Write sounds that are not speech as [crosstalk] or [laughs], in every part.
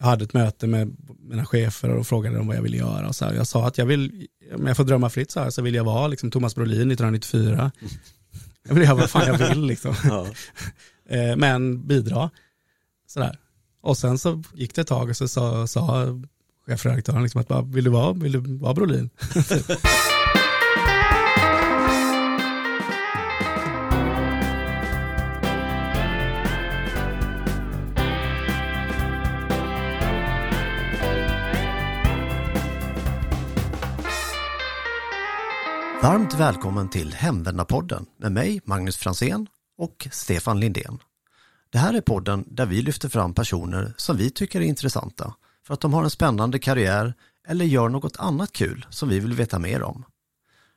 jag hade ett möte med mina chefer och frågade dem vad jag ville göra. Och så här. Jag sa att jag vill, om jag får drömma fritt så här, så vill jag vara liksom Thomas Brolin 1994. [laughs] Jag vill göra vad fan jag vill liksom. Ja. [laughs] Eh, Men bidra. Sådär. Och sen så gick det ett tag och så sa, sa chefredaktören liksom att bara, vill du vara, vill du vara Brolin? [laughs] Varmt välkommen till Hemvändarpodden med mig, Magnus Fransén och Stefan Lindén. Det här är podden där vi lyfter fram personer som vi tycker är intressanta för att de har en spännande karriär eller gör något annat kul som vi vill veta mer om.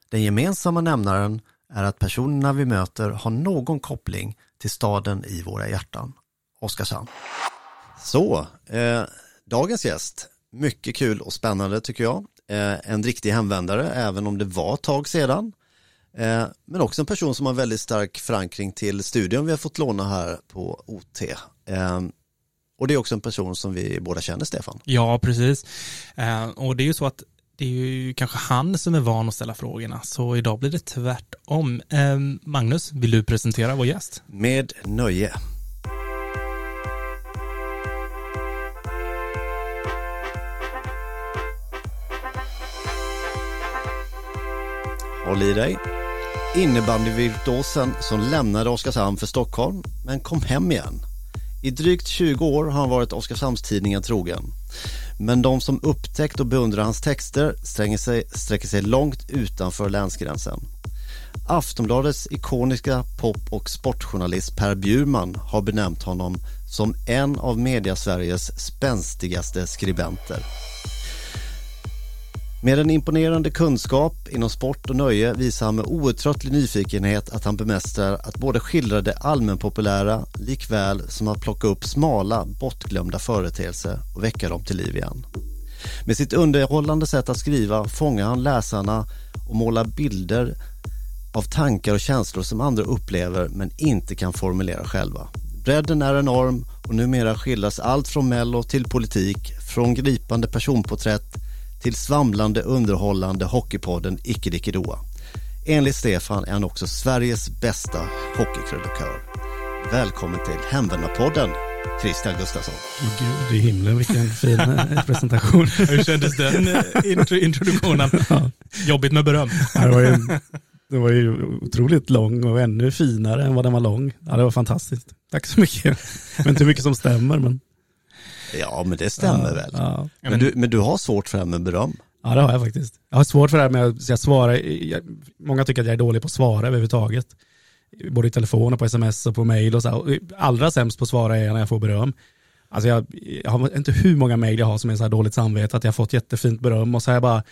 Den gemensamma nämnaren är att personerna vi möter har någon koppling till staden i våra hjärtan, Oskarshamn. Så, eh, dagens gäst, mycket kul och spännande tycker jag. Eh, en riktig hemvändare, även om det var ett tag sedan. Eh, men också en person som har väldigt stark förankring till studion vi har fått låna här på OT. Eh, och det är också en person som vi båda känner, Stefan. Ja, precis. Och det är ju så att det är ju kanske han som är van att ställa frågorna, så idag blir det tvärtom. Magnus, vill du presentera vår gäst? Med nöje. Håll i dig. Innebandyvirtuosen som lämnade Oskarshamn för Stockholm, men kom hem igen. I drygt 20 år har han varit Oskarshamnstidningen trogen. Men de som upptäckt och beundrar hans texter sträcker sig, sträcker sig långt utanför länsgränsen. Aftonbladets ikoniska pop och sportjournalist Per Bjurman har benämnt honom som en av Mediasveriges spänstigaste skribenter. Med en imponerande kunskap inom sport och nöje visar han med outtröttlig nyfikenhet att han bemästrar att både skildra det allmänpopulära likväl som att plocka upp smala, bortglömda företeelser och väcka dem till liv igen. Med sitt underhållande sätt att skriva fångar han läsarna och målar bilder av tankar och känslor som andra upplever men inte kan formulera själva. Bredden är enorm och numera skildras allt från mello till politik, från gripande personporträtt till svamlande underhållande hockeypodden Icke Dicke Doa. Enligt Stefan är han också Sveriges bästa hockeykrönikör. Välkommen till Hemvändarpodden, Christian Gustafsson. Åh gud i himlen vilken fin eh, presentation. [laughs] Hur kändes den eh, intro introduktionen? [laughs] Ja. Jobbigt med beröm. Ja, Det var, ju, det var ju otroligt lång och ännu finare än vad den var lång. Ja, det var fantastiskt. Tack så mycket. Men inte hur mycket som stämmer. Men, Ja, men det stämmer ja, väl. Ja. Men du, men du har svårt för det här med beröm. ja, det har jag faktiskt. Jag har svårt för det här med att jag svarar. Jag, många tycker att jag är dålig på att svara överhuvudtaget. Både i telefon och på sms och på mail och så. här. Och Allra sämst på att svara är när jag får beröm. Alltså jag, jag har inte hur många mail jag har som är så här dåligt samvete att jag har fått jättefint beröm och så jag bara,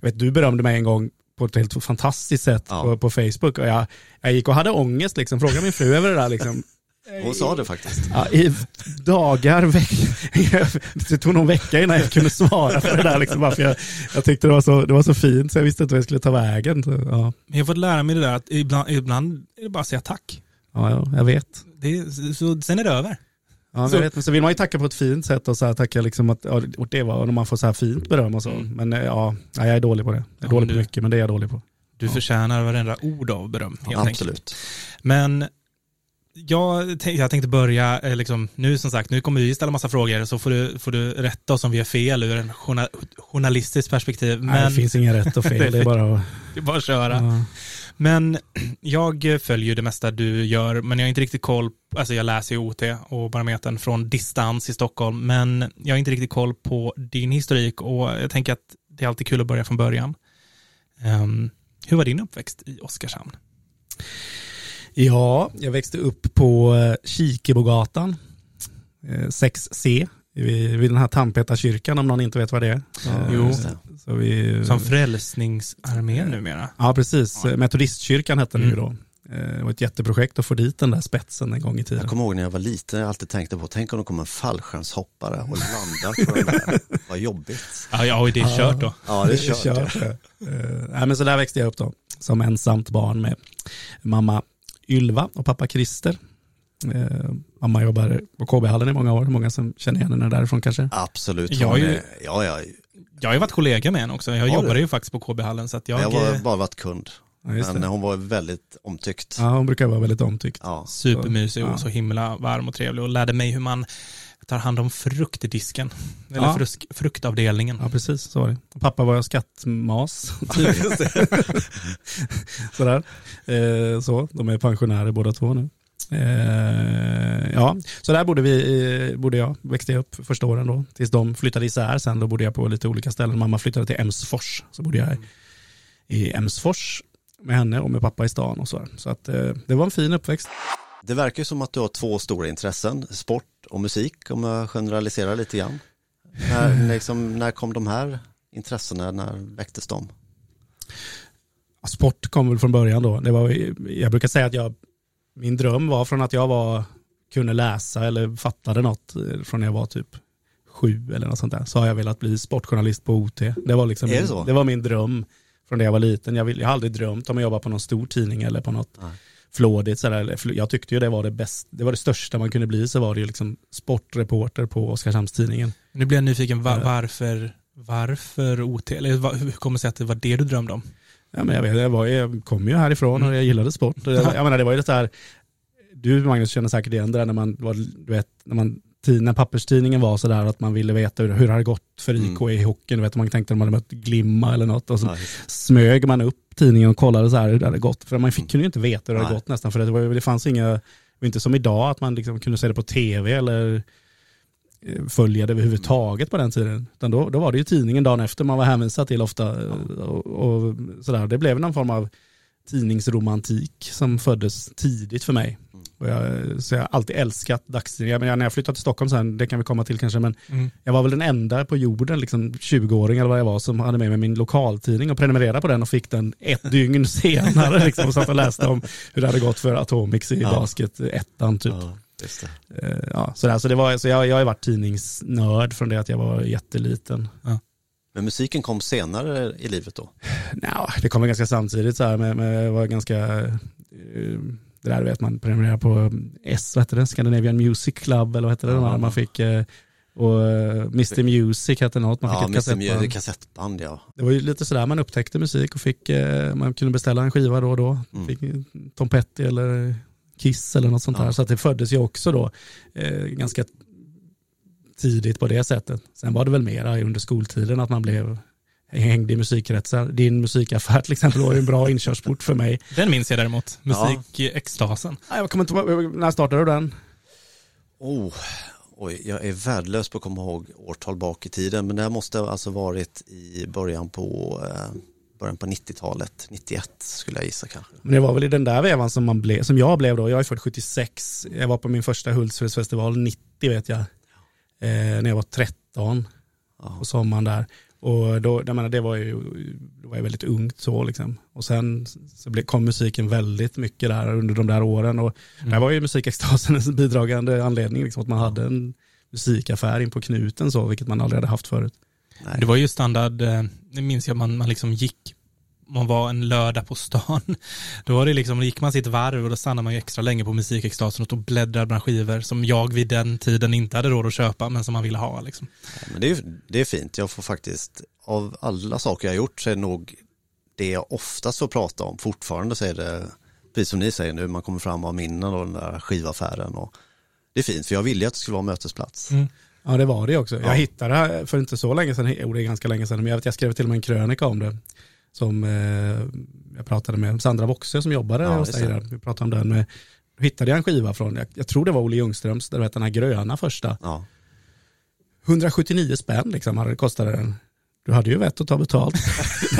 jag vet du berömde mig en gång på ett helt fantastiskt sätt Ja. på, på Facebook och jag, jag gick och hade ångest liksom, frågade min fru över det där liksom. Hon sa det faktiskt. Ja, I dagar, veck... [laughs] det tog någon vecka innan jag kunde svara på det där. Liksom, bara för jag, jag tyckte det var, så, det var så fint så jag visste inte vad jag skulle ta vägen. Så, ja. Jag har fått lära mig det där att ibland, ibland är det bara att säga tack. Ja, ja, jag vet. Det så, sen är det över. Ja, Så- jag vet. Men så vill man ju tacka på ett fint sätt och så här, tacka liksom att, ja, och det var när man får så här fint beröm och så. Mm. Men eh, ja, jag är dålig på det. Jag är Ja, dålig på du- mycket, men det är jag dålig på. Du Ja. förtjänar varenda ord av beröm. enkelt. Absolut. Men jag, tänk- jag tänkte börja, eh, liksom, nu som sagt, nu kommer vi ställa massa frågor så får du, får du rätta oss om vi är fel ur en journa, journalistiskt perspektiv. Nej, det Men finns inga rätt och fel, [laughs] det är bara att... [laughs] det är bara att köra. Ja. Men [clears throat] jag följer ju det mesta du gör, men jag har inte riktigt koll, alltså jag läser ju OT och Barometern från distans i Stockholm, men jag har inte riktigt koll på din historik och jag tänker att det är alltid kul att börja från början. Ehm, hur var din uppväxt i Oskarshamn? Ja, jag växte upp på eh, Kikebogatan, eh, 6C, vid, vid den här Tandpetarkyrkan om någon inte vet vad det är. Eh, Jo. Så vi, Som frälsningsarmén numera. Ja, precis. Ja. Metodistkyrkan hette den ju Mm. då. Eh, Det var ett jätteprojekt att få dit den där spetsen en gång i tiden. Jag kommer ihåg när jag var liten, jag alltid tänkte på, tänk om det kommer en fallskärmshoppare och landar på den där. [laughs] Vad jobbigt. Ja, ja, och det är kört då. Ja, det är [laughs] kört. det. Eh, nej, men så där växte jag upp då, som ensamt barn med mamma Ylva och pappa Christer. Eh, mamma jobbade på KB-hallen i många år, många som känner igen henne därifrån kanske. Absolut. Jag är ju- är- ja, ja, Jag har ju varit kollega med henne också. Jag Har du? jobbade ju faktiskt på KB-hallen så att jag, jag har är bara varit kund. Ja, Men hon var väldigt omtyckt. Ja, hon brukar vara väldigt omtyckt. Ja. supermysig och Ja. så himla varm och trevlig och lärde mig hur man tar hand om frukt i disken. Eller Ja. frusk, fruktavdelningen. Ja, precis så var det. Pappa var skattmas. [laughs] Typ. [laughs] Sådär. Eh, så, de är pensionärer båda två nu. Eh, ja, så där bodde, vi, bodde jag, växte jag upp första åren då. Tills de flyttade isär sen, då bodde jag på lite olika ställen. Mamma flyttade till Emsfors, så bodde jag i Emsfors med henne och med pappa i stan och så. Så att eh, det var en fin uppväxt. Det verkar ju som att du har två stora intressen, sport och musik om jag generaliserar lite grann. När, [laughs] liksom, när kom de här intressena, när väcktes de? Sport kom väl från början då. Det var, jag brukar säga att jag, min dröm var från att jag var, kunde läsa eller fattade något eh, från när jag var typ sju eller något sånt där. Så har jag velat bli sportjournalist på OT. Det var, liksom det min, det var min dröm från när jag var liten. Jag, vill, jag har aldrig drömt om att jobba på någon stor tidning eller på något Nej. Flådigt. Sådär. Eller fl- Jag tyckte ju det var det bästa, det var det största man kunde bli så var det ju liksom sportreporter på Oskarshamnstidningen. Nu blir jag nyfiken, va- Ja. varför, varför OT? Eller hur kommer det sig att det var det du drömde om? Ja, men jag, vet, jag, var, jag kom ju härifrån och jag gillade sport. Jag, [laughs] jag menar, det var ju det här, du Magnus känner säkert igen det där när man var, du vet, när man tid- när papperstidningen var sådär att man ville veta hur, hur det hade gått för IK i hockeyn. Vet, man tänkte att man hade mött Glimma eller något och så Ja, just- smög man upp tidningen och kollade så här hur det hade gått. För man fick, kunde ju inte veta hur det hade Nej. gått nästan. För det, var, det fanns inga, inte som idag att man liksom kunde se det på tv eller eh, följa det överhuvudtaget på den tiden. Utan då, då var det ju tidningen dagen efter man var hänvisad till ofta. eh, Och, och sådär. Det blev någon form av tidningsromantik som föddes tidigt för mig. Och jag, så jag har alltid älskat dagstidningar. Men när jag flyttade till Stockholm sen, det kan vi komma till kanske, men Mm. jag var väl den enda på jorden, liksom 20-åring eller vad jag var, som hade med mig min lokaltidning och prenumererade på den och fick den ett [laughs] dygn senare. Liksom, och satt och läste om hur det hade gått för Atomics i Ja. basket, ettan typ. Ja, det. Eh, Ja, så där, så det var, så jag, jag har varit tidningsnörd från det att jag var jätteliten. Men musiken kom senare i livet då? Nja, det kom ganska samtidigt så här med, med var ganska, eh, det där vet man prenumererar på S, vad hette det, Scandinavian Music Club eller vad hette det, de Ja. man fick, eh, och eh, Mr Music hette något, man fick Ja, ett Mr. kassettband. Mjö- kassettband ja. Det var ju lite sådär man upptäckte musik och fick, eh, man kunde beställa en skiva då och då. Mm. Fick Tom Petty eller Kiss eller något sånt Ja. där. Så det föddes ju också då eh, ganska tidigt på det sättet. Sen var det väl mera under skoltiden att man blev hängd i musikkretsar. Din musikaffär till exempel var ju en bra inkörsport för mig. Den minns jag däremot, Ja. musikextasen. Nej, Jag kommer inte, ihåg- när startade du den? Oh, oj, jag är värdelös på att komma ihåg årtal bak i tiden, men det här måste alltså varit i början på, eh, början på 90-talet, 91 skulle jag gissa kanske. Men det var väl i den där vevan som, man blev, som jag blev då. Jag är född 76. Jag var på min första Hultsfredsfestival 90 vet jag. Eh, när jag var 13 Ja. på sommaren där. Och då, jag menar, det var ju det var ju väldigt ungt så liksom. Och sen så blev, kom musiken väldigt mycket där under de där åren. Och Mm. där var ju musikextasen en [laughs] bidragande anledning, liksom, att man hade en musikaffär in på knuten så, vilket man aldrig hade haft förut. Nej. Det var ju standard, eh, det minns jag, man, man liksom gick, man var en lördag på stan. [laughs] Då var det liksom, då gick man sitt varv och då stannade man ju extra länge på musikextasen och bläddrade bland skivor som jag vid den tiden inte hade råd att köpa men som man ville ha liksom. Men det är, det är fint, jag får faktiskt, av alla saker jag har gjort så är det nog det jag oftast får prata om fortfarande så är det, precis som ni säger nu, man kommer fram av minnen och den där skivaffären och det är fint för jag ville ju att det skulle vara mötesplats. Mm. Ja det var det också. Ja. Jag hittade det här för inte så länge sedan, jo det är ganska länge sedan, men jag, vet, jag skrev till och med en krönika om det. Som eh, jag pratade med Sandra Voxe som jobbade Ja, hos dig. Vi pratade om den med, då hittade jag en skiva från, jag, jag tror det var Olle Ljungströms, där du vet den här gröna första. Ja, 179 spänn liksom kostade den. Du hade ju vett att ta betalt. [laughs]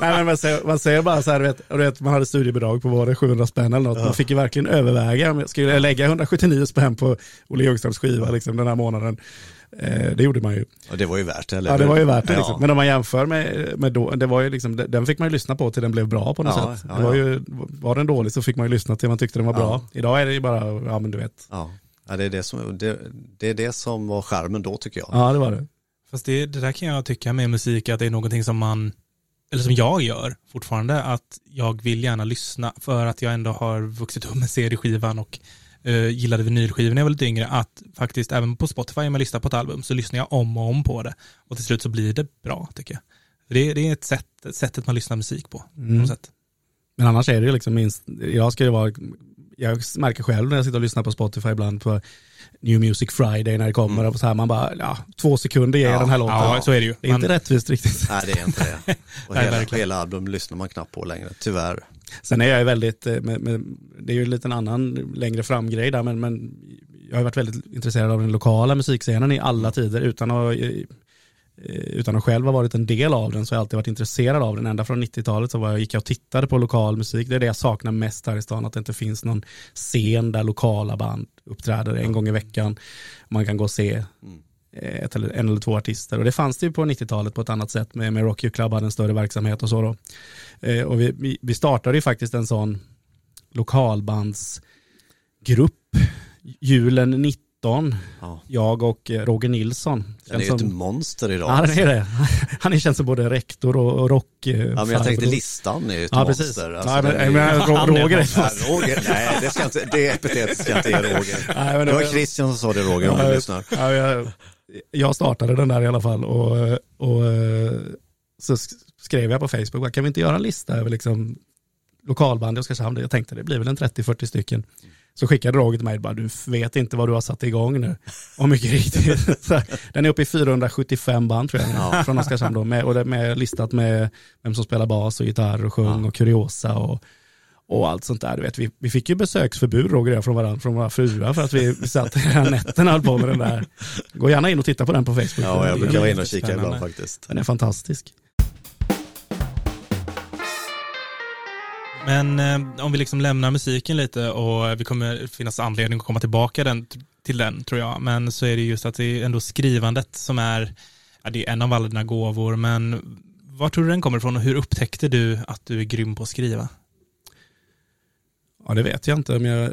nej, men, man, säger, man säger bara så här, vet, vet, man hade studiebidrag på var det 700 spänn eller något. Man fick ju verkligen överväga om jag skulle lägga 179 spänn på Olle Ljungströms skiva liksom, den här månaden. Eh, det gjorde man ju. och det var ju värt det, eller Ja, det var ju värt det. Ja. Liksom. Men om man jämför med, med då, det var ju liksom, den fick man ju lyssna på till den blev bra på något Ja, sätt. ja, det var, ja. ju, var den dålig så fick man ju lyssna till man tyckte den var Ja. bra. Idag är det ju bara, ja men du vet. Ja, ja det, är det, som, det, det är det som var skärmen då tycker jag. Ja det var det. Fast det, det där kan jag tycka med musik att det är någonting som man, eller som jag gör fortfarande, att jag vill gärna lyssna för att jag ändå har vuxit upp med CD-skivan och uh, gillade vinylskivor när jag var lite yngre, att faktiskt även på Spotify när man lyssnar på ett album så lyssnar jag om och om på det. Och till slut så blir det bra tycker jag. Det, det är ett sätt, sättet man lyssnar musik på. Mm. på sätt. Men annars är det ju liksom minst, jag ska ju vara, jag märker själv när jag sitter och lyssnar på Spotify ibland på New Music Friday när det kommer mm. och så här, man bara, ja, två sekunder ger ja, den här låten. Ja, så är det ju. Det är man... inte rättvist riktigt. Nej, det är inte det. [laughs] Och hela, hela album lyssnar man knappt på längre, tyvärr. Sen är jag ju väldigt, eh, med, med, det är ju en liten annan längre fram grej där, men, men jag har varit väldigt intresserad av den lokala musikscenen i alla tider utan att Eh, utan att själv ha varit en del av den så har jag alltid varit intresserad av den. Ända från 90-talet så var jag, gick jag och tittade på lokal musik. Det är det jag saknar mest här i stan, att det inte finns någon scen där lokala band uppträder en gång i veckan. Man kan gå och se mm. Ett eller, en eller två artister. Och det fanns det ju på 90-talet på ett annat sätt med, med Rock Club hade en större verksamhet och så då. Eh, och vi, vi startade ju faktiskt en sån lokalbandsgrupp julen 90 19, ja. jag och eh, Roger Nilsson. Han är ju ett monster idag. Ja, alltså. är det. [laughs] Han är känd som både rektor och rock. Eh, ja, men jag tänkte listan är ju ett ja, monster. Alltså, ja, men, men, Roger är nej, Roger, nej, det, ska inte, det epitetet ska inte ge Roger. [laughs] Nej, men, det var Christian som sa det Roger, om du lyssnar. Ja, jag, jag startade den där i alla fall och, och så skrev jag på Facebook, kan vi inte göra en lista över liksom lokalband i Oskarshamn? Jag tänkte det blir väl en 30-40 stycken. Så skickade Roger till mig, bara, du vet inte vad du har satt igång nu. Och mycket riktigt. [laughs] den är uppe i 475 band tror jag, ja. från Oskarshamn då, med, och det är med, listat med vem som spelar bas och gitarr och sjung ja. och kuriosa och, och allt sånt där. Du vet, vi, vi fick ju besöksförbud Roger och jag från varandra, från våra fruar för att vi, vi [laughs] satt hela nätterna och höll på med den där. Gå gärna in och titta på den på Facebook. Ja, jag brukar vara inne och kika ibland faktiskt. Den är fantastisk. Men eh, om vi liksom lämnar musiken lite och vi kommer finnas anledning att komma tillbaka den, till den tror jag. Men så är det just att det är ändå skrivandet som är, ja, det är en av alla dina gåvor. Men var tror du den kommer ifrån och hur upptäckte du att du är grym på att skriva? Ja, det vet jag inte. Men jag,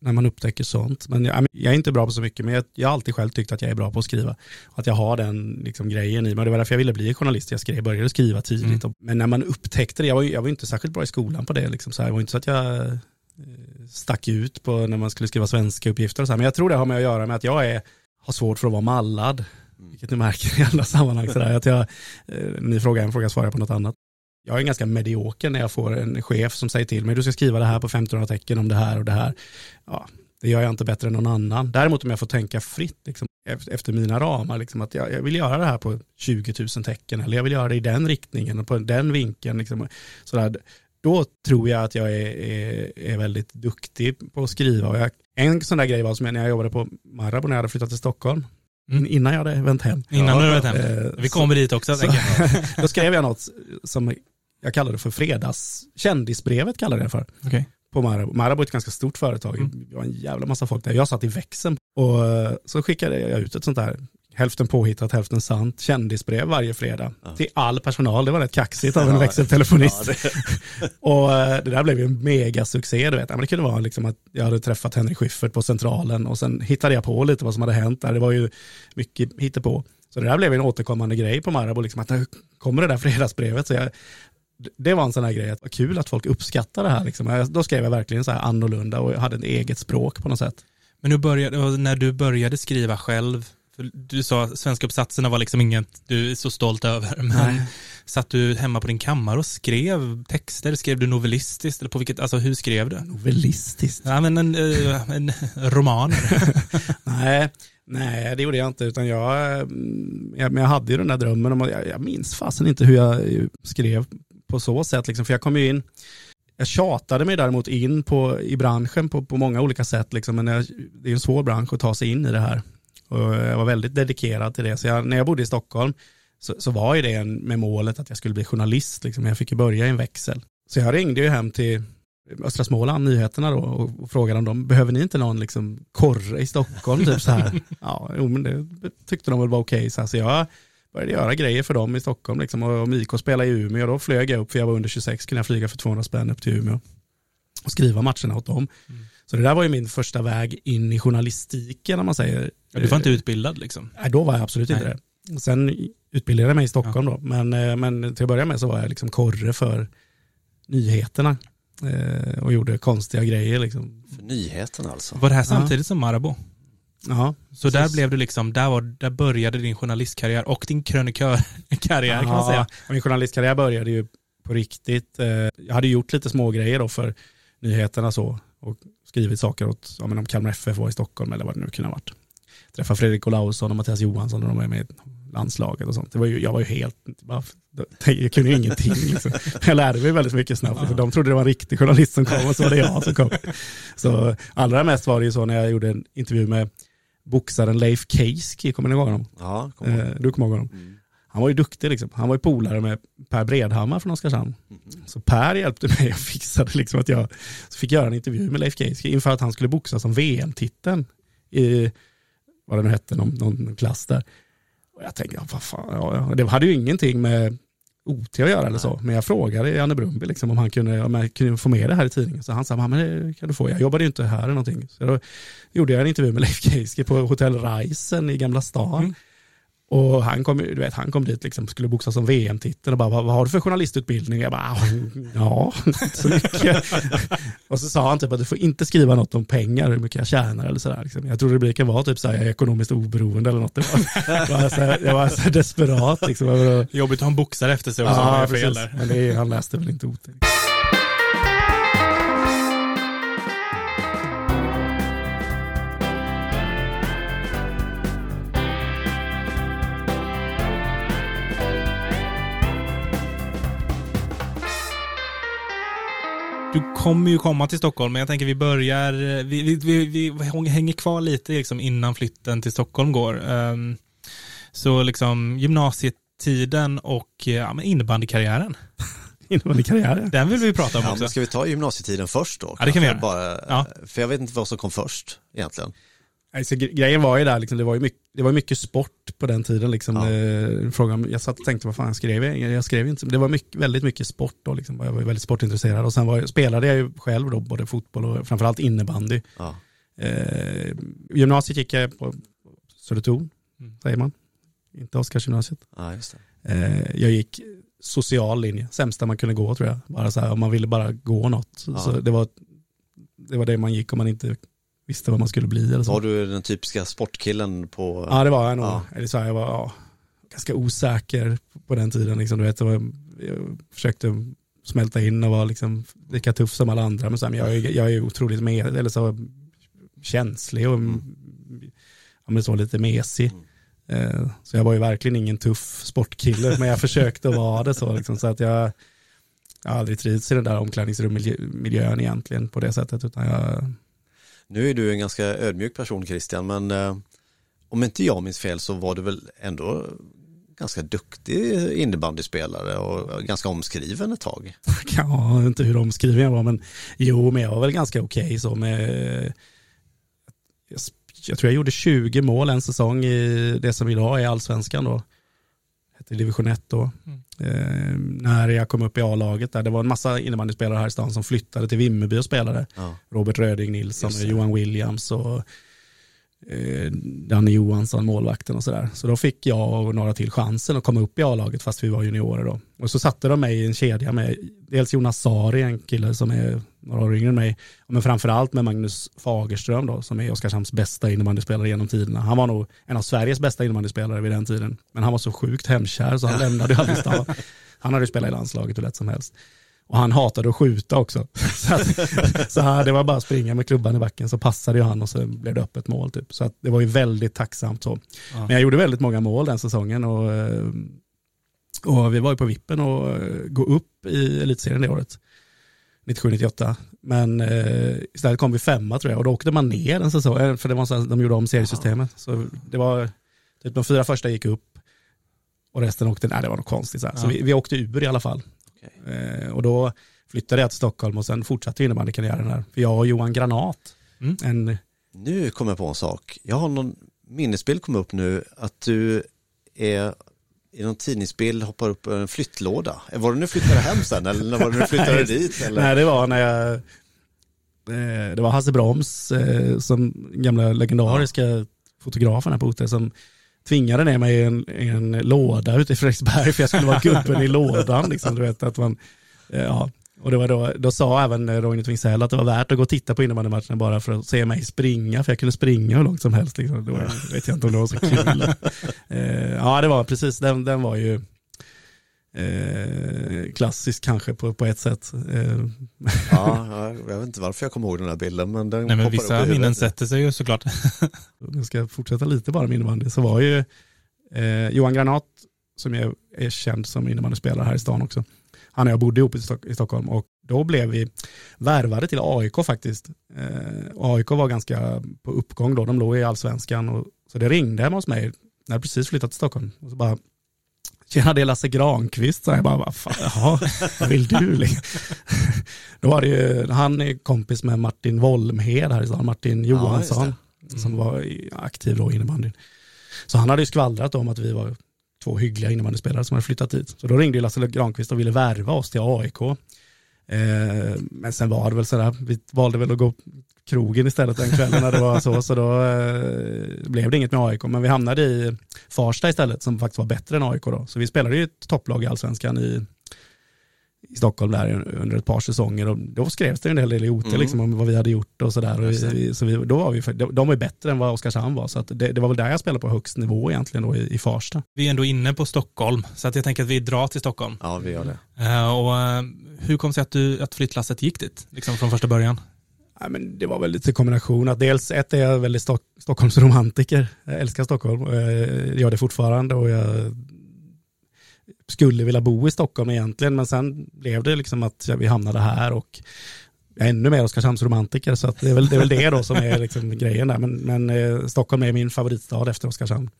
när man upptäcker sånt. Men jag, jag, är inte bra på så mycket, men jag, jag har alltid själv tyckt att jag är bra på att skriva. Att jag har den liksom, grejen i mig. Det var därför jag ville bli journalist. Jag skrev, började skriva tidigt. Mm. Men när man upptäckte det, jag var, jag var inte särskilt bra i skolan på det. Liksom, så här. Det var inte så att jag eh, stack ut på när man skulle skriva svenska uppgifter. Och så här. Men jag tror det har med att göra med att jag är, har svårt för att vara mallad. Mm. Vilket ni märker i alla sammanhang. Så där, att jag, eh, ni frågar en fråga, svarar jag på något annat jag är ganska medioker när jag får en chef som säger till mig, du ska skriva det här på 1500 tecken om det här och det här. Ja, det gör jag inte bättre än någon annan. Däremot om jag får tänka fritt liksom, efter mina ramar, liksom, att jag, jag, vill göra det här på 20 000 tecken eller jag vill göra det i den riktningen och på den vinkeln. Liksom, sådär, då tror jag att jag är, är, är, väldigt duktig på att skriva. Jag, en sån där grej var som när jag jobbade på Marabou när jag hade flyttat till Stockholm. Mm. Innan jag hade vänt hem. Innan ja, du hade vänt hem. Eh, Vi kommer så, dit också. Så, [laughs] då skrev jag något som jag kallade det för fredags, kändisbrevet kallade jag det för. Okay. På Marabou. Marabou är ett ganska stort företag, mm. det var en jävla massa folk där. Jag satt i växeln och eh, så skickade jag ut ett sånt där hälften påhittat, hälften sant, kändisbrev varje fredag ja. till all personal. Det var rätt kaxigt av en [laughs] ja, växeltelefonist. Ja, det. [laughs] och eh, det där blev ju en megasuccé. Du vet. det kunde vara liksom att jag hade träffat Henrik Schyffert på Centralen och sen hittade jag på lite vad som hade hänt där. Det var ju mycket hittepå. Så det där blev en återkommande grej på Marabou, liksom att kommer det där fredagsbrevet. Så jag det var en sån här grej, att kul att folk uppskattar det här. Liksom. Då skrev jag verkligen så här annorlunda och hade ett eget språk på något sätt. Men nu började, när du började skriva själv, du sa svenska uppsatserna var liksom inget du är så stolt över, men Nej. satt du hemma på din kammare och skrev texter? Skrev du novellistiskt? Eller på vilket, alltså hur skrev du? Novellistiskt? Ja, men en, eh, en roman. [laughs] Nej, Nej, det gjorde jag inte, utan jag, mm, jag, men jag hade ju den där drömmen om, jag, jag minns fasen inte hur jag skrev på så sätt, liksom, för jag kom ju in, jag tjatade mig däremot in på, i branschen på, på många olika sätt, liksom, men jag, det är en svår bransch att ta sig in i det här. Och jag var väldigt dedikerad till det, så jag, när jag bodde i Stockholm så, så var ju det med målet att jag skulle bli journalist, liksom. jag fick ju börja i en växel. Så jag ringde ju hem till Östra Småland, nyheterna då, och, och frågade om de, behöver ni inte någon liksom korre i Stockholm? typ så här. [laughs] Ja, jo, men det tyckte de väl var okej. Okay, så, så jag började göra grejer för dem i Stockholm. Liksom. Och om IK spelade i Umeå, då flög jag upp, för jag var under 26, kunde jag flyga för 200 spänn upp till Umeå och skriva matcherna åt dem. Mm. Så det där var ju min första väg in i journalistiken, om man säger. Ja, du var inte utbildad liksom? Nej, då var jag absolut Nej. inte det. Sen utbildade jag mig i Stockholm ja. då, men, eh, men till att börja med så var jag liksom korre för nyheterna. eh, och gjorde konstiga grejer liksom. För nyheten alltså. Var det här samtidigt som Marabou? Ja, Så där blev du liksom, där, var, där började din journalistkarriär och din krönikörkarriär kan man säga. Min journalistkarriär började ju på riktigt. Eh, Jag hade gjort lite små grejer då för nyheterna så och skrivit saker åt, ja, men om Kalmar FF var i Stockholm eller vad det nu kunde ha varit. Träffa Fredrik Olausson och Mattias Johansson när de var med i landslaget och sånt. Det var ju, jag var ju helt, bara, jag kunde ju ingenting. Liksom. [laughs] Jag lärde mig väldigt mycket snabbt. För de trodde det var en riktig journalist som kom och så var det jag som kom. Så allra mest var det ju så när jag gjorde en intervju med boxaren Leif Keiski, kommer ni ihåg honom? Ja, kom ihåg. Eh, du kommer ihåg honom? Mm. Han var ju duktig liksom. Han var ju polare med Per Bredhammar från Oskarshamn. Mhm. Så Per hjälpte mig och [laughs] fixade liksom att jag fick göra en intervju med Leif Keiski inför att han skulle boxa som VM-titeln i vad det nu hette, någon, någon klass där. Och jag tänkte, ja, vad fan, ja, ja. det hade ju ingenting med OT att göra eller så. Men jag frågade Janne Brumby liksom, om han kunde, om jag kunde få med det här i tidningen. Så han sa, men det kan du få. Jag jobbade ju inte här eller någonting. Så då gjorde jag en intervju med Leif Keiski på Hotell Reisen i Gamla stan. Mm. Och han kom, du vet, han kom dit liksom, skulle boxa som VM-titel och bara, vad, vad har du för journalistutbildning? Jag bara, ja, [laughs] inte så mycket. [laughs] och så sa han typ att du får inte skriva något om pengar, hur mycket jag tjänar eller sådär. Liksom. Jag tror rubriken var typ så här, jag är ekonomiskt oberoende eller något. Det var, så här, jag var så desperat liksom. Jobbigt att ha en boxare efter sig om Ja, gör fel där. Men det, han läste väl inte OT. Kommer ju komma till Stockholm, men jag tänker vi börjar, vi, vi, vi, vi hänger kvar lite liksom innan flytten till Stockholm går. Ehm, så liksom gymnasietiden och ja, men innebandykarriären, [laughs] Innebandykarriären. den vill vi prata om Ja, också. men ska vi ta gymnasietiden först då? Ja, det kan vi göra. Bara, Ja. För jag vet inte vad som kom först egentligen. Alltså, gre- grejen var ju där, liksom, det, var ju mycket, det var mycket sport på den tiden. Liksom, Ja. eh, frågan, jag satt och tänkte vad fan skrev jag? Jag skrev inte, det var mycket, väldigt mycket sport då, liksom. jag var väldigt sportintresserad. Och sen var, spelade jag ju själv då, både fotboll och framförallt innebandy. Ja. Eh, gymnasiet gick jag på Södertorn, Mm. säger man. Inte Oskarsgymnasiet. Ja. Eh, jag gick social linje, sämsta man kunde gå tror jag. Bara så här, om man ville bara gå något. Ja. så det, var, det var det man gick om man inte visste vad man skulle bli. Eller så. Var du den typiska sportkillen på... Ja det var jag nog. Ja. Eller så här, jag var ja, ganska osäker på den tiden. Liksom, du vet, var, jag försökte smälta in och vara liksom lika tuff som alla andra. Men, så här, men jag, är- jag är otroligt med, eller så, känslig och Mm. ja, men så lite mesig. Mm. Eh, Så jag var ju verkligen ingen tuff sportkille, men jag försökte vara det så. Liksom, så att jag, jag har aldrig trivts i den där omklädningsrummiljön egentligen på det sättet. Utan jag, nu är du en ganska ödmjuk person Christian, men eh, om inte jag minns fel så var du väl ändå ganska duktig innebandyspelare och ganska omskriven ett tag. [laughs] Ja, inte hur omskriven jag var, men jo, men jag var väl ganska okej så med, eh, jag, jag tror jag gjorde 20 mål en säsong i det som idag är allsvenskan då. Hette division 1 då. Mm. Eh, när jag kom upp i A-laget där, det var en massa innebandyspelare här i stan som flyttade till Vimmerby och spelade. Ja. Robert Röding Nilsson, och. Johan Williams och eh, Danne Johansson, målvakten och sådär. Så då fick jag och några till chansen att komma upp i A-laget fast vi var juniorer då. Och så satte de mig i en kedja med dels Jonas Sari, en kille som är några år yngre än mig, men framförallt med Magnus Fagerström då, som är Oskarshamns bästa innebandyspelare genom tiderna. Han var nog en av Sveriges bästa innebandyspelare vid den tiden. Men han var så sjukt hemkär så han lämnade ju aldrig stan. Han hade ju spelat i landslaget hur lätt som helst. Och han hatade att skjuta också. [laughs] Så, att, så här, det var bara att springa med klubban i backen så passade ju han och så blev det öppet mål. Typ. Så att det var ju väldigt tacksamt så. Ja. Men jag gjorde väldigt många mål den säsongen och, eh, och vi var ju på vippen och eh, gå upp i elitserien det året. 97-98. Men eh, istället kom vi femma tror jag och då åkte man ner en säsong. eh, För det var så att de gjorde om seriesystemet. Så det var, typ de fyra första gick upp och resten åkte, nej det var något konstigt. Så, här. så Ja. vi, vi åkte ur i alla fall. Okej. Eh, och då flyttade jag till Stockholm och sen fortsatte innebandykarriären där. För jag och Johan Granat, Mm. en, Nu kommer jag på en sak. Jag har någon minnesbild kom upp nu att du är i någon tidningsbild hoppar upp en flyttlåda. Var det när du flyttade hem sen eller när var det när du flyttade dit? Eller? nej det var när jag, eh, det var Hasse Broms, eh, som gamla legendariska fotografen här på OT som tvingade ner mig i en, en låda ute i Fredriksberg för jag skulle vara gubben i lådan. Liksom, du vet, att man, eh, ja. Och det var då, då sa även Roine Twingsell att det var värt att gå och titta på innebandymatcherna bara för att se mig springa, för jag kunde springa hur långt som helst. Liksom. Då vet jag inte om det var så kul. [laughs] eh, ja, det var precis, den, den var ju eh, klassisk kanske på, på ett sätt. Eh. [laughs] ja, jag vet inte varför jag kommer ihåg den här bilden. Men, den Nej, men vissa minnen sätter sig ju såklart. [laughs] jag ska fortsätta lite bara med innebandy, så var ju eh, Johan Granat, som jag är känd som innebandyspelare här i stan också, han och jag bodde ihop i, Stock i Stockholm och då blev vi värvade till AIK faktiskt. Eh, AIK var ganska på uppgång då, de låg i allsvenskan och så det ringde hemma hos mig när jag precis flyttat till Stockholm och så bara Tjena, det är Lasse Granqvist. Så jag bara, vad fan, jaha, vad vill du? [laughs] Då var det ju, han är kompis med Martin Wollmhed här i stan, Martin Johansson, ja, mm. som var aktiv då i innebandyn. Så han hade ju skvallrat om att vi var två hyggliga innebandyspelare som hade flyttat dit. Så då ringde Lasse Granqvist och ville värva oss till AIK. Eh, men sen var det väl sådär, vi valde väl att gå krogen istället den kvällen när det var så, så då eh, blev det inget med AIK. Men vi hamnade i Farsta istället som faktiskt var bättre än AIK då. Så vi spelade ju ett topplag i allsvenskan i, i Stockholm där under ett par säsonger och då skrevs det en hel del i OT mm. liksom, om vad vi hade gjort och sådär. Så vi, då var vi, de var ju bättre än vad Oskarshamn var så det, det, var väl där jag spelade på högst nivå egentligen då i, i Farsta. Vi är ändå inne på Stockholm så att jag tänker att vi drar till Stockholm. Ja vi gör det. Uh, och uh, hur kom det sig att, du, att flyttlasset gick dit liksom från första början? Ja, men det var väl lite kombination. Att dels ett är jag väldigt Stock Stockholmsromantiker. Jag älskar Stockholm. Jag gör det fortfarande och jag skulle vilja bo i Stockholm egentligen. Men sen blev det liksom att vi hamnade här och jag är ännu mer Oskarshamnsromantiker så det, är väl, det är väl det då som är liksom [laughs] grejen där. Men, men eh, Stockholm är min favoritstad efter Oskarshamn.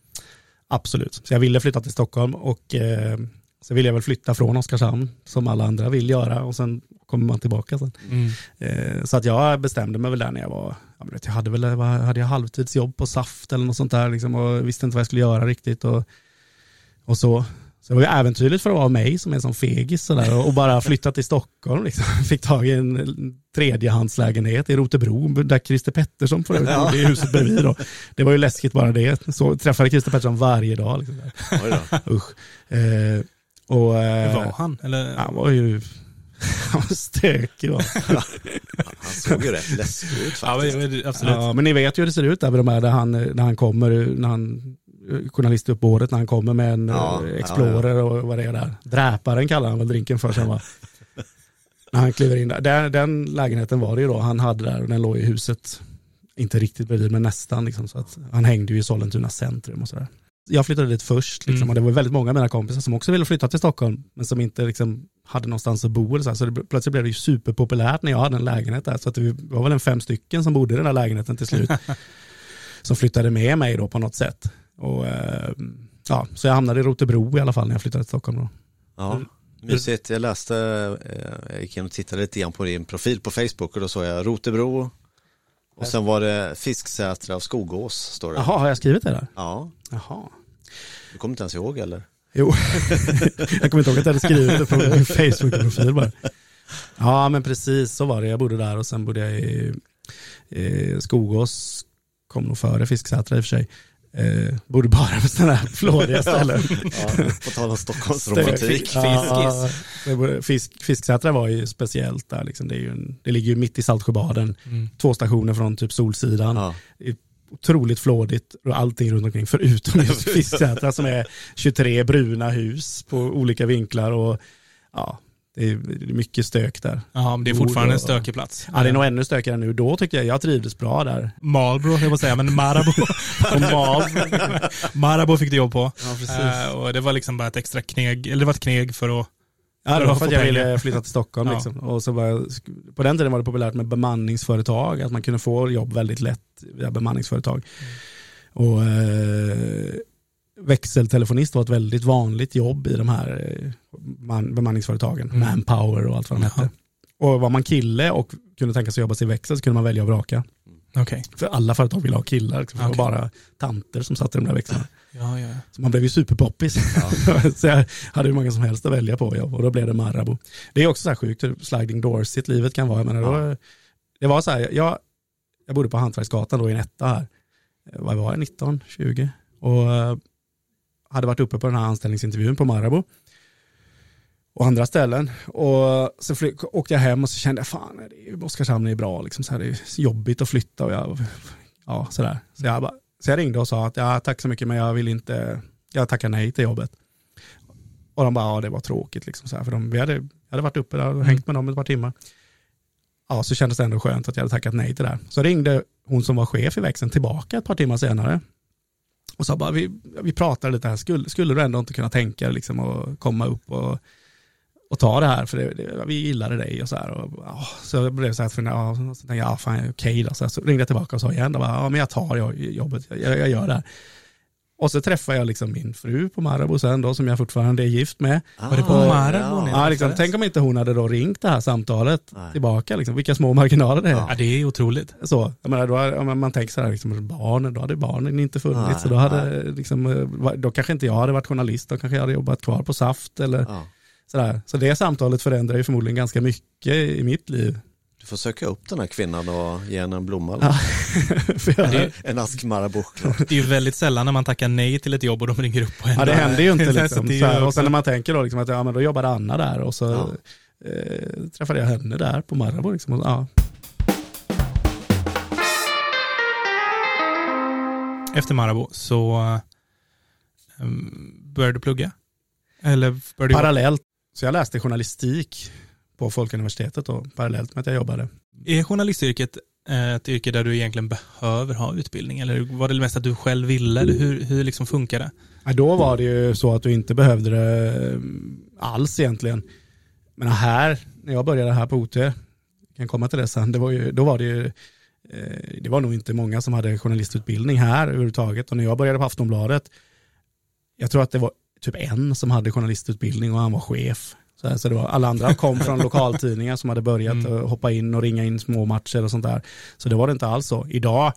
Absolut. Så jag ville flytta till Stockholm och eh, så ville jag väl flytta från Oskarshamn som alla andra vill göra och sen kommer man tillbaka sen. Mm. Eh, så att jag bestämde mig väl där när jag var, jag, hade väl hade jag halvtidsjobb på Saft eller något sånt där liksom, och visste inte vad jag skulle göra riktigt och, och så. Så det var ju äventyrligt för att vara mig som är som fegis sådär, och bara flytta till Stockholm. Liksom. [laughs] Fick tag i en tredjehandslägenhet i Rotebro där Christer Pettersson får ja. i huset bredvid. Då. Det var ju läskigt bara det. Så träffade Christer Pettersson varje dag. Liksom. [laughs] Usch. Eh, och, eh, var han? Eller? Han var ju [laughs] han var stökig. Va? han såg ju rätt läskig ut faktiskt. Ja, men, absolut. Ja, men ni vet ju hur det ser ut där med de här, där han, när han kommer, när han journalistuppbådet när han kommer med en ja, eh, Explorer ja, ja. och vad det är där. Dräparen kallar han väl drinken för sig va? [laughs] när han kliver in där. Den, den lägenheten var det ju då han hade där och den låg i huset. Inte riktigt bredvid men nästan liksom. Så att han hängde ju i Sollentuna centrum och sådär jag flyttade dit först liksom, mm. och det var väldigt många av mina kompisar som också ville flytta till Stockholm men som inte liksom, hade någonstans att bo. Eller så, så det, plötsligt blev det ju superpopulärt när jag hade en lägenhet där. Så att det var väl en fem stycken som bodde i den där lägenheten till slut. [laughs] som flyttade med mig då på något sätt. Och, eh, ja, så jag hamnade i Rotebro i alla fall när jag flyttade till Stockholm. Då. Ja, mysigt. Jag läste, eh, jag gick in och tittade lite grann på din profil på Facebook och då såg jag Rotebro, och sen var det Fisksätra och Skogås står det. Jaha, har jag skrivit det där? Ja. Jaha. Du kommer inte ens ihåg eller? Jo, [laughs] jag kommer inte ihåg att jag hade skrivit det på min Facebook-profil bara. Ja, men precis så var det. Jag bodde där och sen bodde jag i, i Skogås, kom nog före Fisksätra i och för sig. Eh, borde bara på sådana här flådiga [laughs] ställen. ja, på tal om Stockholmsromantik. Ja, fisk, Fisksätra var ju speciellt där. Liksom. Det, är ju en, det ligger ju mitt i Saltsjöbaden. Mm. Två stationer från typ Solsidan. Ja. Otroligt flådigt och allting runt omkring förutom just Fisksätra som är 23 bruna hus på olika vinklar. och ja, det är mycket stök där. Ja, men det är fortfarande en stökig plats. Ja, det är nog ännu stökigare nu. Då tyckte jag, jag trivdes bra där. Marlboro, jag måste säga, men Marabou. [laughs] [laughs] Marabou fick du jobb på. Ja, precis. Uh, och det var liksom bara ett extra kneg, eller det var ett kneg för att Ja, det var för att jag ville flytta till Stockholm. ja. liksom. och så var, på den tiden var det populärt med bemanningsföretag, att man kunde få jobb väldigt lätt via bemanningsföretag. Mm. Och eh, växeltelefonist var ett väldigt vanligt jobb i de här eh, man, bemanningsföretagen. Mm. Manpower och allt vad de hette. Och var man kille och kunde tänka sig jobba sig i växel så kunde man välja och vraka. Okay. För alla företag ville ha killar, liksom. okay. det var bara tanter som satt i de där växlarna. Ja, ja. Så man blev ju superpoppis. Ja. [laughs] så jag hade hur många som helst att välja på ja. och då blev det Marabou. Det är också så här sjukt hur sliding doors livet kan vara. Jag menar, då, det var så här, jag, jag bodde på Hantverksgatan då i en etta här. Vad var jag, 19, 20? Och hade varit uppe på den här anställningsintervjun på Marabou. och andra ställen. Och så åkte jag hem och så kände jag fan, Oskarshamn är bra, liksom, så här, det är jobbigt att flytta och jag, ja sådär. Så jag, bara, så jag ringde och sa att ja, tack så mycket men jag vill inte, jag tackar nej till jobbet. Och de bara, ja det var tråkigt liksom så här, för de, vi hade, jag hade varit uppe där och hängt med dem ett par timmar. Ja, så kändes det ändå skönt att jag hade tackat nej till det här. Så ringde hon som var chef i växeln tillbaka ett par timmar senare. Och sa bara, vi, vi pratade lite här, skulle, skulle du ändå inte kunna tänka dig liksom att komma upp och, och ta det här, för det, det, vi gillade dig och så här. Och, och, så jag blev så här, för, ja, så tänkte jag, ja fan okej då. Så, här, så ringde jag tillbaka och sa igen, då, bara, ja men jag tar jobbet, jag, jag gör det här. Och så träffade jag liksom min fru på Marabou sen då, som jag fortfarande är gift med. Var det på Ah, Marabou ni- Ja, liksom, tänk om inte hon hade då ringt det här samtalet Nej. tillbaka, liksom, vilka små marginaler det är. Ja, det är otroligt. Så, jag menar, då, ja, men man tänker så här, liksom, barn, då hade barnen inte funnits, Nej, så då, hade, liksom, eh, då kanske inte jag hade varit journalist, då kanske jag hade jobbat kvar på Saft eller Ja. sådär. Så det samtalet förändrar ju förmodligen ganska mycket i mitt liv. Får söka upp den här kvinnan och ge henne en blomma. [laughs] Ja. Det- En ask Marabou. Det är ju väldigt sällan när man tackar nej till ett jobb och de ringer upp på en. ja, det händer ju inte [laughs] liksom. här, och sen när man tänker då liksom att ja, men då jobbade Anna där och så Ja. eh, träffade jag henne där på Marabou. Liksom, och, ja. Efter Marabou så um, började du plugga? Eller började? Parallellt, så jag läste journalistik på Folkuniversitetet då, parallellt med att jag jobbade. Är journalistyrket eh, ett yrke där du egentligen behöver ha utbildning? Eller var det mest att du själv ville? Eller hur, hur liksom funkar det? Ja, då var det ju så att du inte behövde det eh, alls egentligen. Men här, när jag började här på OT, jag kan komma till det sen, det var ju, då var det ju, eh, det var nog inte många som hade journalistutbildning här överhuvudtaget. Och när jag började på Aftonbladet, jag tror att det var typ en som hade journalistutbildning och han var chef. Så, så det var, alla andra kom [laughs] från lokaltidningar som hade börjat Mm. hoppa in och ringa in små matcher och sånt där. Så det var det inte alls så. Idag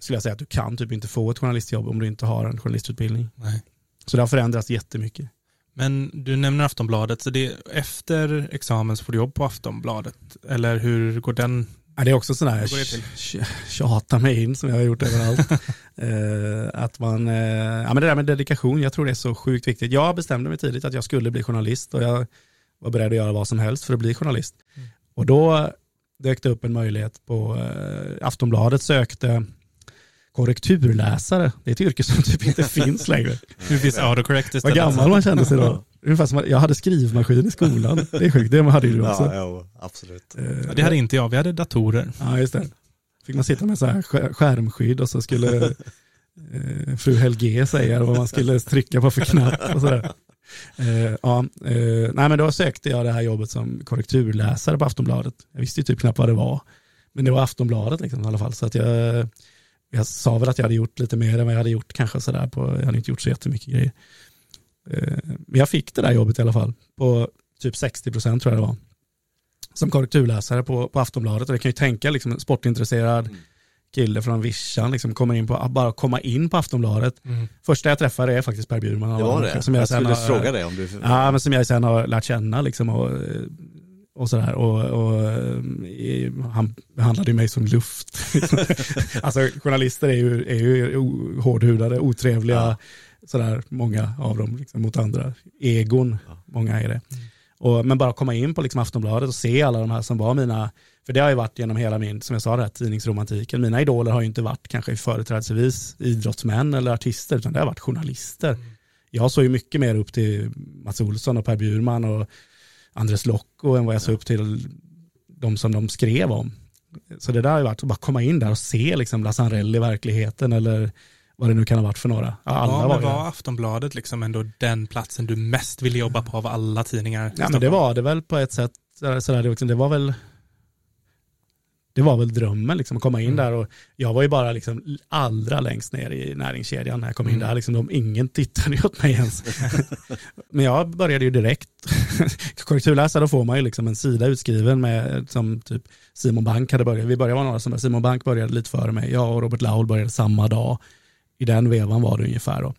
skulle jag säga att du kan typ inte få ett journalistjobb om du inte har en journalistutbildning. Nej. Så det har förändrats jättemycket. Men du nämner Aftonbladet, så det, efter examen så får du jobb på Aftonbladet. Eller hur går den? Ja, det är också sådär Hur går det till? tj- tjata mig in som jag har gjort överallt. [laughs] eh, att man, eh, ja men det där med dedikation, jag tror det är så sjukt viktigt. Jag bestämde mig tidigt att jag skulle bli journalist och jag var beredd att göra vad som helst för att bli journalist. Mm. Och då dök det upp en möjlighet på eh, Aftonbladet sökte korrekturläsare. Det är ett yrke som [laughs] typ inte finns längre. [laughs] Nu finns autocorrect Vad istället. gammal man kände sig då. [laughs] Ungefär som jag hade skrivmaskin i skolan. Det är sjukt, det hade ju du också. Ja, jo, absolut. Eh, Ja, det hade inte jag, vi hade datorer. Ja, just det. Fick man sitta med så här skär- skärmskydd och så skulle eh, fru Helge säga vad man skulle trycka på för knapp och sådär. Uh, ja, eh, nej men då sökte jag det här jobbet som korrekturläsare på Aftonbladet. Jag visste ju typ knappt vad det var. Men det var Aftonbladet liksom, i alla fall. Så att jag, jag sa väl att jag hade gjort lite mer än vad jag hade gjort kanske sådär. På, jag hade inte gjort så jättemycket grejer. Uh, men jag fick det där jobbet i alla fall. På typ 60 procent tror jag det var som korrekturläsare på, på Aftonbladet och jag kan ju tänka liksom sportintresserad Mm kille från Vischan liksom kommer in på, bara komma in på Aftonbladet. Första jag träffar är faktiskt Per Bjurman. Det var det. Som jag, jag skulle har, fråga dig om du... Ja, men som jag sen har lärt känna liksom och, och sådär. Och, och, han behandlade ju mig som luft. [laughs] alltså journalister är ju, är ju hårdhudade, otrevliga, Ja. sådär, många av dem liksom, mot andra. Egon, Ja. många är det. Och, men bara komma in på liksom Aftonbladet och se alla de här som var mina, för det har ju varit genom hela min, som jag sa, det tidningsromantiken. Mina idoler har ju inte varit kanske företrädesvis idrottsmän eller artister, utan det har varit journalister. Jag såg ju mycket mer upp till Mats Olsson och Per Bjurman och Andres Lokko än vad jag såg upp till de som de skrev om. Så det där har ju varit att bara komma in där och se liksom Lasse Anrell i verkligheten eller vad det nu kan ha varit för några. Ja, alla ja, var var Aftonbladet liksom ändå den platsen du mest ville jobba på av alla tidningar? Ja men det var det väl på ett sätt. Sådär, liksom, det var väl det var väl drömmen liksom att komma in Mm. där och jag var ju bara liksom allra längst ner i näringskedjan när jag kom in Mm. där. Liksom, de, ingen tittade [laughs] åt mig ens. [laughs] Men jag började ju direkt. [laughs] Korrekturläsare då får man ju liksom en sida utskriven med som typ Simon Bank hade börjat. Vi började vara några som Simon Bank började lite före mig. Jag och Robert Laul började samma dag. I den vevan var det ungefär då.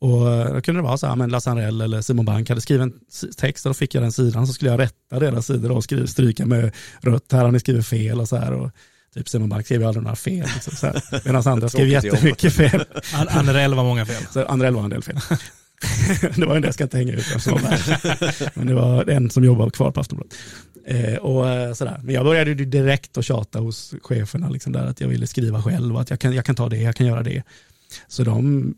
Och då kunde det vara så här, men Lasse Anrell eller Simon Bank hade skrivit en text och då fick jag den sidan så skulle jag rätta deras sidor och skriva, stryka med rött, här har ni skrivit fel och så här. Och typ Simon Bank skrev ju aldrig några fel. Liksom, så här. [laughs] Medan andra skrev jobb. jättemycket fel. An- Anrell var många fel. Så Anrell var en del fel. [laughs] det var en del jag ska inte hänga ut. Men det var en som jobbade kvar på Aftonbladet. Eh, och eh, sådär. Men jag började ju direkt att tjata hos cheferna liksom där att jag ville skriva själv och att jag kan, jag kan ta det, jag kan göra det. Så de,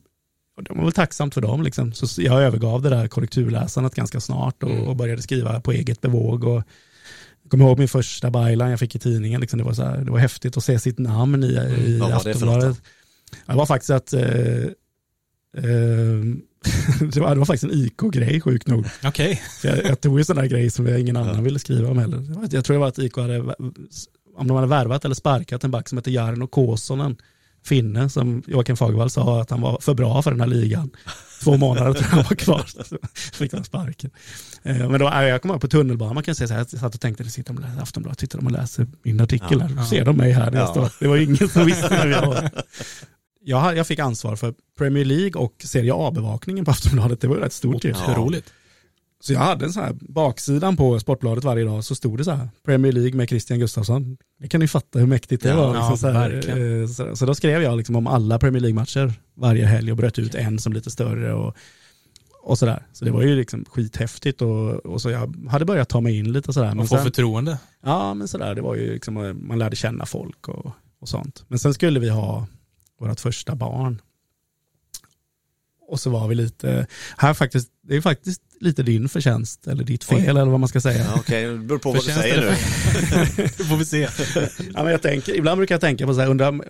de var väl tacksamt för dem liksom. Så jag övergav det där korrekturläsandet ganska snart och, Mm. och började skriva på eget bevåg. Och, jag kommer ihåg min första byline jag fick i tidningen. Liksom. Det, var så här, det var häftigt att se sitt namn i, i Mm. Det för något Aftonbladet. Det var faktiskt att eh, eh, [laughs] det, var, det var faktiskt en IK-grej sjukt nog. Så jag, jag tog ju sådana grejer som ingen annan Ja. ville skriva om heller. Det Jag tror det var att IK hade, om de hade värvat eller sparkat en back som heter Jarno Kåsonen, finne, som Joakim Fagervall sa att han var för bra för den här ligan. Två månader tror jag han var kvar, [laughs] så fick han sparken. Eh, Men då, äh, jag kommer ihåg på tunnelbanan, man kan säga så här, jag satt och tänkte, sitter de och läser Aftonbladet, tittar de och läser min artikel Ja, här, ja. ser de mig här Ja. står. Det var ingen som visste vem jag var. [laughs] Jag, jag fick ansvar för Premier League och Serie A-bevakningen på Aftonbladet, det var ju rätt stort ju. Ja. Så jag hade en sån här baksidan på Sportbladet varje dag så stod det så här Premier League med Christian Gustafsson. Det kan ni fatta hur mäktigt det Ja, var. Liksom ja, så, här, eh, så, så då skrev jag liksom om alla Premier League-matcher varje helg och bröt ut en som lite större och, och sådär. Så det var ju liksom skithäftigt och, och så jag hade börjat ta mig in lite sådär. Man får sen, förtroende. ja men sådär, det var ju liksom, eh, man lärde känna folk och, och sånt. Men sen skulle vi ha vårt första barn. Och så var vi lite, här faktiskt, det är faktiskt lite din förtjänst, eller ditt fel Oj. eller vad man ska säga. Ja, Okej, det beror på vad du säger nu. Det [laughs] får vi se. [laughs] Ja, men jag tänker, ibland brukar jag tänka på så här, undrar,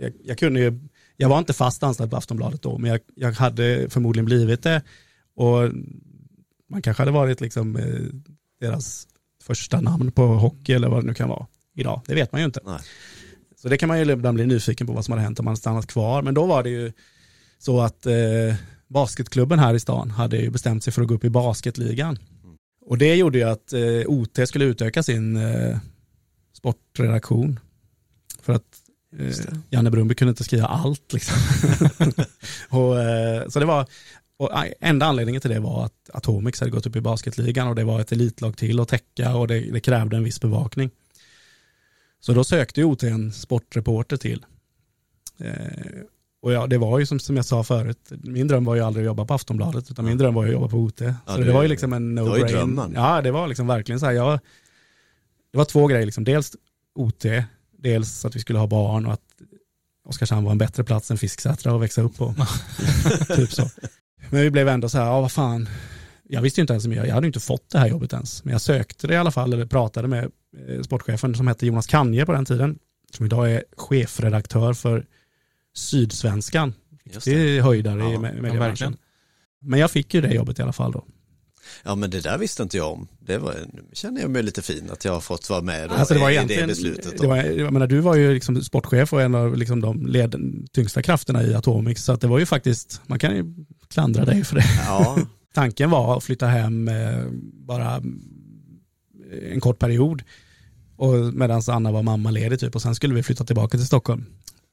jag, jag kunde ju, jag var inte fast anställd på Aftonbladet då, men jag, jag hade förmodligen blivit det. Och man kanske hade varit liksom eh, deras första namn på hockey eller vad det nu kan vara idag. Det vet man ju inte. Nej. Så det kan man ju ibland bli nyfiken på vad som hade hänt om man stannat kvar. Men då var det ju så att eh, basketklubben här i stan hade ju bestämt sig för att gå upp i basketligan. Och det gjorde ju att eh, OT skulle utöka sin eh, sportredaktion. För att eh. Janne Brumby kunde inte skriva allt. Liksom. [laughs] och, eh, så det var, och eh, enda anledningen till det var att Atomics hade gått upp i basketligan och det var ett elitlag till att täcka och det, det krävde en viss bevakning. Så då sökte OT en sportreporter till. Och ja, det var ju som, som jag sa förut, min dröm var ju aldrig att jobba på Aftonbladet, utan min dröm var ju att jobba på OT. så det- det var ju liksom en det var ju no-brain. drömmen. Ja, det var liksom verkligen så här, jag, det var två grejer, liksom. dels OT, dels att vi skulle ha barn och att Oskarshamn var en bättre plats än Fisksätra att växa upp på. [laughs] typ så. Men vi blev ändå så här, ja vad fan, jag visste ju inte ens om jag, jag hade ju inte fått det här jobbet ens, men jag sökte det i alla fall, eller pratade med eh, sportchefen som hette Jonas Kanje på den tiden, som idag är chefredaktör för Sydsvenskan. Just Det det. är höjdare Ja, i mediebranschen. Men jag fick ju det jobbet i alla fall då. Ja, men det där visste inte jag om. Det var, nu känner jag mig lite fin att jag har fått vara med Alltså det var i det beslutet. det var, jag menar, du var ju liksom sportchef och en av liksom de led, tyngsta krafterna i Atomics, så det var ju faktiskt, man kan ju klandra dig för det. Ja, [laughs] Tanken var att flytta hem eh, bara en kort period medan Anna var mammaledig typ och sen skulle vi flytta tillbaka till Stockholm.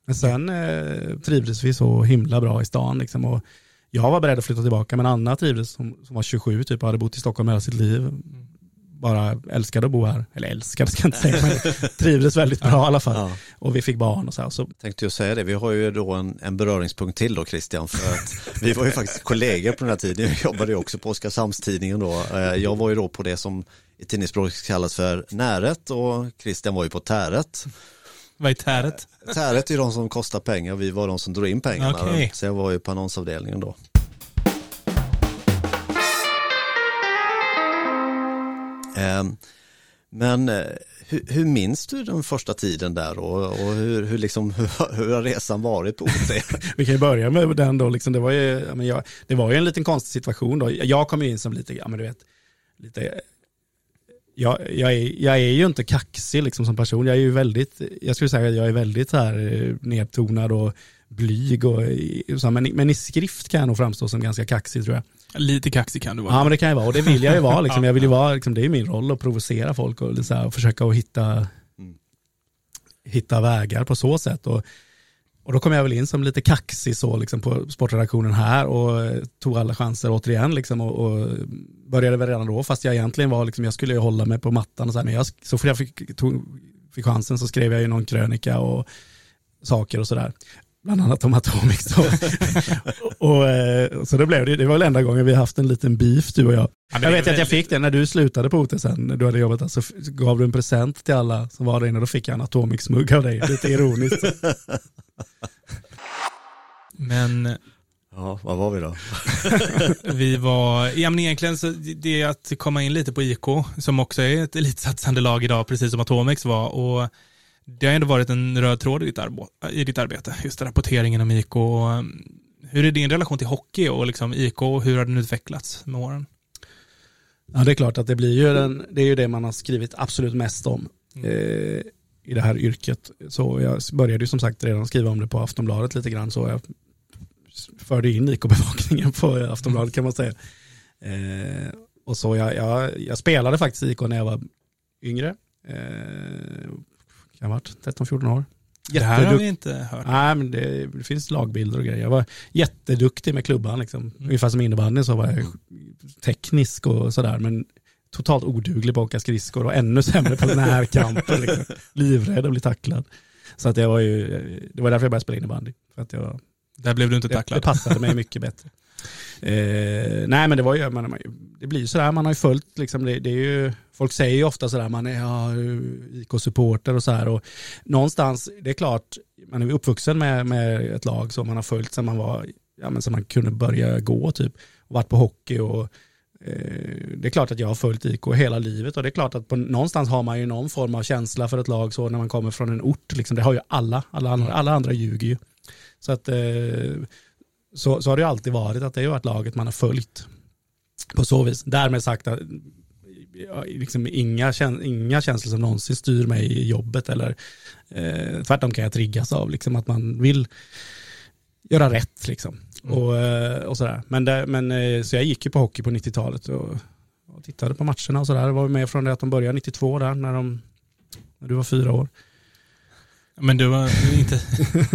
Men sen eh, trivdes vi så himla bra i stan liksom och jag var beredd att flytta tillbaka men Anna trivdes som, som var 27 typ och hade bott i Stockholm hela sitt liv. Bara älskade att bo här, eller älskade ska jag inte säga men [laughs] trivdes väldigt bra i alla fall. ja. Och vi fick barn och så här. Så, Tänkte jag säga det, vi har ju då en, en beröringspunkt till då Christian, för att vi var ju faktiskt kollegor på den här tiden, jag jobbade ju också på Oskarshamnstidningen då. Eh, Jag var ju då på det som i tidningsspråk kallas för näret och Christian var ju på täret. Vad är täret? Täret är de som kostar pengar, vi var de som drog in pengarna. Okej. Så jag var ju på annonsavdelningen då. Ehm, Men eh, hur, hur minns du den första tiden där och, och hur, hur, liksom, hur, [laughs] hur har resan varit på OT? [laughs] Vi kan ju börja med den då, liksom, det, var ju, jag, det var ju en liten konstig situation då. Jag kom ju in som lite, ja men du vet, lite, jag, jag, är, jag är ju inte kaxig liksom som person, jag är ju väldigt, jag skulle säga att jag är väldigt så här eh, nedtonad och blyg och så, här, men, men i skrift kan jag nog framstå som ganska kaxig tror jag. Lite kaxig kan du vara. Ja men det kan jag vara och det vill jag ju vara liksom. Ja, [laughs] Jag vill ju vara, liksom, det är min roll att provocera folk och, så här, och försöka att hitta, Mm. hitta vägar på så sätt. Och, och då kom jag väl in som lite kaxig så liksom på sportredaktionen här och eh, tog alla chanser återigen liksom och, och började väl redan då fast jag egentligen var liksom, jag skulle ju hålla mig på mattan och så här, men jag, så fort jag fick, tog, fick chansen så skrev jag ju någon krönika och saker och sådär bland annat om Atomics. Då. [laughs] och, eh, så det blev det, det var väl enda gången vi haft en liten beef du och jag. Ja, jag vet att jag fick det när du slutade på OT sen, när du hade jobbat där, så gav du en present till alla som var där inne, då fick jag en Atomics-mugg av dig, lite ironiskt. [laughs] Men Ja, vad var vi då? [laughs] vi var, ja men egentligen så det är att komma in lite på IK, som också är ett elitsatsande lag idag, precis som Atomex var. Och det har ändå varit en röd tråd i ditt, i ditt arbete, just rapporteringen om IK. Hur är din relation till hockey och liksom IK, hur har den utvecklats med åren? Ja, det är klart att det blir ju, den, det, är ju det man har skrivit absolut mest om mm. eh, i det här yrket. Så jag började ju som sagt redan skriva om det på Aftonbladet lite grann, så jag förde in IK-bevakningen på Aftonbladet kan man säga. Eh, och så jag, jag, jag, spelade faktiskt IK när jag var yngre. Eh, jag har varit 13-14 år. Det här har vi inte hört. Nej, men det, det, finns lagbilder och grejer. Jag var jätteduktig med klubban, liksom. Mm. ungefär som innebandy så var jag teknisk och sådär. Men totalt oduglig på att åka skridskor och ännu sämre på närkamper. [laughs] liksom. Livrädd att bli tacklad. Så att jag var ju, det var därför jag började spela innebandy. För att jag där blev du inte tacklad. Det, det passade mig mycket bättre. Eh, nej men det var ju, man, det blir ju sådär, man har ju följt, liksom, det, det, är ju, folk säger ju ofta sådär, man är ja, IK-supporter och sådär. Och någonstans, det är klart, man är uppvuxen med, med ett lag som man har följt sedan man var, ja men så man kunde börja gå typ. Och varit på hockey och eh, det är klart att jag har följt IK hela livet och det är klart att på, någonstans har man ju någon form av känsla för ett lag så när man kommer från en ort. Liksom, det har ju alla, alla andra, alla andra ljuger ju. Så, att, eh, så, så har det alltid varit att det har varit laget man har följt. På så vis. Därmed sagt att liksom inga, inga känslor som någonsin styr mig i jobbet eller eh, tvärtom kan jag triggas av liksom, att man vill göra rätt liksom. Mm. Och, eh, och sådär. Men, det, men, eh, så jag gick ju på hockey på 90-talet och, och tittade på matcherna och sådär. Var med från det att de började 92 där när, de, när du var fyra år. Men du var inte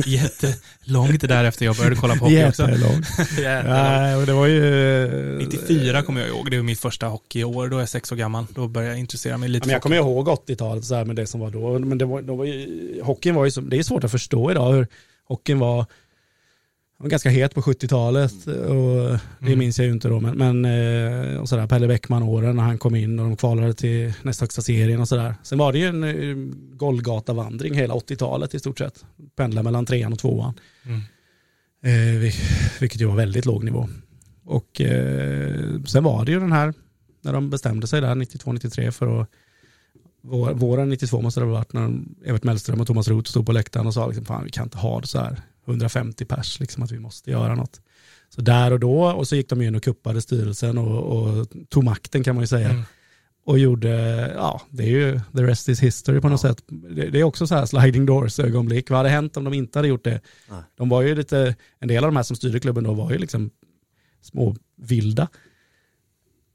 [laughs] jättelångt därefter jag började kolla på hockey också. Jättelångt. [laughs] Nej, det var ju... 94 kommer jag ihåg, det var mitt första hockeyår, då är jag sex år gammal. Då började jag intressera mig lite. Men jag kommer ihåg 80-talet så här med det som var då. Men det var, då var ju, hockeyn var ju, som, det är svårt att förstå idag hur hockeyn var var ganska het på 70-talet och det mm. minns jag ju inte då. Men, men eh, och sådär, Pelle Bäckman-åren när han kom in och de kvalade till nästa högsta serien och sådär. Sen var det ju en eh, Golgata-vandring hela 80-talet i stort sett. Pendla mellan trean och tvåan. Mm. Eh, vilket ju var väldigt låg nivå. Och eh, sen var det ju den här, när de bestämde sig där 92-93 för att våren 92 måste det ha varit när Evert Mellström och Thomas Roth stod på läktaren och sa liksom, fan vi kan inte ha det så här. 150 pers, liksom att vi måste göra något. Så där och då, och så gick de in och kuppade styrelsen och, och tog makten kan man ju säga. Mm. Och gjorde, ja, det är ju the rest is history på något sätt. Det, det, är också så här sliding doors ögonblick. Vad hade hänt om de inte hade gjort det? Nej. De var ju lite, en del av de här som styrde klubben då var ju liksom små vilda.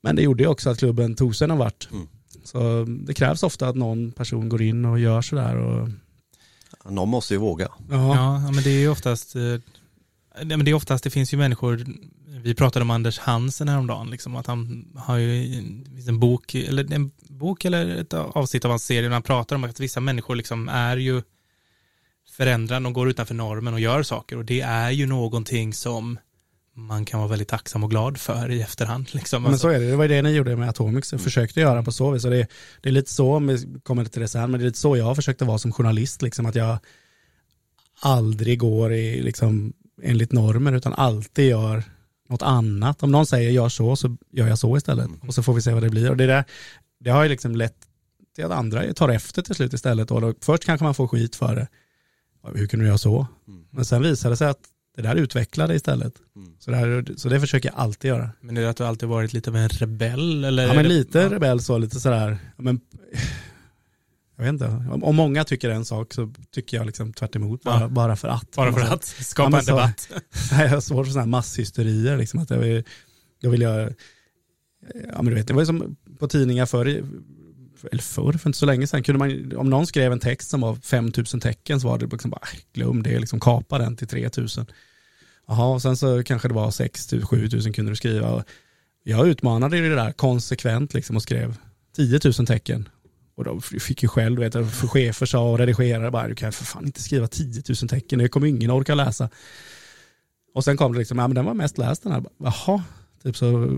Men det gjorde ju också att klubben tog sig någon vart. Mm. Så det krävs ofta att någon person går in och gör sådär. Och någon måste ju våga. Ja, ja men det är ju oftast, eh, men det är oftast, det finns ju människor, vi pratade om Anders Hansen häromdagen, liksom, att han har ju en bok, eller en bok eller ett avsnitt av hans serie, där han pratar om att vissa människor liksom är ju förändrade, och går utanför normen och gör saker och det är ju någonting som man kan vara väldigt tacksam och glad för i efterhand. Liksom. Men så är det, det var det ni gjorde med Atomics, mm. försökte göra på så vis. Och det, det är lite så, om vi kommer till det sen, men det är lite så jag försökte vara som journalist, liksom, att jag aldrig går i, liksom, enligt normer, utan alltid gör något annat. Om någon säger gör så, så gör jag så istället. Mm. Och så får vi se vad det blir. Och det, där, det har ju liksom lett till att andra tar efter till slut istället. Och då, först kanske man får skit för det. Hur kunde du göra så? Mm. Men sen visar det sig att det där utvecklade istället. Mm. Så, det här, så det försöker jag alltid göra. Men är det att du alltid varit lite av en rebell? Eller ja, men lite ja. rebell så, lite sådär. Men, jag vet inte, om, om många tycker en sak så tycker jag liksom tvärt emot, bara, ja. bara för att. Bara för att skapa ja, en debatt. [laughs] Så, jag har svårt för sådana här masshysterier, liksom, att jag vill, jag vill göra, ja men du vet, det var ju som på tidningar förr, eller förr, för inte så länge sedan, kunde man, om någon skrev en text som var 5000 tecken så var det liksom bara, äh, glöm det, liksom kapa den till 3000. Jaha, och sen så kanske det var 6 7000 kunde du skriva. Jag utmanade det där konsekvent liksom och skrev 10 000 tecken. Och då fick ju själv, vet du, för chefer sa och redigerare bara, du kan för fan inte skriva 10 000 tecken, det kommer ingen orka läsa. Och sen kom det liksom, ja men den var mest läst den här. Jaha, typ så,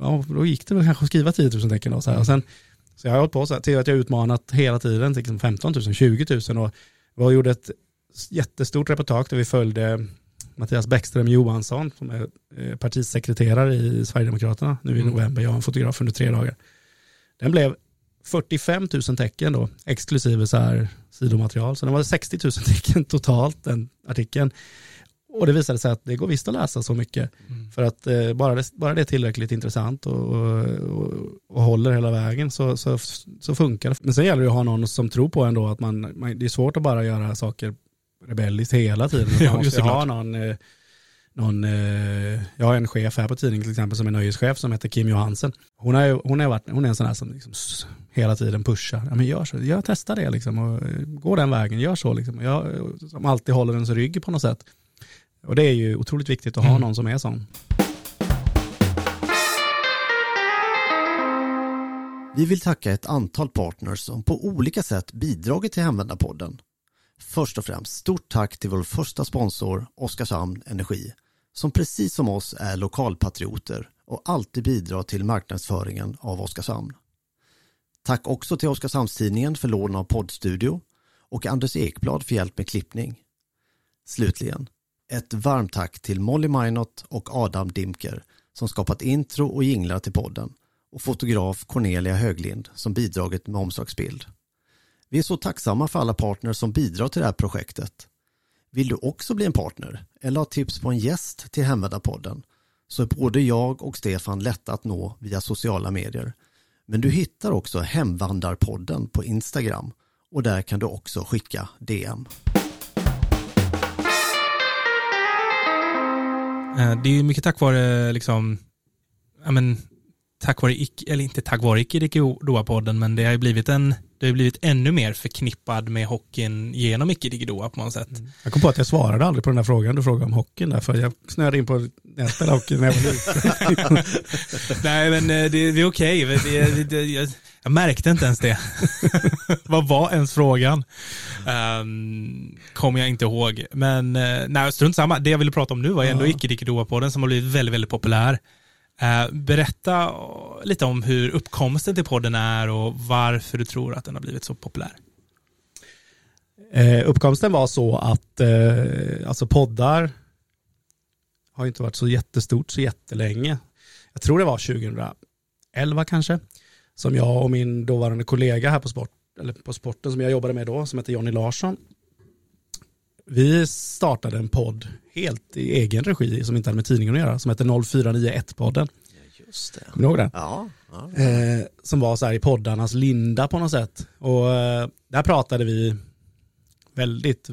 ja, då gick det väl kanske att skriva 10 000 tecken då. Så, här. och sen, så jag har hållit på så här, till att jag utmanat hela tiden, liksom 15 000, 20 000 och vi gjorde ett jättestort reportage där vi följde Mattias Bäckström Johansson som är eh, partisekreterare i Sverigedemokraterna nu i mm. november. Jag har en fotograf under tre dagar. Den blev 45 000 tecken då, exklusive så här sidomaterial. Så den var 60 000 tecken totalt, den artikeln. Och det visade sig att det går visst att läsa så mycket. Mm. För att eh, bara, det, bara det är tillräckligt intressant och, och, och, håller hela vägen så, så, så funkar det. Men sen gäller det att ha någon som tror på ändå att man, man det är svårt att bara göra saker rebelliskt hela tiden. [laughs] Man ja, måste ha någon, eh, någon eh, jag har en chef här på tidningen till exempel som är nöjeschef som heter Kim Johansen. Hon, har, hon, har varit, hon är en sån här som liksom hela tiden pushar. Ja, men gör så, jag testar det liksom och eh, gå den vägen, gör så liksom. Jag, som alltid håller ens rygg på något sätt. Och det är ju otroligt viktigt att ha mm. någon som är sån. Vi vill tacka ett antal partners som på olika sätt bidragit till Hemvändarpodden. Först och främst stort tack till vår första sponsor Oskarshamn Energi som precis som oss är lokalpatrioter och alltid bidrar till marknadsföringen av Oskarshamn. Tack också till Oskarshamnstidningen för lån av poddstudio och Anders Ekblad för hjälp med klippning. Slutligen, ett varmt tack till Molly Minot och Adam Dimker som skapat intro och jinglar till podden och fotograf Cornelia Höglind som bidragit med omslagsbild. Vi är så tacksamma för alla partners som bidrar till det här projektet. Vill du också bli en partner eller ha tips på en gäst till Hemvändarpodden så är både jag och Stefan lätta att nå via sociala medier. Men du hittar också Hemvandarpodden på Instagram och där kan du också skicka DM. Eh, det är mycket tack vare liksom, ja men, tack vare, eller inte tack vare icke podden men det har ju blivit en det har blivit ännu mer förknippad med hockeyn genom icke Digidoa på något sätt. Mm. Jag kom på att jag svarade aldrig på den här frågan du frågade om hockeyn där, för jag snöade in på spelade hockey när jag var liten. [laughs] Nej men eh, det, det är okej, okay. jag, jag, märkte inte ens det. [laughs] Vad var ens frågan? Um, Kommer jag inte ihåg. Men uh, nej, strunt samma. Det jag ville prata om nu var ändå ja. icke Digidoa på den som har blivit väldigt, väldigt populär. Eh, berätta eh, lite om hur uppkomsten till podden är och varför du tror att den har blivit så populär. Eh, uppkomsten var så att eh, alltså poddar har inte varit så jättestort så jättelänge. Jag tror det var 2011 kanske, som jag och min dåvarande kollega här på, sport, eller på sporten som jag jobbade med då, som heter Jonny Larsson, vi startade en podd helt i egen regi som inte hade med tidningen att göra, som heter 0491-podden. Ja, just det. Kommer du ihåg den? Ja. ja. Eh, som var så här i poddarnas linda på något sätt. Och eh, där pratade vi väldigt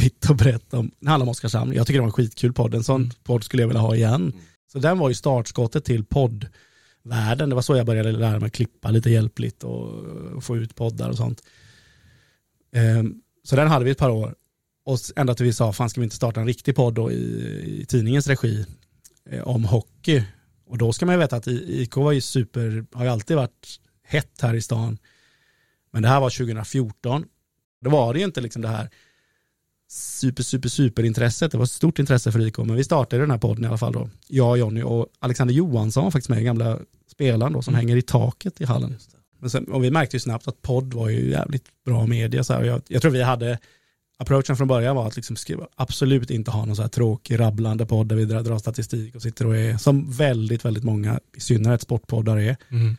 vitt [laughs] och brett om, det handlar om Oskarshamn. Jag tycker det var en skitkul podd, en sån mm. podd skulle jag vilja ha igen. Mm. Så den var ju startskottet till poddvärlden. Det var så jag började lära mig klippa lite hjälpligt och, och få ut poddar och sånt. Eh, så den hade vi ett par år. Och ända till vi sa, fan ska vi inte starta en riktig podd då i, i tidningens regi eh, om hockey. Och då ska man ju veta att IK var ju super, har ju alltid varit hett här i stan. Men det här var 2014. Då var det ju inte liksom det här super, super, super intresset. Det var ett stort intresse för IK, men vi startade den här podden i alla fall då. Jag, Jonny och Alexander Johansson var faktiskt med, gamla spelaren då, som mm. hänger i taket i hallen. Men sen, och vi märkte ju snabbt att podd var ju jävligt bra media. Så här. Jag, jag tror vi hade approachen från början var att liksom skriva, absolut inte ha någon så här tråkig rabblande podd där vi drar, drar statistik och sitter och är, som väldigt, väldigt många, i synnerhet sportpoddar är, mm.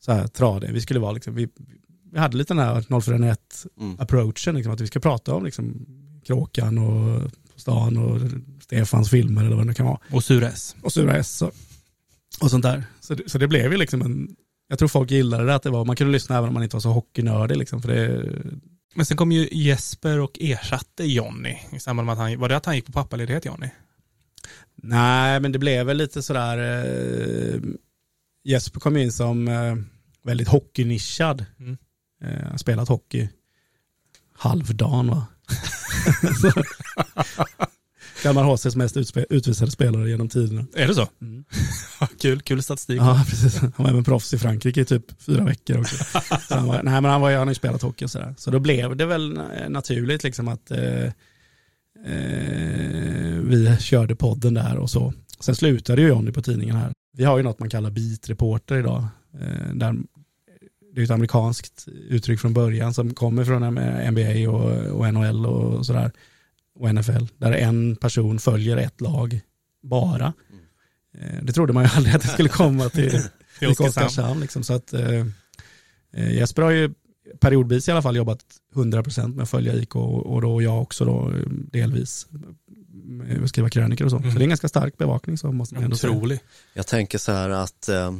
så här tradig. Vi skulle vara liksom, vi, vi hade lite den här 041 mm. approachen, liksom, att vi ska prata om liksom, Kråkan och stan och Stefans filmer eller vad det kan vara. Och Sura S. Och Sura S och, och sånt där. Så, så det blev ju liksom en, jag tror folk gillade det, att det var, man kunde lyssna även om man inte var så hockeynördig liksom, för det, men sen kom ju Jesper och ersatte Jonny i samband med att han, var det att han gick på pappaledighet Jonny? Nej, men det blev väl lite sådär, eh, Jesper kom in som eh, väldigt hockeynischad. Mm. Eh, spelat hockey halvdan va. [laughs] [laughs] [laughs] Kalmar HCs mest utvisade spelare genom tiderna. Är det så? Mm. [laughs] kul, kul statistik. Ja, precis. Han var även proffs i Frankrike i typ fyra veckor också. Så han, var, nej, men han, var, han har ju spelat hockey och sådär. Så då blev det väl naturligt liksom att eh, eh, vi körde podden där och så. Sen slutade ju Jonny på tidningen här. Vi har ju något man kallar beat-reporter idag. Eh, där det är ett amerikanskt uttryck från början som kommer från NBA och, och NHL och sådär. Och NFL. Där en person följer ett lag bara. Eh, det trodde man ju [laughs] aldrig att det skulle komma till, [laughs] till Oskarshamn. Liksom. Så att, eh, Jesper har ju periodvis i alla fall jobbat 100% med att följa IK och, och då jag också då delvis med att skriva krönikor och så. Mm. Så det är en ganska stark bevakning så måste man ändå Otrolig. säga. Jag tänker så här att eh,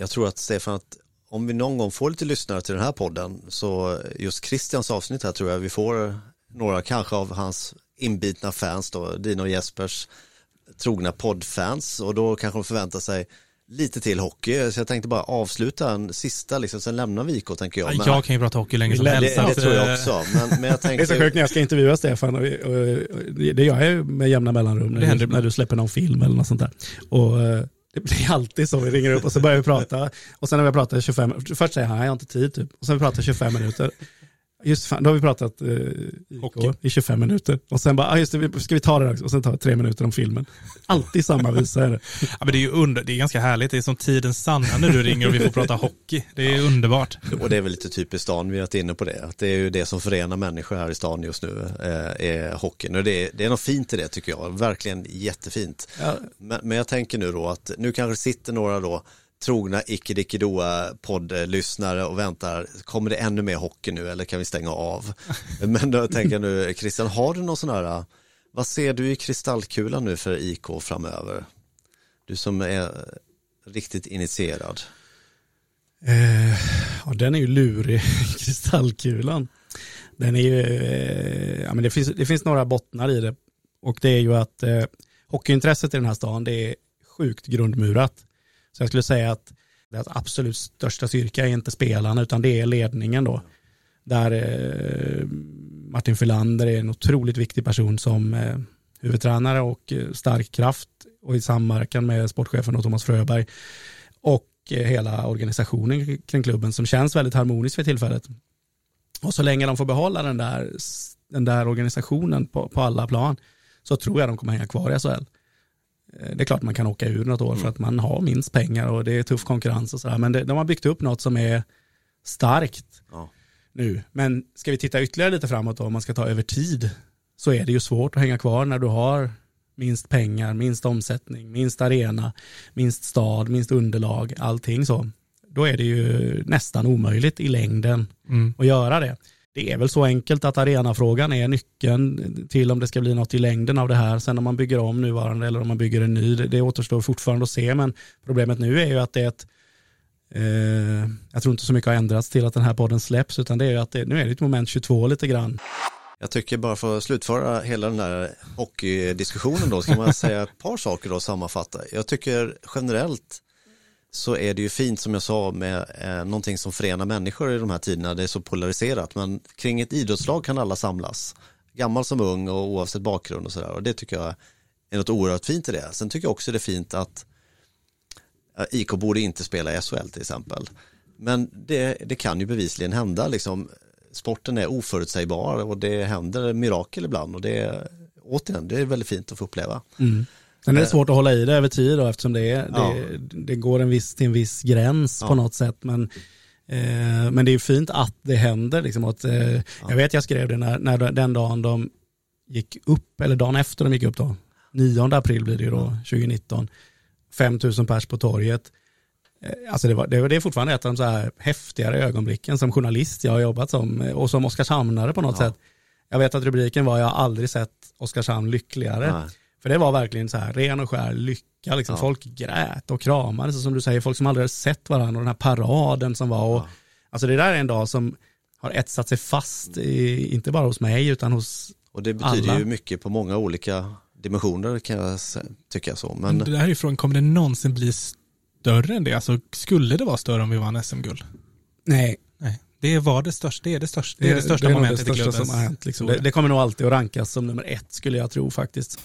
jag tror att Stefan, att om vi någon gång får lite lyssnare till den här podden så just Christians avsnitt här tror jag vi får några kanske av hans inbitna fans då, Dino och Jespers trogna poddfans och då kanske de förväntar sig lite till hockey. Så jag tänkte bara avsluta en sista, liksom, sen lämnar vi IK tänker jag. Men, jag kan ju prata hockey länge som helst. Det, det tror jag också. Men, men jag tänkte... [laughs] Det är så sjukt när jag ska intervjua Stefan, och, och, och det gör jag med jämna mellanrum, när, du, när du släpper någon film eller något sånt där. Och, det [laughs] blir alltid så, vi ringer upp och så börjar vi prata. Och sen när vi pratar 25, först säger han, jag har inte tid typ. Och sen vi pratar 25 minuter. Just fan, då har vi pratat eh, IK i 25 minuter. Och sen bara, ah, just det, ska vi ta det också? Och sen tar vi tre minuter om filmen. Alltid samma visa är det. Ja, men det är ju under, det är ganska härligt. Det är som tidens sanna när du ringer och vi får prata hockey. Det är underbart. Och det är väl lite typiskt stan, vi har varit inne på det. Att det är ju det som förenar människor här i stan just nu, eh, är hockeyn. Och det är, det är något fint i det tycker jag. Verkligen jättefint. Ja. Men, men jag tänker nu då att nu kanske sitter några då trogna icke-dickedoa poddlyssnare och väntar, kommer det ännu mer hockey nu eller kan vi stänga av? [laughs] Men då tänker jag nu, Christian, har du någon sån här, vad ser du i kristallkulan nu för IK framöver? Du som är riktigt initierad. Eh, ja, den är ju lurig, [laughs] kristallkulan. Den är ju, eh, ja, men det, finns, det finns några bottnar i det. Och det är ju att eh, hockeyintresset i den här stan, det är sjukt grundmurat. Så jag skulle säga att det absolut största styrka är inte spelarna utan det är ledningen då. Där eh, Martin Fylander är en otroligt viktig person som eh, huvudtränare och eh, stark kraft och i samverkan med sportchefen och Thomas Fröberg och eh, hela organisationen kring klubben som känns väldigt harmonisk för tillfället. Och så länge de får behålla den där, den där organisationen på, på alla plan så tror jag de kommer hänga kvar i SHL. Eh, det är klart man kan åka ur något år för mm. att man har minst pengar och det är tuff konkurrens och sådär. Men det, de har byggt upp något som är starkt ja. nu. Men ska vi titta ytterligare lite framåt då, om man ska ta över tid, så är det ju svårt att hänga kvar när du har minst pengar, minst omsättning, minst arena, minst stad, minst underlag, allting så. Då är det ju nästan omöjligt i längden mm. att göra det det är väl så enkelt att arenafrågan är nyckeln till om det ska bli något i längden av det här. Sen om man bygger om nuvarande eller om man bygger en ny, det, det återstår fortfarande att se. Men problemet nu är ju att det är ett, eh, jag tror inte så mycket har ändrats till att den här podden släpps, utan det är ju att det, nu är det ett moment 22 lite grann. Jag tycker bara för att slutföra hela den här hockeydiskussionen då, ska man säga ett par saker då sammanfatta. Jag tycker generellt så är det ju fint som jag sa med eh, någonting som förenar människor i de här tiderna. Det är så polariserat men kring ett idrottslag kan alla samlas. Gammal som ung och oavsett bakgrund och sådär och det tycker jag är något oerhört fint i det. Sen tycker jag också det är fint att eh, IK borde inte spela i SHL till exempel. Men det, det kan ju bevisligen hända liksom. Sporten är oförutsägbar och det händer mirakel ibland och det återigen, det är väldigt fint att få uppleva. Mm. Är det eh. svårt att hålla i det över tid då, eftersom det, är, ja. det, det, går en viss, till en viss gräns ja. på något sätt. Men, eh, men det är fint att det händer. Liksom, att, eh, ja. Jag vet jag skrev det när, när den dagen de gick upp, eller dagen efter de gick upp då, 9 april blir det ju då, 2019, 5000 pers på torget. Eh, alltså det, var, det, det är fortfarande ett av de så här häftigare ögonblicken som journalist jag har jobbat som och som Oskarshamnare på något sätt. Jag vet att rubriken var jag har aldrig sett Oskarshamn lyckligare. Nej. För det var verkligen så här ren och skär lycka. Liksom. Ja. Folk grät och kramades, som du säger, folk som aldrig hade sett varandra och den här paraden som var. Och, ja. Alltså det där är en dag som har etsat sig fast, i, inte bara hos mig utan hos Och det betyder alla. ju mycket på många olika dimensioner kan jag tycka så. Men... det här är frågan, kommer det någonsin bli större än det? Alltså skulle det vara större om vi vann SM-guld? Nej. Nej. Det var det största, det är det största, det är det största det är momentet det i största klubbens som har hänt. Liksom. Det, det kommer nog alltid att rankas som nummer ett skulle jag tro faktiskt.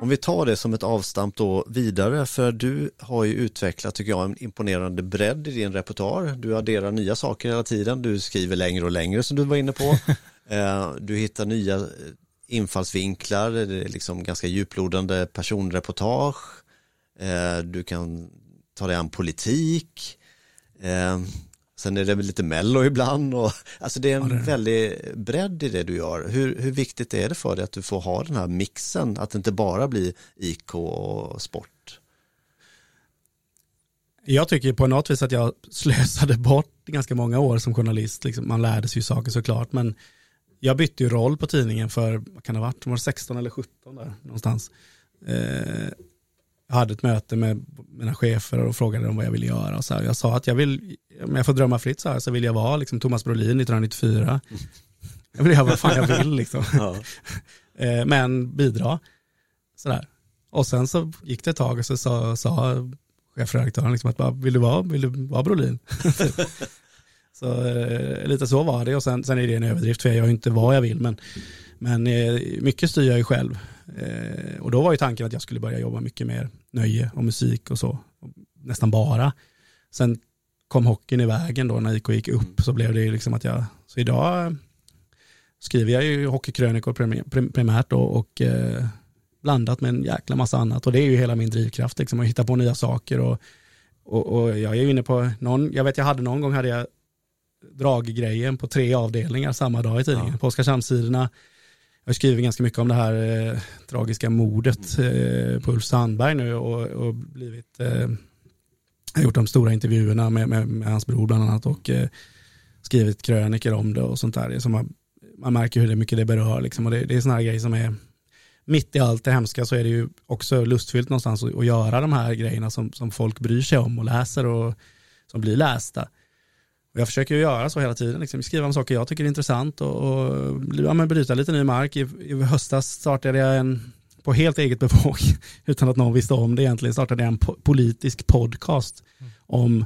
Om vi tar det som ett avstamp då vidare, för du har ju utvecklat, tycker jag, en imponerande bredd i din repertoar. Du adderar nya saker hela tiden, du skriver längre och längre som du var inne på. [laughs] Eh, du hittar nya eh, infallsvinklar, det är liksom ganska djuplodande personreportage. Eh, Du kan ta dig an politik. Sen är det väl lite mello ibland och alltså det är en Ja, det är väldig bredd i det du gör. Hur, hur viktigt är det för dig att du får ha den här mixen, att det inte bara blir IK och sport? Jag tycker på något vis att jag slösade bort ganska många år som journalist. Liksom, man lärde sig ju saker såklart, men jag bytte ju roll på tidningen för, vad kan det ha varit, var det 16 eller 17 där någonstans. Eh, jag hade ett möte med mina chefer och frågade dem vad jag ville göra. Och så här. Jag sa att jag vill, om jag får drömma fritt så här, så vill jag vara liksom Thomas Brolin 1994. [laughs] Jag vill göra vad fan jag vill liksom. Ja. [laughs] Eh, men bidra. Sådär. Och sen så gick det ett tag och så sa, sa chefredaktören liksom att bara, vill du vara, vill du vara Brolin? [laughs] så eh, lite så var det och sen, sen är det en överdrift för jag gör ju inte vad jag vill men, men eh, mycket styr jag ju själv. Eh, och då var ju tanken att jag skulle börja jobba mycket mer nöje och musik och så. Nästan bara. Sen kom hockeyn i vägen då när IK gick upp så blev det ju liksom att jag, så idag skriver jag ju hockeykrönikor primä- prim- primärt då och eh, blandat med en jäkla massa annat och det är ju hela min drivkraft liksom att hitta på nya saker och, och, och jag är ju inne på någon, jag vet jag hade någon gång hade jag draggrejen på tre avdelningar samma dag i tidningen, Ja. på Oskarshamnsidorna. Jag har skrivit ganska mycket om det här eh, tragiska mordet eh, på Ulf Sandberg nu och, och blivit, eh, jag har gjort de stora intervjuerna med, med, med hans bror bland annat och eh, skrivit krönikor om det och sånt där. Det man, man märker hur mycket det berör liksom och det, det är sådana grejer som är mitt i allt det hemska så är det ju också lustfyllt någonstans att, att göra de här grejerna som, som folk bryr sig om och läser och som blir lästa. Och jag försöker ju göra så hela tiden, liksom, skriva om saker jag tycker är intressant och, och ja, men bryta lite ny mark. I, I höstas startade jag en, på helt eget bevåg, [laughs] utan att någon visste om det egentligen, startade jag en po politisk podcast om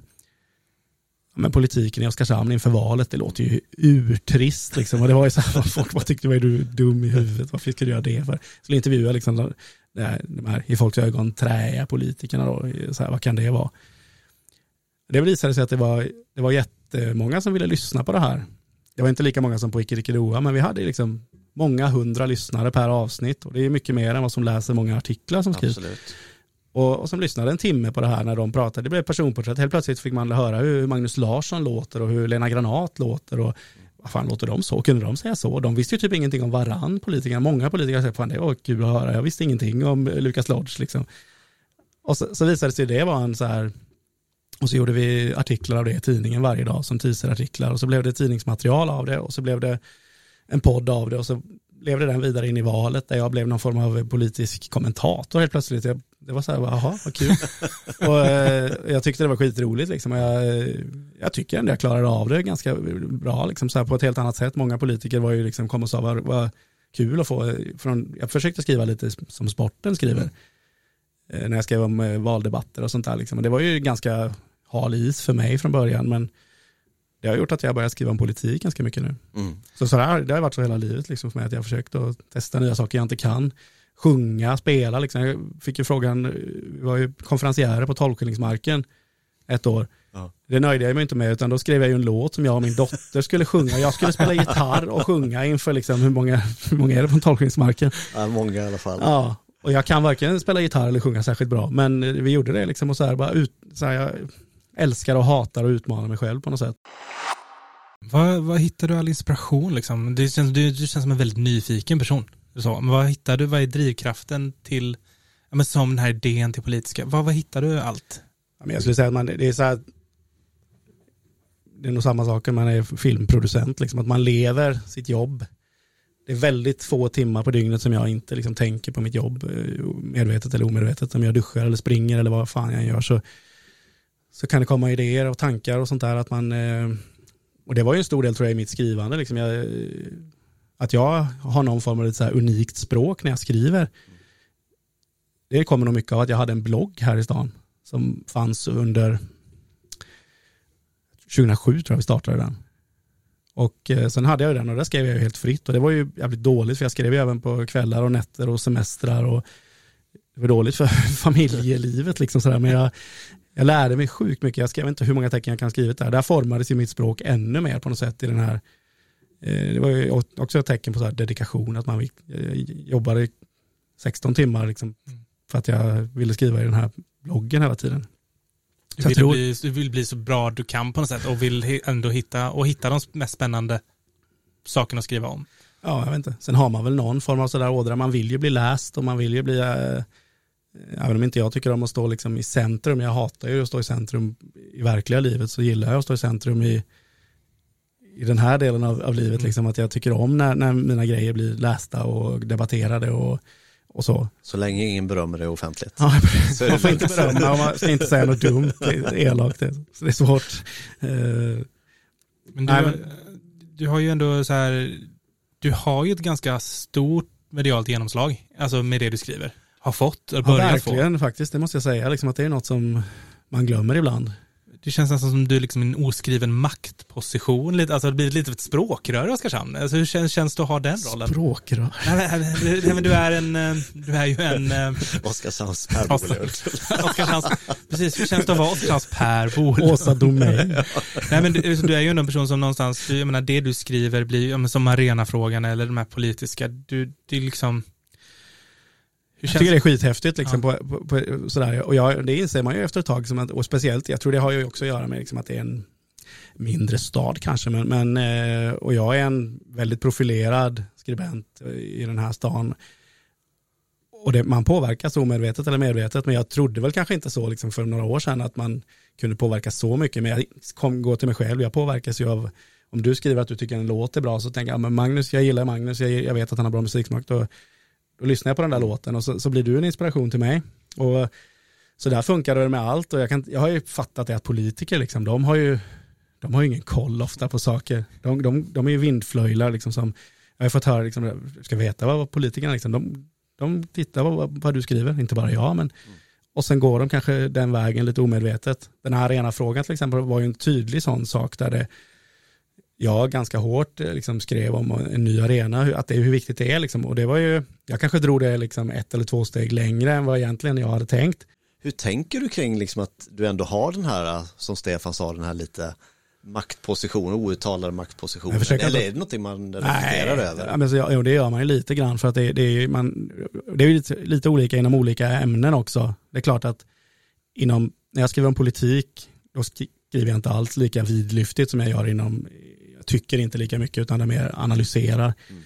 ja, men politiken i Oskarshamn inför valet. Det låter ju urtrist liksom. Och det var ju så här, [laughs] folk bara tyckte, vad är du dum i huvudet? Varför ska du göra det för? Så intervjua liksom de här i folks ögon träiga politikerna då. Så här, vad kan det vara? Det visade sig att det var, det var jättemånga som ville lyssna på det här. Det var inte lika många som på Icke men vi hade liksom många hundra lyssnare per avsnitt och det är mycket mer än vad som läser många artiklar som skrivs. Absolut. Och, och som lyssnade en timme på det här när de pratade. Det blev personporträtt. Helt plötsligt fick man höra hur Magnus Larsson låter och hur Lena Granat låter. Och vad fan låter de så? Kunde de säga så? De visste ju typ ingenting om varann, politikerna. Många politiker säger, fan det var kul att höra. Jag visste ingenting om Lukas Lodge liksom. Och så, så visade det sig det var en så här, och så gjorde vi artiklar av det i tidningen varje dag som teaserartiklar. Och så blev det tidningsmaterial av det och så blev det en podd av det och så levde den vidare in i valet där jag blev någon form av politisk kommentator helt plötsligt. Jag, det var så här, jaha, vad kul. [laughs] och, eh, jag tyckte det var skitroligt liksom. Jag, eh, jag tycker ändå jag klarade av det ganska bra, liksom, så här, på ett helt annat sätt. Många politiker var ju liksom, kom och sa vad, vad kul att få, eh, från, jag försökte skriva lite som sporten skriver. Eh, när jag skrev om eh, valdebatter och sånt där. Liksom. Och det var ju ganska hal is för mig från början, men det har gjort att jag börjat skriva om politik ganska mycket nu. Mm. Så, så där, det har varit så hela livet liksom för mig att jag har försökt att testa nya saker jag inte kan. Sjunga, spela liksom. Jag fick ju frågan, vi var ju konferenciärer på Tolvskillingsmarken ett år. Ja. Det nöjde jag mig inte med utan då skrev jag ju en låt som jag och min dotter skulle sjunga. Jag skulle spela gitarr och sjunga inför liksom hur många, hur många är det på Tolvskillingsmarken? Ja, många i alla fall. Ja, och jag kan varken spela gitarr eller sjunga särskilt bra. Men vi gjorde det liksom och så här bara ut, så här, jag älskar och hatar och utmanar mig själv på något sätt. Vad, vad hittar du all inspiration liksom? Det känns, du, du känns som en väldigt nyfiken person. Så, men vad hittar du, vad är drivkraften till, ja, men som den här idén till politiska, vad, vad hittar du allt? Ja, men jag skulle säga att man, det är så här, det är nog samma sak när man är filmproducent, liksom, att man lever sitt jobb. Det är väldigt få timmar på dygnet som jag inte liksom, tänker på mitt jobb, eh, medvetet eller omedvetet. Om jag duschar eller springer eller vad fan jag gör så, så kan det komma idéer och tankar och sånt där. Att man, eh, och det var ju en stor del tror jag i mitt skrivande. Liksom jag, eh, att jag har någon form av så här unikt språk när jag skriver. Det kommer nog mycket av att jag hade en blogg här i stan som fanns under 2007 tror jag vi startade den. Och eh, sen hade jag den och där skrev jag helt fritt och det var ju jävligt dåligt för jag skrev ju även på kvällar och nätter och semestrar och det var dåligt för [laughs] familjelivet liksom sådär men jag, jag lärde mig sjukt mycket, jag skrev inte hur många tecken jag kan skrivit där, där formades ju mitt språk ännu mer på något sätt i den här eh, det var ju också ett tecken på så dedikation, att man eh, jobbade 16 timmar liksom för att jag ville skriva i den här bloggen hela tiden. Du vill, tror... bli, du vill bli så bra du kan på något sätt och vill ändå hitta, och hitta de mest spännande sakerna att skriva om. Ja, jag vet inte. Sen har man väl någon form av sådär ådra. Man vill ju bli läst och man vill ju bli, äh, även om inte jag tycker om att stå liksom i centrum, jag hatar ju att stå i centrum i verkliga livet, så gillar jag att stå i centrum i, i den här delen av, av livet, mm. liksom, att jag tycker om när, när mina grejer blir lästa och debatterade och och så. Så länge ingen berömmer det offentligt. Ja, [laughs] man får inte berömma och man ska inte säga något dumt, elakt. Så det är svårt. Men du, Nej, men du har ju ändå så här, du har ju ett ganska stort medialt genomslag, alltså med det du skriver. Har fått, eller börjat ja, verkligen, få. faktiskt, det måste jag säga, liksom att det är något som man glömmer ibland. Det känns nästan som du är liksom en oskriven maktposition, lite, alltså det blir lite av ett språkrör i Oskarshamn. Alltså hur känns, känns det att ha den rollen? Språkrör? Nej, men, du är en, eh, du är ju en... Eh, Oskarshamns Per [laughs] Oskarshamns, precis, hur känns det att vara Oskarshamns Per Åsa Domeij. [laughs] Nej men du, du, är ju ändå en person som någonstans, jag menar det du skriver blir, som arenafrågan eller de här politiska, du, det är liksom jag tycker det är skithäftigt liksom, ja. på, på, på, sådär. Och jag, det inser man ju efter ett tag, som att, och speciellt, jag tror det har ju också att göra med liksom, att det är en mindre stad kanske, men, men eh, och jag är en väldigt profilerad skribent i den här stan. Och det, man påverkas omedvetet eller medvetet, men jag trodde väl kanske inte så liksom för några år sedan att man kunde påverkas så mycket, men jag kom, går till mig själv, jag påverkas ju av om du skriver att du tycker en låt är bra så tänker jag, men Magnus, jag gillar Magnus, jag, jag vet att han har bra musiksmak, då då lyssnar jag på den där låten och så, så blir du en inspiration till mig. Och så där funkar det med allt och jag, kan, jag har ju fattat det att politiker, liksom, de har ju de har ju ingen koll ofta på saker. De, de, de är ju vindflöjlar liksom som, jag har fått höra, liksom, ska veta vad politikerna, liksom, de, de tittar på vad, vad, du skriver, inte bara jag, men mm. och sen går de kanske den vägen lite omedvetet. Den här arena frågan till exempel var ju en tydlig sån sak där det, jag ganska hårt eh, liksom skrev om en ny arena, att det är hur viktigt det är. Liksom. Och det var ju, jag kanske drog det liksom ett eller två steg längre än vad egentligen jag hade tänkt. Hur tänker du kring liksom att du ändå har den här, som Stefan sa, den här lite maktpositionen, outtalade maktpositionen? Eller är det någonting man reflekterar Nej, över? Men så, ja, det gör man ju lite grann för att det, det är, man, det är lite, lite olika inom olika ämnen också. Det är klart att inom, när jag skriver om politik, då skriver jag inte alls lika vidlyftigt som jag gör inom tycker inte lika mycket utan det mer analyserar. Mm.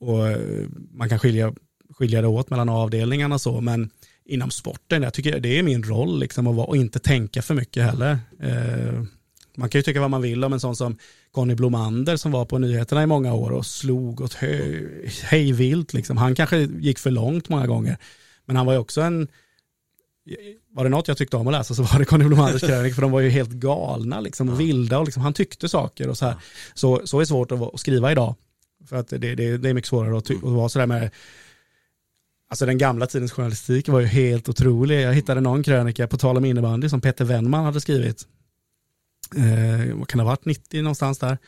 Och eh, man kan skilja, skilja det åt mellan avdelningarna så, men inom sporten, jag tycker det är min roll liksom att vara, och inte tänka för mycket heller. Eh, man kan ju tycka vad man vill om en sån som Conny Blomander som var på nyheterna i många år och slog åt hej vilt. Liksom. Han kanske gick för långt många gånger. Men han var ju också en var det något jag tyckte om att läsa så var det Conny Blomanders [laughs] krönik för de var ju helt galna liksom, och vilda och liksom, han tyckte saker och så här. Så, så är det svårt att, skriva idag. För att det, det, det är mycket svårare att, att vara sådär med Alltså den gamla tidens journalistik var ju helt otrolig. Jag hittade någon krönika, på tal om innebandy, som Peter Wennman hade skrivit. Eh, vad kan det ha varit, 90 någonstans där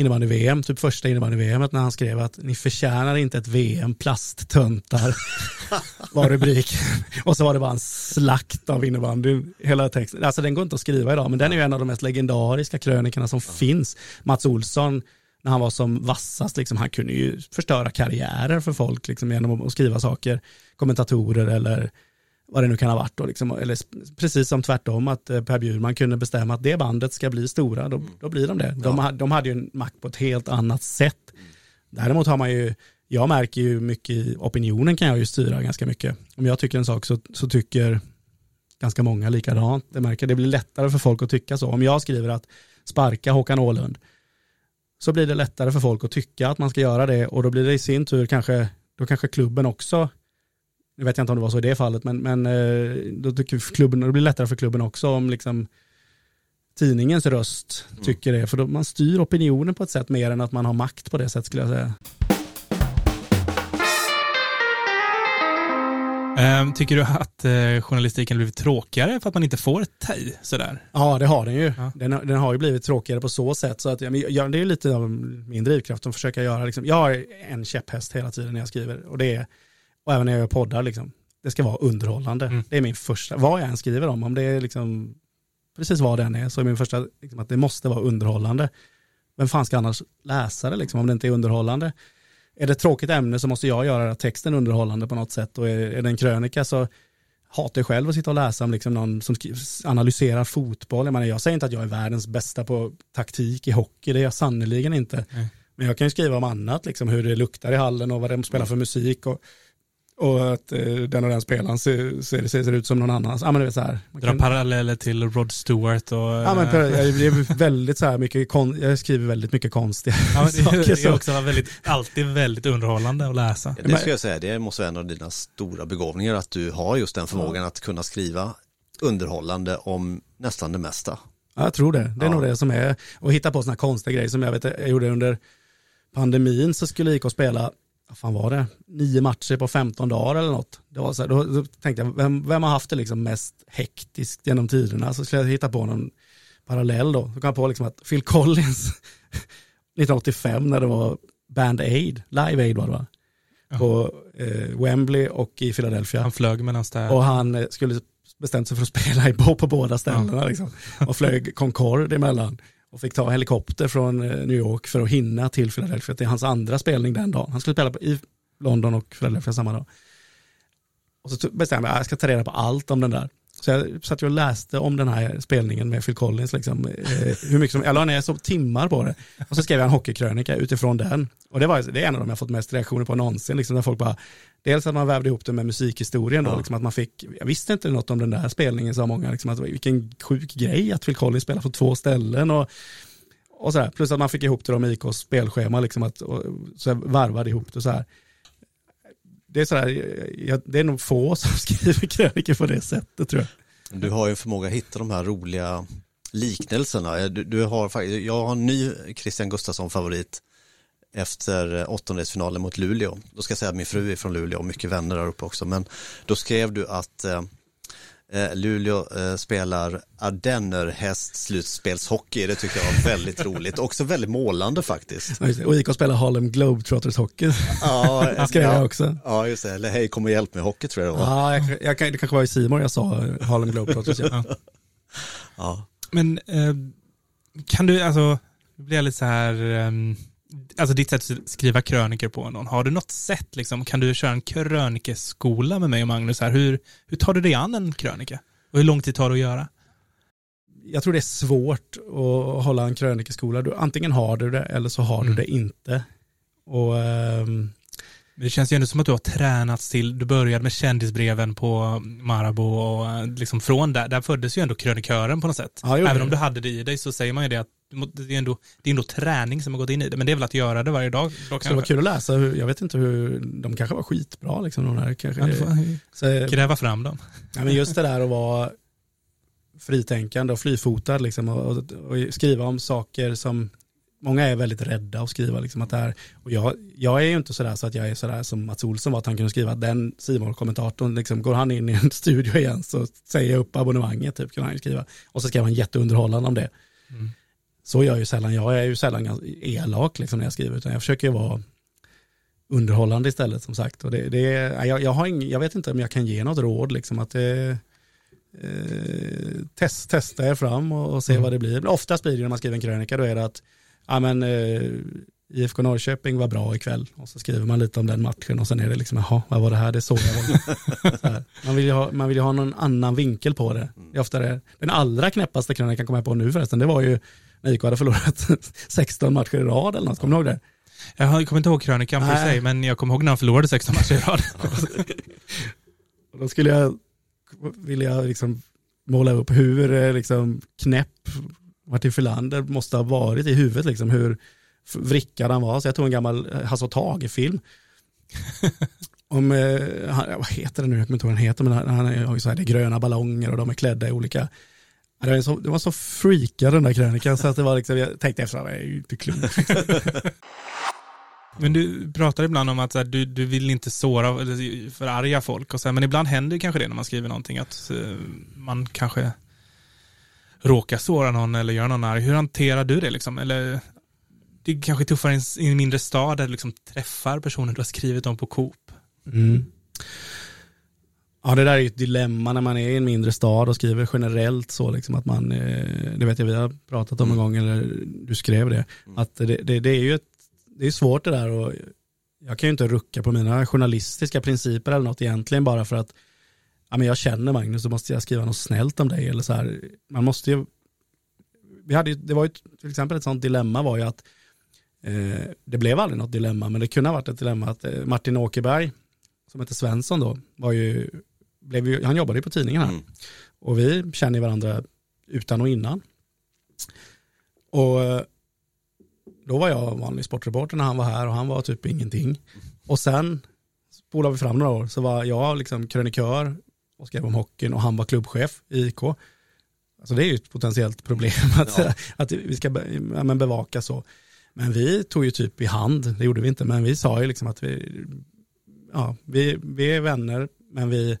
innebandy-VM, typ första innebandy-VM när han skrev att ni förtjänar inte ett VM, plasttöntar, [laughs] var rubriken. Och så var det bara en slakt av innebandy, hela texten. Alltså den går inte att skriva idag, men den är ju en av de mest legendariska krönikorna som ja. finns. Mats Olsson, när han var som vassast, liksom, han kunde ju förstöra karriärer för folk liksom, genom att skriva saker, kommentatorer eller vad det nu kan ha varit då, liksom, eller precis som tvärtom att eh, Per Bjurman kunde bestämma att det bandet ska bli stora, då, då blir de det. De, ja. de hade ju en makt på ett helt annat sätt. Däremot har man ju, jag märker ju mycket i opinionen kan jag ju styra ganska mycket. Om jag tycker en sak så, så tycker ganska många likadant. Det, märker, det blir lättare för folk att tycka så. Om jag skriver att sparka Håkan Åhlund så blir det lättare för folk att tycka att man ska göra det och då blir det i sin tur kanske, då kanske klubben också nu vet jag inte om det var så i det fallet, men, men eh, då tycker klubben, det blir lättare för klubben också om liksom tidningens röst mm. tycker det, för då man styr opinionen på ett sätt mer än att man har makt på det sättet skulle jag säga. Ehm, tycker du att eh, journalistiken blivit tråkigare för att man inte får ta i sådär? Ja, det har den ju. Ja. Den, den har ju blivit tråkigare på så sätt. Så att, ja, men jag, det är lite av min drivkraft att försöka göra, liksom, jag har en käpphäst hela tiden när jag skriver och det är, och även när jag gör poddar, liksom, det ska vara underhållande. Mm. Det är min första, vad jag än skriver om, om det är liksom, precis vad den är, så är min första, liksom, att det måste vara underhållande. Vem fan ska annars läsa det liksom, om det inte är underhållande? Är det ett tråkigt ämne så måste jag göra texten underhållande på något sätt och är, är det en krönika så hatar jag själv att sitta och läsa om liksom någon som analyserar fotboll. Jag, menar, jag säger inte att jag är världens bästa på taktik i hockey, det är jag sannerligen inte. Nej. Men jag kan ju skriva om annat, liksom, hur det luktar i hallen och vad de spelar för musik och, och att eh, den och den spelaren ser, ser, ser, ser ut som någon annan. Ja, men det är så här. Man Dra kan- paralleller till Rod Stewart och... Ja, men, eh, det är [laughs] väldigt så här mycket, kon, jag skriver väldigt mycket konstiga ja, men det, saker. det är Så. också väldigt, alltid väldigt underhållande att läsa. Det ska jag säga, det måste vara en av dina stora begåvningar att du har just den förmågan att kunna skriva underhållande om nästan det mesta. Ja, jag tror det. Det är Ja. nog det som är, och hitta på sådana konstiga grejer som jag vet, jag gjorde under pandemin så skulle IK spela, vad fan var det, nio matcher på 15 dagar eller något. Det var så här, då, då tänkte jag, vem, vem har haft det liksom mest hektiskt genom tiderna? Så skulle jag hitta på någon parallell då. Så kom jag på liksom att Phil Collins [laughs] 1985 när det var Band Aid, Live Aid var det va? Ja. På eh, Wembley och i Philadelphia. Han flög mellan städer. Och han eh, skulle bestämt sig för att [laughs] spela i, på, båda ställena. Liksom. Och flög Concorde emellan. Och fick ta helikopter från eh, New York för att hinna till Philadelphia. Det är hans andra spelning den dagen. Han skulle spela i London och Philadelphia samma dag. Och så bestämde jag att jag ska ta reda på allt om den där. Så jag satt och läste om den här spelningen med Phil Collins. Liksom, eh, hur mycket som, jag la ner så timmar på det. Och så skrev jag en hockeykrönika utifrån den. Och det, var, det är en av de jag fått mest reaktioner på någonsin. Liksom, där folk bara, dels att man vävde ihop det med musikhistorien då, Ja. liksom att man fick, jag visste inte något om den där spelningen sa många, liksom, att vilken sjuk grej att Phil Collins spelar på två ställen och, och sådär. Plus att man fick ihop det med IKs spelschema, liksom att, och, så varvade ihop det så här. Det är, sådär, jag, det är nog få som [laughs] skriver krönikor på det sättet tror jag. Du har ju en förmåga att hitta de här roliga liknelserna. Eh, du, du har, jag har en ny Christian Gustafsson-favorit efter åttondelsfinalen mot Luleå. Då ska jag säga att min fru är från Luleå och mycket vänner där uppe också. Men då skrev du att eh, Luleå eh, spelar ardennerhäst slutspelshockey. Det tycker jag var väldigt [laughs] roligt. Också väldigt målande faktiskt. Och IK spelar Harlem Globetrotters hockey. Ja, [laughs] jag ja, också. ja, just det. Eller hej, kom och hjälp med hockey tror jag det var. Ja, jag, jag, kan- det kanske var i Simon jag sa Harlem Globetrotters. Ja. [laughs] Ja. Men eh, kan du, alltså, nu blir jag lite så här, ehm, alltså ditt sätt att skriva krönikor på någon, har du något sätt liksom, kan du köra en krönikeskola med mig och Magnus här, hur, hur tar du dig an en krönika? Och hur lång tid tar det att göra? jag tror det är svårt att hålla en krönikeskola. Du, antingen har du det eller så har Mm. du det inte. Och ehm, Det känns ju ändå som att du har tränats till, du började med kändisbreven på Marabou och eh, liksom från där, där föddes ju ändå krönikören på något sätt. Ja, Även det- om du hade det i dig så säger man ju det att det är ändå, det är ändå träning som har gått in i det, men det är väl att göra det varje dag. Då det var kul att läsa. Hur, jag vet inte hur, de kanske var skitbra liksom. De här, kanske, Ja, så, gräva fram dem. ja, men just det där att vara fritänkande och flyfotad liksom, och, och, och skriva om saker som Många är väldigt rädda att skriva liksom att det här, och jag, jag är ju inte sådär så att jag är sådär som Mats Olsson var, att han kunde skriva den Simon-kommentatorn, liksom, går han in i en [laughs] studio igen så säger jag upp abonnemanget, typ, kan han skriva. Och så skrev han jätteunderhållande om det. Mm. Så gör jag ju sällan, jag är ju sällan elak liksom när jag skriver, utan jag försöker ju vara underhållande istället som sagt. Och det, det, jag, jag, har ing, jag vet inte om jag kan ge något råd, liksom att det, eh, test, testa er fram och, och se Mm. vad det blir. Men oftast blir det när man skriver en krönika, då är det att ja, men, eh, IFK Norrköping var bra ikväll och så skriver man lite om den matchen och sen är det liksom, jaha, vad var det här, det såg jag. [laughs] Så. Man vill ju ha, man vill ju ha någon annan vinkel på det. det är ofta det. Den allra knäppaste krönikan jag på nu förresten, det var ju när IK hade förlorat [laughs] 16 matcher i rad eller något, kommer du ihåg det? Jag kommer inte ihåg krönikan för sig, men jag kommer ihåg när han förlorade 16 matcher i rad. [laughs] Då skulle jag, vill jag liksom måla upp hur eh, liksom, knäpp Martin Filander måste ha varit i huvudet, liksom, hur vrickad han var. Så jag tog en gammal eh, Hasse Tage-film. [laughs] Om, eh, han, vad heter det nu, jag kommer inte ihåg vad den heter, men han, han har ju så här, det är gröna ballonger och de är klädda i olika Det var, så, det var så freakad den där krönikan så att det var liksom, jag tänkte efter, det är ju inte klokt. [laughs] Men du pratar ibland om att här, du, du vill inte såra eller förarga folk, och så här, men ibland händer kanske det när man skriver någonting, att uh, man kanske råkar såra någon eller göra någon arg. Hur hanterar du det? Liksom? Eller det är kanske tuffare i en mindre stad där du liksom träffar personer du har skrivit om på Coop. Mm. Ja, det där är ett dilemma när man är i en mindre stad och skriver generellt så liksom att man, eh, det vet jag vi har pratat om en mm. gång, eller du skrev det, mm. att det, det, det, är ju ett, det är svårt det där och jag kan ju inte rucka på mina journalistiska principer eller något egentligen bara för att ja, men jag känner Magnus så måste jag skriva något snällt om dig eller så här. Man måste ju, vi hade, det var ju till exempel ett sånt dilemma var ju att eh, det blev aldrig något dilemma men det kunde ha varit ett dilemma att eh, Martin Åkerberg som heter Svensson då var ju blev ju, han jobbade ju på tidningen här. Mm. Och vi känner varandra utan och innan. Och eh, då var jag vanlig sportreporter när han var här och han var typ ingenting. Och sen spolade vi fram några år så var jag liksom krönikör och skrev om hockeyn och han var klubbchef i IK. Alltså det är ju ett potentiellt problem [laughs] att, ja. att vi ska men bevaka så. Men vi tog ju typ i hand, det gjorde vi inte, men vi sa ju liksom att vi, ja, vi, vi är vänner, men vi,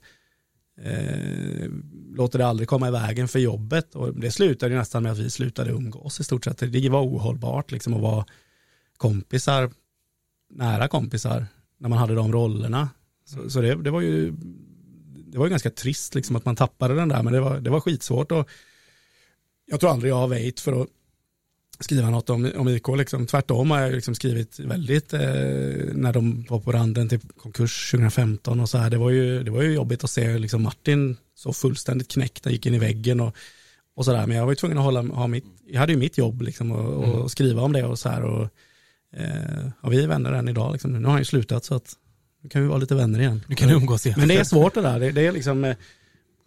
eh, låter det aldrig komma i vägen för jobbet. Och det slutade ju nästan med att vi slutade umgås i stort sett. Det var ohållbart liksom att vara kompisar, nära kompisar, när man hade de rollerna. Så, så det, det, var ju det var ju ganska trist liksom att man tappade den där, men det var, det var skitsvårt. Och jag tror aldrig jag har väjt för att skriva något om, om IK. Liksom. Tvärtom har jag liksom skrivit väldigt, eh, när de var på randen till konkurs 2015 och så här. Det var ju, det var ju jobbigt att se liksom Martin så fullständigt knäckt, han gick in i väggen och, och så där. Men jag var ju tvungen att hålla, ha mitt, jag hade ju mitt jobb liksom och, och mm. skriva om det och så här. Och, eh, ja, vi är vänner än idag liksom. Nu har han ju slutat så att nu kan vi vara lite vänner igen. Nu kan vi umgås igen. Men det är svårt det där. Det, det är liksom, eh,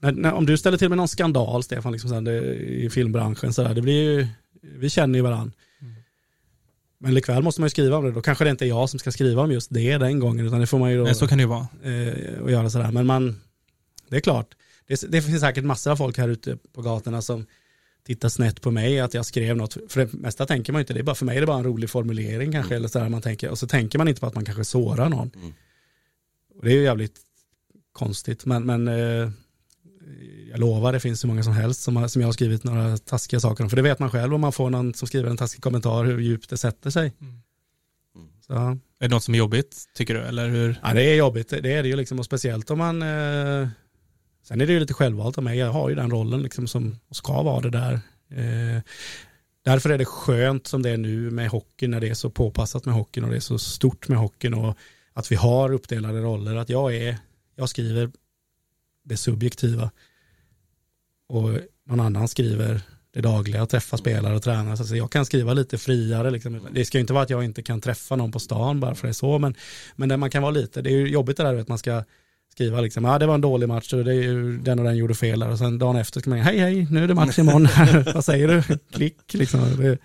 när, när, om du ställer till med någon skandal, Stefan, liksom här, det, i filmbranschen, så där, det blir ju vi känner ju varandra. Mm. Men likväl måste man ju skriva om det. Då kanske det inte är jag som ska skriva om just det den gången. Utan det får man ju då. Nej, så kan det ju vara. Eh, och göra sådär. Men man, det är klart. Det, det, finns säkert massor av folk här ute på gatorna som tittar snett på mig att jag skrev något. För det mesta tänker man inte. Det är bara, för mig är det bara en rolig formulering kanske. Mm. Eller sådär man tänker. Och så tänker man inte på att man kanske sårar någon. Mm. Och det är ju jävligt konstigt. Men, men eh, jag lovar, det finns hur många som helst som, har, som jag har skrivit några taskiga saker om. För det vet man själv om man får någon som skriver en taskig kommentar, hur djupt det sätter sig. Mm. Så. Är det något som är jobbigt, tycker du? Eller hur? Ja, det är jobbigt. Det är det ju liksom, och speciellt om man... Eh, sen är det ju lite självvalt av mig. Jag har ju den rollen liksom som ska vara det där. Eh, därför är det skönt som det är nu med hockeyn, när det är så påpassat med hockeyn och det är så stort med hockeyn och att vi har uppdelade roller. Att jag är, jag skriver det subjektiva. Och någon annan skriver det dagliga och träffar spelare och tränare. Så jag kan skriva lite friare. Liksom. Det ska ju inte vara att jag inte kan träffa någon på stan bara för det är så. Men, men det man kan vara lite, det är ju jobbigt det där att man ska skriva liksom, ja det var en dålig match och det är den och den gjorde fel där. Och sen dagen efter ska man, hej hej, nu är det match imorgon [laughs] Vad säger du? Klick liksom.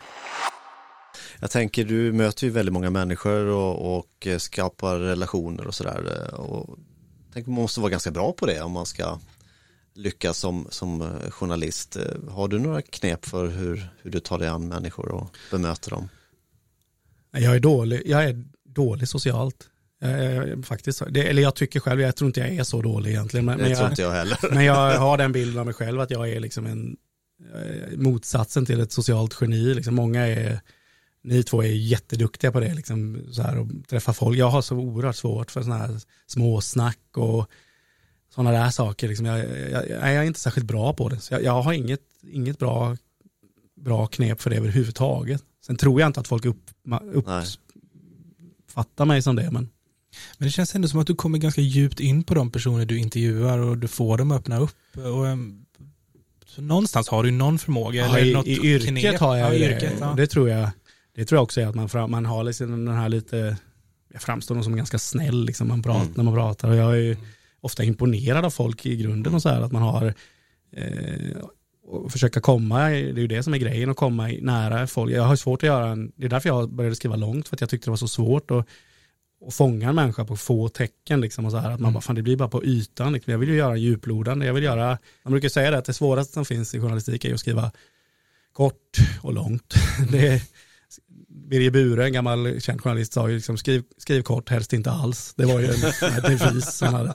Jag tänker, du möter ju väldigt många människor och, och skapar relationer och sådär. Och tänker man måste vara ganska bra på det om man ska lyckas som, som eh, journalist. Eh, har du några knep för hur, hur du tar dig an människor och bemöter dem? Jag är dålig, jag är dålig socialt. Jag, faktiskt, det, eller jag tycker själv, jag tror inte jag är så dålig egentligen. Men, det men tror inte jag heller. Men jag har den bilden av mig själv att jag är liksom en eh, motsatsen till ett socialt geni. Liksom många är ni två är jätteduktiga på det, liksom, så här, och träffa folk. Jag har så oerhört svårt för sådana här småsnack och sådana där saker. Liksom. Jag, jag, jag, är inte särskilt bra på det. Så jag, jag har inget, inget bra, bra knep för det överhuvudtaget. Sen tror jag inte att folk upp, uppfattar mig som det. Men... men det känns ändå som att du kommer ganska djupt in på de personer du intervjuar och du får dem att öppna upp. Och, um, så någonstans har du någon förmåga. Ja, eller i, något i yrket knep. har jag ja, det. Yrket, ja. det tror jag. Det tror jag också är att man, man har liksom den här lite, jag framstår nog som ganska snäll liksom man pratar, mm. när man pratar. Och jag är ju ofta imponerad av folk i grunden och så här, att man har eh, och försöka komma, det är ju det som är grejen, att komma nära folk. Jag har svårt att göra en, det är därför jag började skriva långt, för att jag tyckte det var så svårt att, att fånga en människa på få tecken. Liksom, och så här, att man mm. bara, fan det blir bara på ytan. Liksom. Jag vill ju göra djuplodande, jag vill göra, man brukar säga det att det svåraste som finns i journalistik är att skriva kort och långt. Mm. [laughs] Det, Birger Bure, en gammal känd journalist, sa ju liksom skriv, skriv kort, helst inte alls. Det var ju en, [laughs] en devis han hade.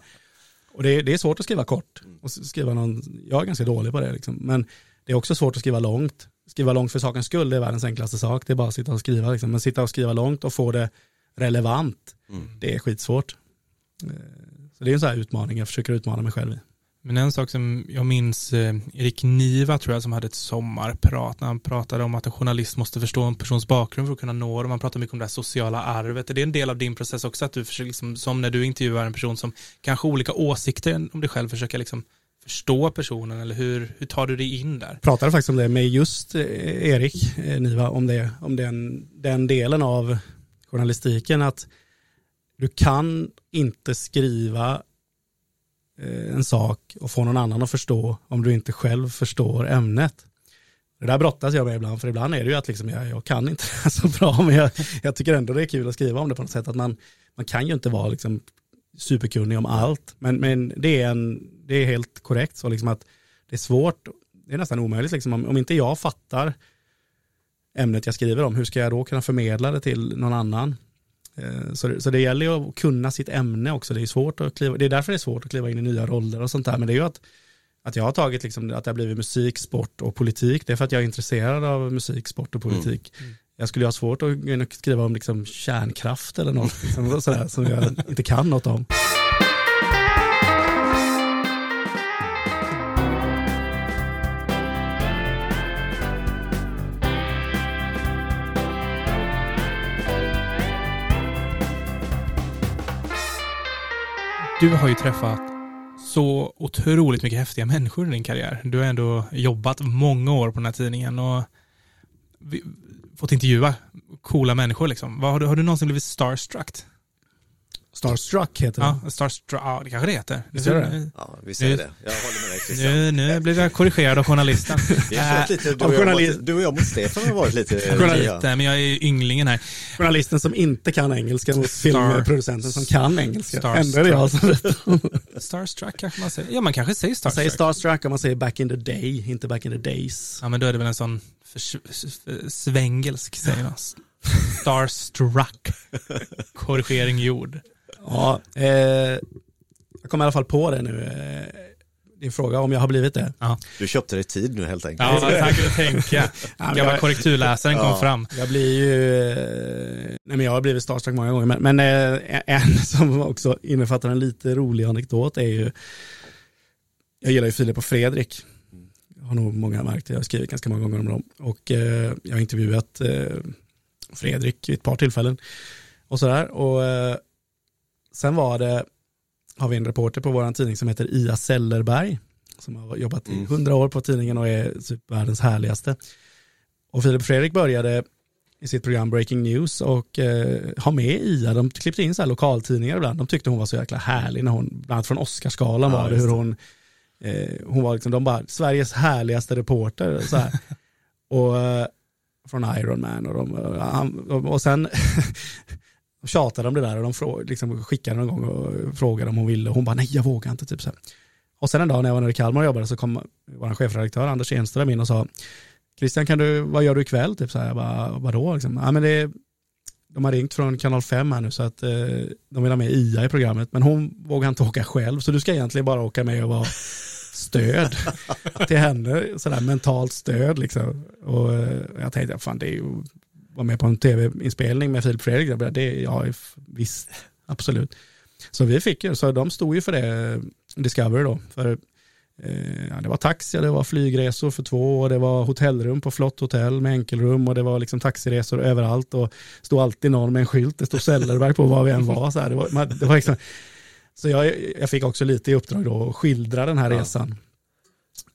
Och det, det, är svårt att skriva kort. Och skriva någon, jag är ganska dålig på det liksom. Men det är också svårt att skriva långt. Skriva långt för sakens skull, det är världens enklaste sak. Det är bara att sitta och skriva. Liksom. Men sitta och skriva långt och få det relevant, mm. det är skitsvårt. Eh, så det är en sån här utmaning, jag försöker utmana mig själv i. Men en sak som jag minns, eh, Erik Niva tror jag som hade ett sommarprat när han pratade om att en journalist måste förstå en persons bakgrund för att kunna nå dem. Han pratade mycket om det här sociala arvet. Är det en del av din process också att du försöker, liksom, som när du intervjuar en person som kanske har olika åsikter om dig själv, försöka liksom förstå personen eller hur, hur tar du dig in där? Jag pratade faktiskt om det med just eh, Erik eh, Niva, om, det, om den, den delen av journalistiken att du kan inte skriva Eh, en sak och få någon annan att förstå om du inte själv förstår ämnet. Det där brottas jag med ibland, för ibland är det ju att liksom jag, jag kan inte [laughs] det så bra, men jag, jag, tycker ändå det är kul att skriva om det på något sätt. Att man, man kan ju inte vara liksom superkunnig om allt, men, men det, är en, det är helt korrekt så liksom att det är svårt, det är nästan omöjligt liksom, om, om inte jag fattar ämnet jag skriver om, hur ska jag då kunna förmedla det till någon annan? Eh, så det, så det gäller ju att kunna sitt ämne också. Det är, svårt att kliva, det är därför det är svårt att kliva in i nya roller och sånt där. Men det är ju att, att jag har tagit liksom, att det har blivit musik, sport och politik. Det är för att jag är intresserad av musik, sport och politik. Mm. Mm. Jag skulle ha svårt att skriva om liksom, kärnkraft eller något liksom, sådär, som jag inte kan något om. Du har ju träffat så otroligt mycket häftiga människor i din karriär. Du har ändå jobbat många år på den här tidningen och fått intervjua coola människor. Liksom. Har, du, har du någonsin blivit starstruck? Starstruck heter det. Ja, Starstruck, ja det kanske det heter. Visst är det? Ja, visst är det. Jag håller med dig Christian. Nu, nu blev jag korrigerad av journalisten. [laughs] lite, du, och journalist... mot, du och jag mot Stefan har varit lite... Journalist, men jag är ynglingen här. Journalisten som inte kan engelska mot filmproducenten som kan engelska. Ändå är det jag som [laughs] Starstruck kanske man säger. Ja, man kanske säger starstruck. Man säger starstruck om man säger back in the day, inte back in the days. Ja, men då är det väl en sån svengelsk säger man. [laughs] Starstruck. Korrigering gjord. Ja, eh, jag kom i alla fall på det nu. Eh, din fråga om jag har blivit det. Ja. Du köpte dig tid nu helt enkelt. Ja, tack för tänka. Gamla korrekturläsaren kom ja, fram. Jag blir ju, eh, nej men jag har blivit starstruck många gånger, men, men eh, en [laughs] som också innefattar en lite rolig anekdot är ju, jag gillar ju Filip och Fredrik. Jag har nog många märkt, jag har skrivit ganska många gånger om dem. Och eh, jag har intervjuat eh, Fredrik vid ett par tillfällen. Och sådär. Och sen var det, har vi en reporter på vår tidning som heter Ia Sellerberg, som har jobbat i mm. hundra år på tidningen och är typ världens härligaste. Och Filip Fredrik började i sitt program Breaking News och eh, ha med Ia. De klippte in så här lokaltidningar ibland. De tyckte hon var så jäkla härlig när hon, bland annat från Oscarsgalan ja, var det hur hon, eh, hon var liksom, de bara, Sveriges härligaste reporter. Så här. [laughs] och eh, från Iron Man och, de, och, och sen [laughs] De tjatade om det där och de frå, liksom skickade någon gång och frågade om hon ville. Hon bara nej jag vågar inte. Typ så här. Och sen en dag när jag var nere i Kalmar och jobbade så kom vår chefredaktör Anders Enström in och sa Christian kan du, vad gör du ikväll? Typ så här, jag bara, vadå? Liksom, ja, men det, de har ringt från kanal 5 här nu så att eh, de vill ha med Ia i programmet men hon vågar inte åka själv så du ska egentligen bara åka med och vara stöd [laughs] till henne, sådär mentalt stöd liksom. Och eh, jag tänkte, fan det är ju var med på en tv-inspelning med Filip Fredrik. Det, ja, visst, absolut. Så vi fick ju, så de stod ju för det, Discovery då. För, eh, ja, det var taxi, det var flygresor för två och det var hotellrum på flott hotell med enkelrum och det var liksom taxiresor överallt och stod alltid någon med en skylt, det stod Sellerberg på var vi än var. Så, här. Det var, man, det var liksom, så jag, jag fick också lite i uppdrag då att skildra den här ja. resan.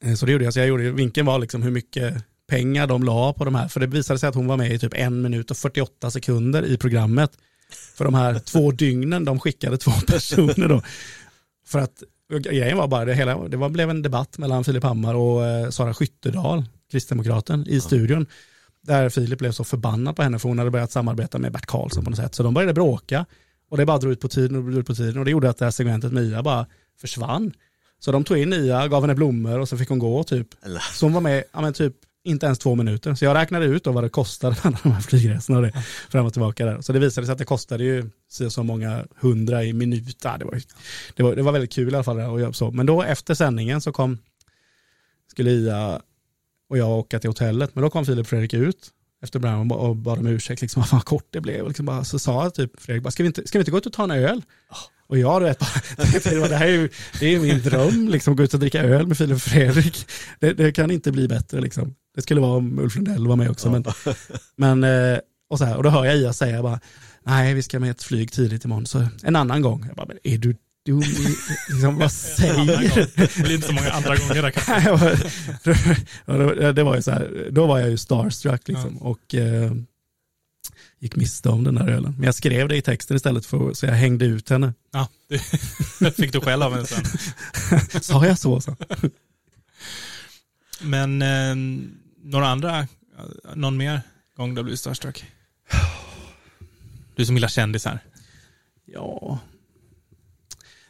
Eh, så det gjorde jag, så jag gjorde, vinkeln var liksom hur mycket pengar de la på de här. För det visade sig att hon var med i typ en minut och 48 sekunder i programmet. För de här två dygnen de skickade två [laughs] personer då. För att grejen var bara, det, hela, det var, blev en debatt mellan Filip Hammar och eh, Sara Skyttedal, kristdemokraten, i ja. studion. Där Filip blev så förbannad på henne för hon hade börjat samarbeta med Bert Karlsson på något sätt. Så de började bråka. Och det bara drog ut på tiden och drog ut på tiden. Och det gjorde att det här segmentet med Ia bara försvann. Så de tog in Ia, gav henne blommor och så fick hon gå typ. Så hon var med, ja men typ inte ens två minuter. Så jag räknade ut då vad det kostade med alla de här flygresorna och det, fram och tillbaka där. Så det visade sig att det kostade ju så många hundra i minut. Ja, det, var, det, var, det var väldigt kul i alla fall. Och så. Men då efter sändningen så kom, skulle Ia och jag åka till hotellet, men då kom Filip Fredrik ut efter Brown och bad om ursäkt, liksom, vad kort det blev. Liksom bara, så sa jag typ Fredrik, bara, ska, vi inte, ska vi inte gå ut och ta en öl? Och jag, du vet, bara, [laughs] det här är ju det är min dröm, liksom, gå ut och dricka öl med Filip och Fredrik. Det, det, kan inte bli bättre. Liksom. Det skulle vara om Ulf Lundell var med också. Men, [laughs] men, eh, och, så här, och då hör jag Ia säga bara, nej vi ska med ett flyg tidigt imorgon, så en annan gång. Jag bara, men är du dum? [laughs] Liksom, vad säger du? Det blir inte så många andra gånger där kanske. [laughs] det var ju så här, då var jag ju starstruck liksom. Ja. Och, eh, gick miste om den där ölen. Men jag skrev det i texten istället för så jag hängde ut henne. Ja, det fick du själv av henne sen. Sa jag så? så? Men eh, några andra, någon mer gång du har blivit starstruck? Du som gillar kändisar. Ja.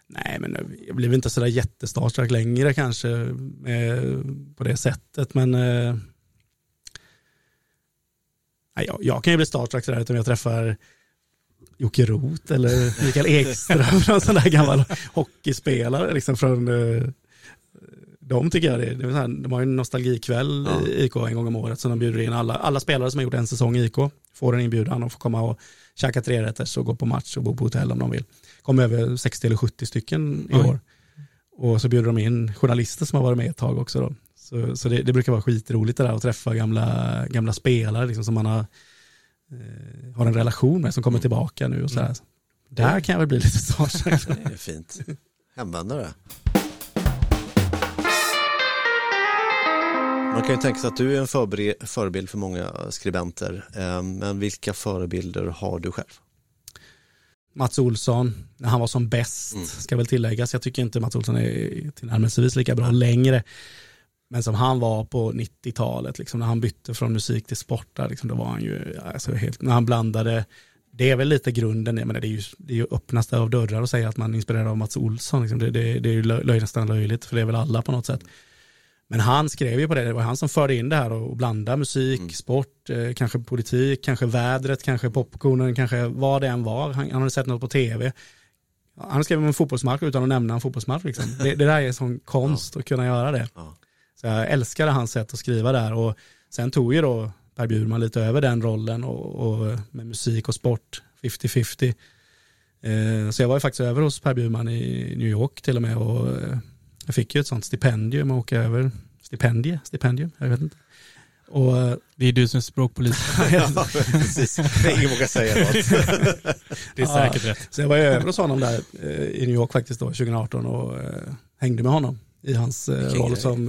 Nej, men jag blev inte sådär jättestarstruck längre kanske med, på det sättet. Men eh, jag, jag kan ju bli starstruck sådär om jag träffar Jocke Roth eller Mikael Ekström, [laughs] någon sån där gammal hockeyspelare liksom från eh, de tycker jag det, det är här, de har en nostalgikväll ja. i IK en gång om året så de bjuder in alla, alla spelare som har gjort en säsong i IK får en inbjudan och får komma och käka trerätters och gå på match och bo på hotell om de vill. Kom över 60 eller 70 stycken i Oj. år. Och så bjuder de in journalister som har varit med ett tag också då. Så, så det, det, brukar vara skitroligt det där att träffa gamla, gamla spelare liksom, som man har, eh, har en relation med som kommer mm. tillbaka nu och så här. Mm. Där kan jag väl bli lite [laughs] starstruck. Det är fint. Hemvändare. Man kan ju tänka sig att du är en förebild för många skribenter. Eh, men vilka förebilder har du själv? Mats Olsson, när han var som bäst, mm. ska väl tilläggas. Jag tycker inte Mats Olsson är tillnärmelsevis lika bra längre. Men som han var på 90-talet, liksom, när han bytte från musik till sport, där, liksom, då var han ju, alltså, helt, när han blandade, det är väl lite grunden, men det är ju, det är ju öppnaste av dörrar att säga att man är inspirerad av Mats Olsson, liksom. det, det, det är ju löj, nästan löjligt, för det är väl alla på något sätt. Men han skrev ju på det, det var han som förde in det här och blandade musik, mm. sport, eh, kanske politik, kanske vädret, kanske popcornen, kanske vad det än var. Han, han hade sett något på tv. Han skrev om en fotbollsmatch utan att nämna en fotbollsmatch. Liksom. Det, det där är sån konst ja. att kunna göra det. Ja. Så jag älskade hans sätt att skriva där och sen tog ju då Per Bjurman lite över den rollen och, och med musik och sport 50-50. Eh, så jag var ju faktiskt över hos Per Bjurman i New York till och med och eh, jag fick ju ett sånt stipendium att åka över. Stipendie, stipendium, jag vet inte. Och, eh, det är du som är språkpolis. [laughs] ja, precis. Ingen vågar säga något. [laughs] det är säkert ja, rätt. Så jag var över hos honom där i New York faktiskt då, 2018 och hängde med honom i hans Vilken roll som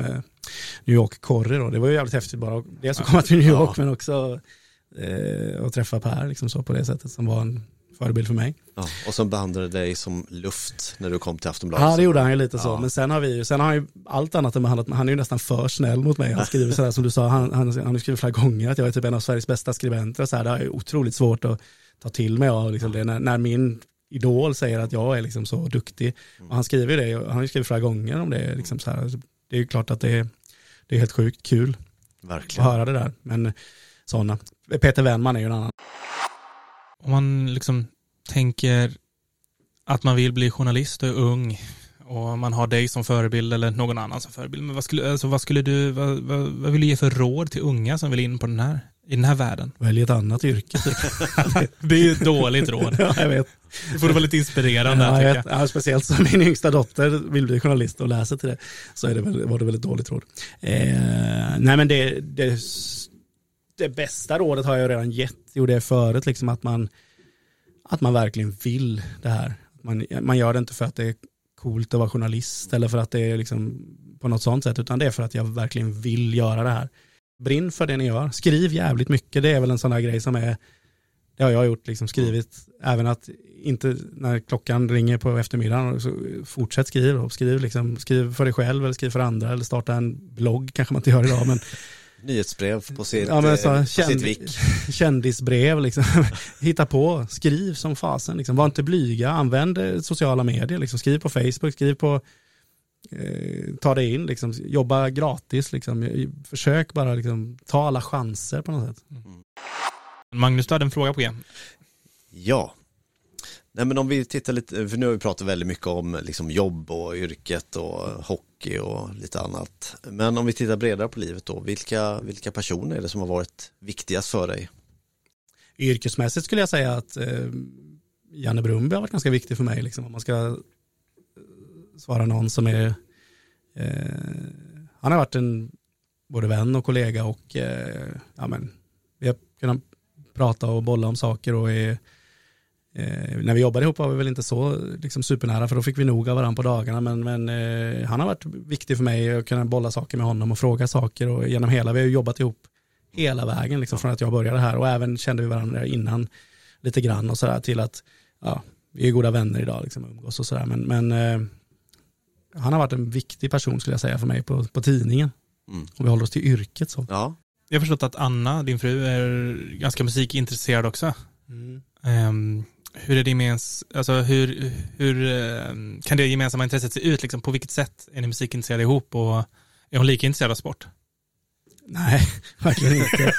New York Corry då. Det var ju jävligt häftigt bara det som komma till New York ja. men också eh, att träffa Per liksom så på det sättet som var en förebild för mig. Ja, och som behandlade dig som luft när du kom till Aftonbladet. Ja det gjorde han ju lite så, men sen har vi sen har han ju allt annat än behandlat, han är ju nästan för snäll mot mig. Han skriver sådär som du sa, han, han, han har skrivit flera gånger att jag är typ en av Sveriges bästa skribenter så här, det är otroligt svårt att ta till mig av liksom det, när, när min idol säger att jag är liksom så duktig. Och han skriver det, han har ju skrivit flera gånger om det, liksom så här, det är ju klart att det är, det är helt sjukt kul Verkligen. att höra det där. Men sådana. Peter Wennman är ju en annan. Om man liksom tänker att man vill bli journalist och är ung och man har dig som förebild eller någon annan som förebild. Men vad skulle, alltså vad skulle du, vad, vad, vad vill du ge för råd till unga som vill in på den här, i den här världen? Välj ett annat yrke. Typ. [laughs] det är ju ett dåligt råd. [laughs] ja, jag vet. Det får vara lite inspirerande. Ja, jag vet, ja, speciellt som min yngsta dotter vill bli journalist och läsa till det så är det väl, var det väl ett dåligt råd. Eh, nej men det, det, det, bästa rådet har jag redan gett, gjorde det förut, liksom att man, att man verkligen vill det här. Man, man gör det inte för att det är coolt att vara journalist eller för att det är liksom på något sånt sätt, utan det är för att jag verkligen vill göra det här. Brinn för det ni gör, skriv jävligt mycket, det är väl en sån här grej som är det har jag gjort, liksom skrivit, även att inte när klockan ringer på eftermiddagen, så fortsätt skriva. Skriv, liksom, skriv för dig själv eller skriv för andra eller starta en blogg kanske man inte gör idag. Men, Nyhetsbrev på sitt, ja, men så, på känd, sitt vik. [laughs] Kändisbrev, liksom. [laughs] hitta på, skriv som fasen. Liksom. Var inte blyga, använd sociala medier. Liksom. Skriv på Facebook, skriv på eh, ta dig in, liksom, jobba gratis, liksom. försök bara liksom, ta alla chanser på något sätt. Mm. Magnus, du hade en fråga på G. Ja, Nej men om vi tittar lite, för nu har vi pratat väldigt mycket om liksom jobb och yrket och hockey och lite annat. Men om vi tittar bredare på livet då, vilka, vilka personer är det som har varit viktigast för dig? Yrkesmässigt skulle jag säga att eh, Janne Brumby har varit ganska viktig för mig. Liksom, om man ska eh, svara någon som är, eh, han har varit en både vän och kollega och eh, ja, men, vi har kunnat prata och bolla om saker och är Eh, när vi jobbade ihop var vi väl inte så liksom, supernära för då fick vi nog av varandra på dagarna men, men eh, han har varit viktig för mig att kunna bolla saker med honom och fråga saker och genom hela, vi har jobbat ihop hela vägen liksom, från att jag började här och även kände vi varandra innan lite grann och sådär till att ja, vi är goda vänner idag liksom, umgås och sådär men, men eh, han har varit en viktig person skulle jag säga för mig på, på tidningen. Mm. Om vi håller oss till yrket så. Ja. Jag har förstått att Anna, din fru, är ganska musikintresserad också. Mm. Um, hur är det gemens, alltså hur, hur eh, kan det gemensamma intresset se ut? Liksom? På vilket sätt är ni musikintresserade ihop och är hon lika intresserad av sport? Nej, [laughs] verkligen inte.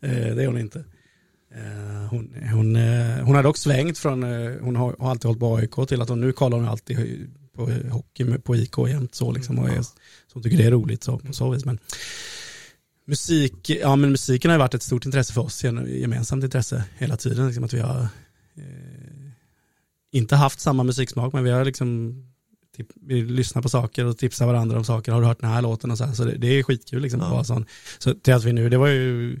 Eh, det är hon inte. Eh, hon, hon, hon har dock svängt från, hon har, alltid hållit på AIK till att hon nu kollar hon alltid på hockey på IK jämt så liksom och är, så hon tycker det är roligt så på så vis. Men musik, ja men musiken har varit ett stort intresse för oss, gemensamt intresse hela tiden. Liksom att vi har eh, inte haft samma musiksmak men vi har liksom vi lyssnar på saker och tipsar varandra om saker. Har du hört den här låten och så här. Så det, det är skitkul liksom. Ja. Sån. Så till att vi nu, det var ju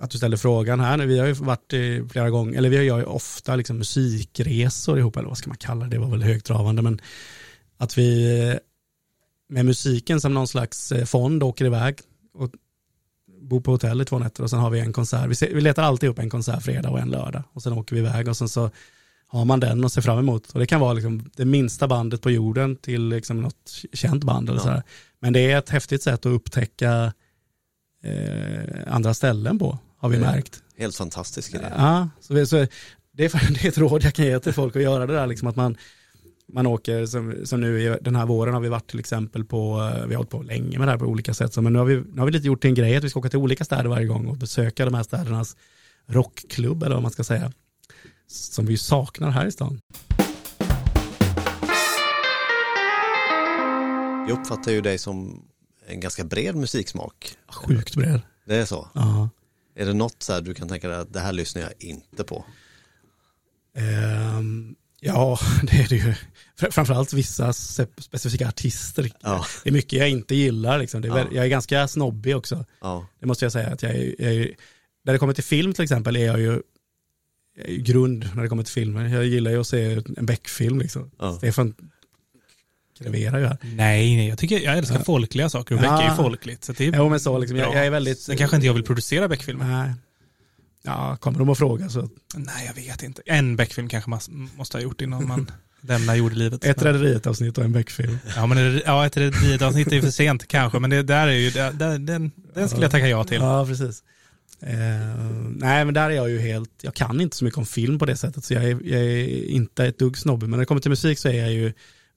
att du ställde frågan här nu. Vi har ju varit eh, flera gånger, eller vi har ju ofta liksom musikresor ihop, eller vad ska man kalla det, det var väl högtravande, men att vi eh, med musiken som någon slags eh, fond åker iväg och bor på hotell i två nätter och sen har vi en konsert. Vi, ser, vi letar alltid upp en konsert fredag och en lördag och sen åker vi iväg och sen så har man den och ser fram emot. Och det kan vara liksom det minsta bandet på jorden till liksom något känt band. Eller ja. så Men det är ett häftigt sätt att upptäcka eh, andra ställen på, har vi märkt. Helt fantastisk grej. Ja, så, vi, så det, är, det är ett råd jag kan ge till folk att göra det där, liksom att man man åker, som, som nu den här våren har vi varit till exempel på, eh, vi har hållit på länge med det här på olika sätt, så, men nu har, vi, nu har vi lite gjort till en grej att vi ska åka till olika städer varje gång och besöka de här städernas rockklubb eller vad man ska säga, som vi saknar här i stan. Jag uppfattar ju dig som en ganska bred musiksmak. Sjukt bred. Det är så? Ja. Är det något så här du kan tänka dig att det här lyssnar jag inte på? Um, Ja, [laughs] det är det ju. Framförallt vissa specifika artister. Ja. Det är mycket jag inte gillar. Liksom. Det är, ja. Jag är ganska snobbig också. Ja. Det måste jag säga. Att jag är, jag är, när det kommer till film till exempel är jag ju är grund när det kommer till filmer. Jag gillar ju att se en Beck-film. Liksom. Ja. Stefan kreverar ju här. Nej, nej, jag, tycker, jag älskar ja. folkliga saker och Beck är ju folkligt. Så det är jo, men så liksom, jag, jag, är väldigt... Sen kanske inte jag vill producera Beck-filmer. Ja, kommer de att fråga så? Nej, jag vet inte. En Beck-film kanske man måste ha gjort innan man [laughs] lämnar jordelivet. Ett Rederiet-avsnitt och en Beck-film. Ja, men ja, ett Rederiet-avsnitt är för [laughs] sent kanske, men det där är ju, det, den, den skulle jag tacka ja till. Ja, precis. Eh, nej, men där är jag ju helt, jag kan inte så mycket om film på det sättet, så jag är, jag är inte ett dugg snobbig, men när det kommer till musik så är jag ju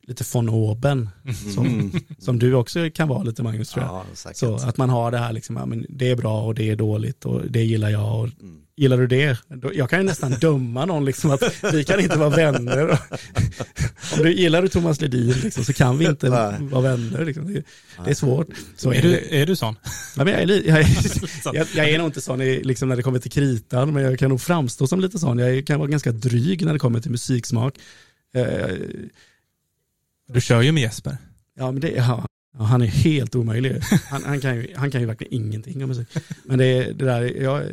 lite von oben, som, mm. som du också kan vara lite Magnus tror jag. Ja, så att man har det här, liksom, ja, men det är bra och det är dåligt och det gillar jag. Och, mm. Gillar du det? Jag kan ju nästan [laughs] döma någon, liksom, att vi kan inte vara vänner. [laughs] Om du gillar du Thomas Ledin liksom, så kan vi inte vara vänner. Liksom. Det, det, är svårt. Så är, du, är du sån? Ja, men jag, är, jag, [laughs] jag, jag är nog inte sån i, liksom, när det kommer till kritan, men jag kan nog framstå som lite sån. Jag kan vara ganska dryg när det kommer till musiksmak. Eh, du kör ju med Jesper. Ja, men det, ja, han är helt omöjlig. Han, han, kan ju, han kan ju verkligen ingenting om musik. Men det, det där, jag...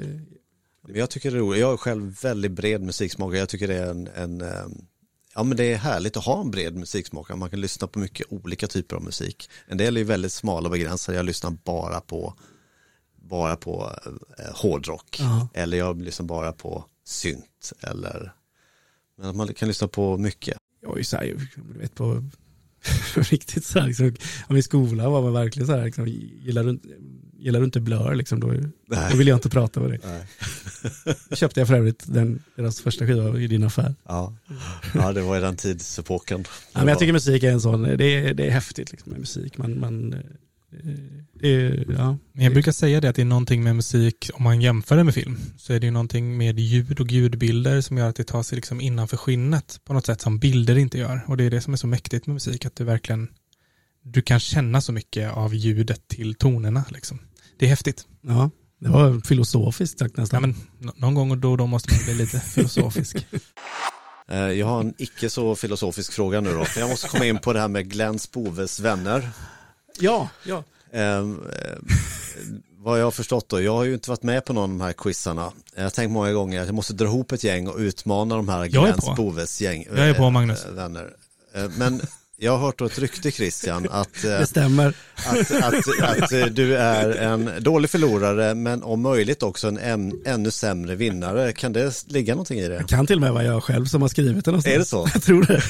Jag tycker det är roligt. Jag är själv väldigt bred musiksmak. Jag tycker det är en, en ehm, Ja men det är härligt att ha en bred musiksmak. Man kan lyssna på mycket olika typer av musik. En del är väldigt smala och begränsade. Jag lyssnar bara på bara på eh, hårdrock. Uh -huh. Eller jag lyssnar bara på synt. Eller, men man kan lyssna på mycket. Jag är ju så här, du vet på [laughs] riktigt så här, liksom, om i skolan var man verkligen så här, liksom, gillar, du, gillar du inte Blur, liksom, då, då vill jag inte prata med dig. Då [laughs] köpte jag för övrigt den, deras första skiva i din affär. Ja, ja det var i den tidsepoken. Ja, men jag tycker musik är en sån, det är, det är häftigt liksom, med musik. Man, man, det, ja. Jag brukar säga det att det är någonting med musik, om man jämför det med film, så är det någonting med ljud och ljudbilder som gör att det tar sig liksom innanför skinnet på något sätt som bilder inte gör. Och det är det som är så mäktigt med musik, att du verkligen, du kan känna så mycket av ljudet till tonerna. Liksom. Det är häftigt. Ja, det var filosofiskt sagt nästan. Ja, men någon gång och då och då måste man bli lite [laughs] filosofisk. Eh, jag har en icke så filosofisk fråga nu då. Jag måste komma in på det här med Glenn Spoves vänner. Ja, ja. Eh, eh, vad jag har förstått då, jag har ju inte varit med på någon av de här quizarna. Jag har tänkt många gånger att jag måste dra ihop ett gäng och utmana de här Glenn Spoves gäng. Jag är på Magnus. Vänner. Eh, men jag har hört ett rykte Christian [laughs] att, eh, det stämmer. Att, att, att, att, du är en dålig förlorare men om möjligt också en än, ännu sämre vinnare. Kan det ligga någonting i det? Det kan till och med vara jag själv som har skrivit det någonstans. Är det så? [laughs] Jag tror det.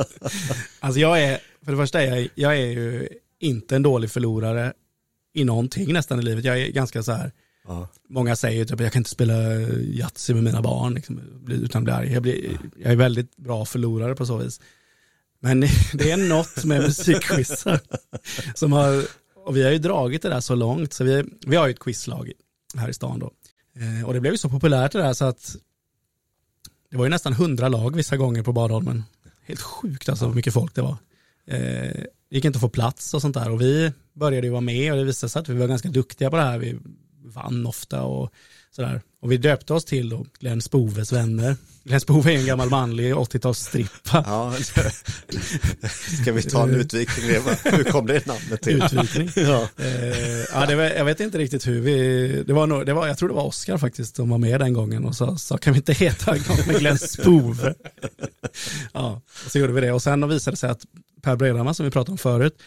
[laughs] alltså jag är, för det första är jag, jag är ju inte en dålig förlorare i någonting nästan i livet. Jag är ganska så här, ja. många säger typ jag kan inte spela Yatzy med mina barn liksom, utan bli arg. Jag, blir, jag är väldigt bra förlorare på så vis. Men [laughs] det är något med musikquizar som har, och vi har ju dragit det där så långt, så vi, vi har ju ett quizlag här i stan då. Eh, och det blev ju så populärt det där så att det var ju nästan hundra lag vissa gånger på Badholmen. Helt sjukt alltså hur mycket folk det var. Eh, det gick inte att få plats och sånt där och vi började ju vara med och det visade sig att vi var ganska duktiga på det här. Vi vann ofta och sådär. Och vi döpte oss till då Glenn Spoves vänner. Glenn Spove är en gammal manlig 80-talsstrippa. Ja, [laughs] ska vi ta en utvikning? Hur kom det namnet till? Utvikning? ja. Eh, ja, det var, jag vet inte riktigt hur vi, det var, nog, det var, jag tror det var Oskar faktiskt som var med den gången och sa, sa kan vi inte heta gång med Glenn Spove? ja, så gjorde vi det och sen visade det sig att Per Bredhammar som vi pratade om förut,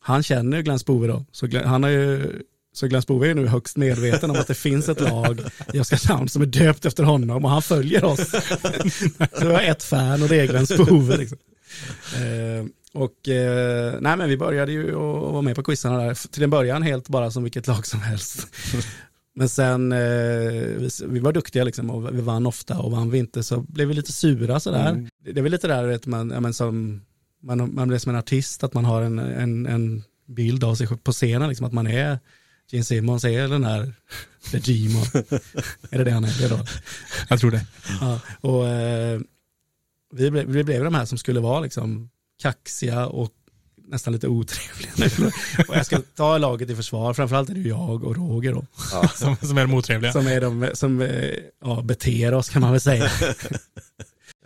han känner Glenn Spove då, så Glenn, han har ju så Glenn Spove är nu högst medveten om att det finns ett lag i Oskarshamn som är döpt efter honom och han följer oss. [laughs] så vi har ett fan och det är Glenn Spove. Liksom. Eh, och eh, nej men vi började ju att vara med på quizarna där, till en början helt bara som vilket lag som helst. Men sen, eh, vi, vi, var duktiga liksom och vi vann ofta och vann vi inte så blev vi lite sura sådär. Mm. Det är väl lite där vet man, ja, men som, man, man blir som en artist, att man har en, en, en bild av sig på scenen, liksom, att man är Gene Simmons är den här The Gimo. är det det han är då? Jag tror det. Ja, och eh, vi, blev, vi blev de här som skulle vara liksom kaxiga och nästan lite otrevliga. [laughs] och jag ska ta laget i försvar, framförallt är det jag och Roger då. Ja. [laughs] Som, som, är de otrevliga. Som är de som eh, ja, beter oss kan man väl säga.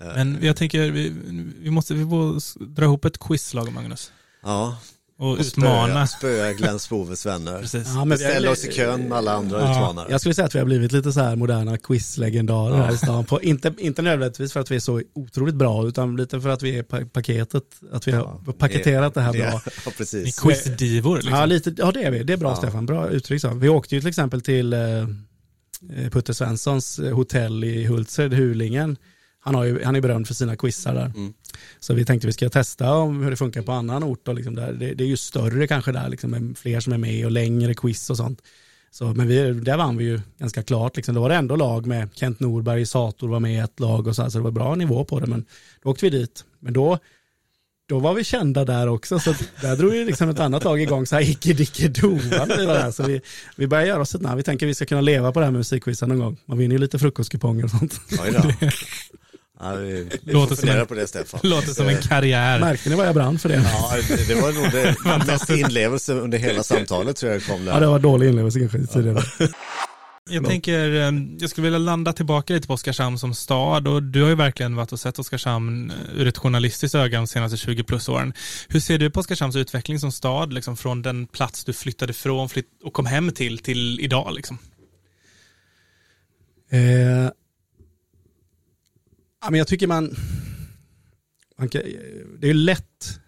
Men jag tänker, vi, vi måste vi får dra ihop ett quizlag Magnus. Ja, och, och utmana. Spöa Glenn Spoves vänner. Precis. Ja, men Ställa oss i kön med alla andra ja, utmanare. Jag skulle säga att vi har blivit lite så här moderna quizlegendarer ja. här i stan. På, inte, inte nödvändigtvis för att vi är så otroligt bra, utan lite för att vi är paketet, att vi har ja, paketerat det, det här bra. [laughs] Ja, precis. Quizdivor. Liksom. Ja, lite, ja, det är vi. Det är bra, Stefan. Bra uttryck. Så. Vi åkte ju till exempel till eh, eh Putte Svenssons hotell i Hultsfred, Hulingen. Han, har ju, han är berömd för sina quizar där. Mm. Så vi tänkte vi ska testa om hur det funkar på annan ort. Och liksom där. Det, det, är ju större kanske där, liksom, fler som är med och längre quiz och sånt. Så, men vi, där vann vi ju ganska klart. Liksom. Då var det ändå lag med Kent Norberg, Sator var med i ett lag och så, här, så det var bra nivå på det. Men då åkte vi dit. Men då, då var vi kända där också. Så där drog ju liksom ett annat lag igång, så här icke dicke. Så vi, vi började göra oss ett namn. Vi tänker att vi ska kunna leva på det här med musikquizen någon gång. Man vinner ju lite frukostkuponger och sånt. [laughs] Ja, låter som en, på det Stefan. Låter som en karriär. Märkte ni vad jag brann för det? Ja, det, det var nog det [laughs] mest inlevelse under hela samtalet tror jag kom där. Ja, det var dålig inlevelse kanske tidigare. Jag tänker, eh, jag skulle vilja landa tillbaka lite på Oskarshamn som stad och du har ju verkligen varit och sett Oskarshamn ur ett journalistiskt öga de senaste 20 plus åren. Hur ser du på Oskarshamns utveckling som stad, liksom från den plats du flyttade flytt och kom hem till, till idag liksom? Eh, Ja, men jag tycker man, man kan, det är lätt,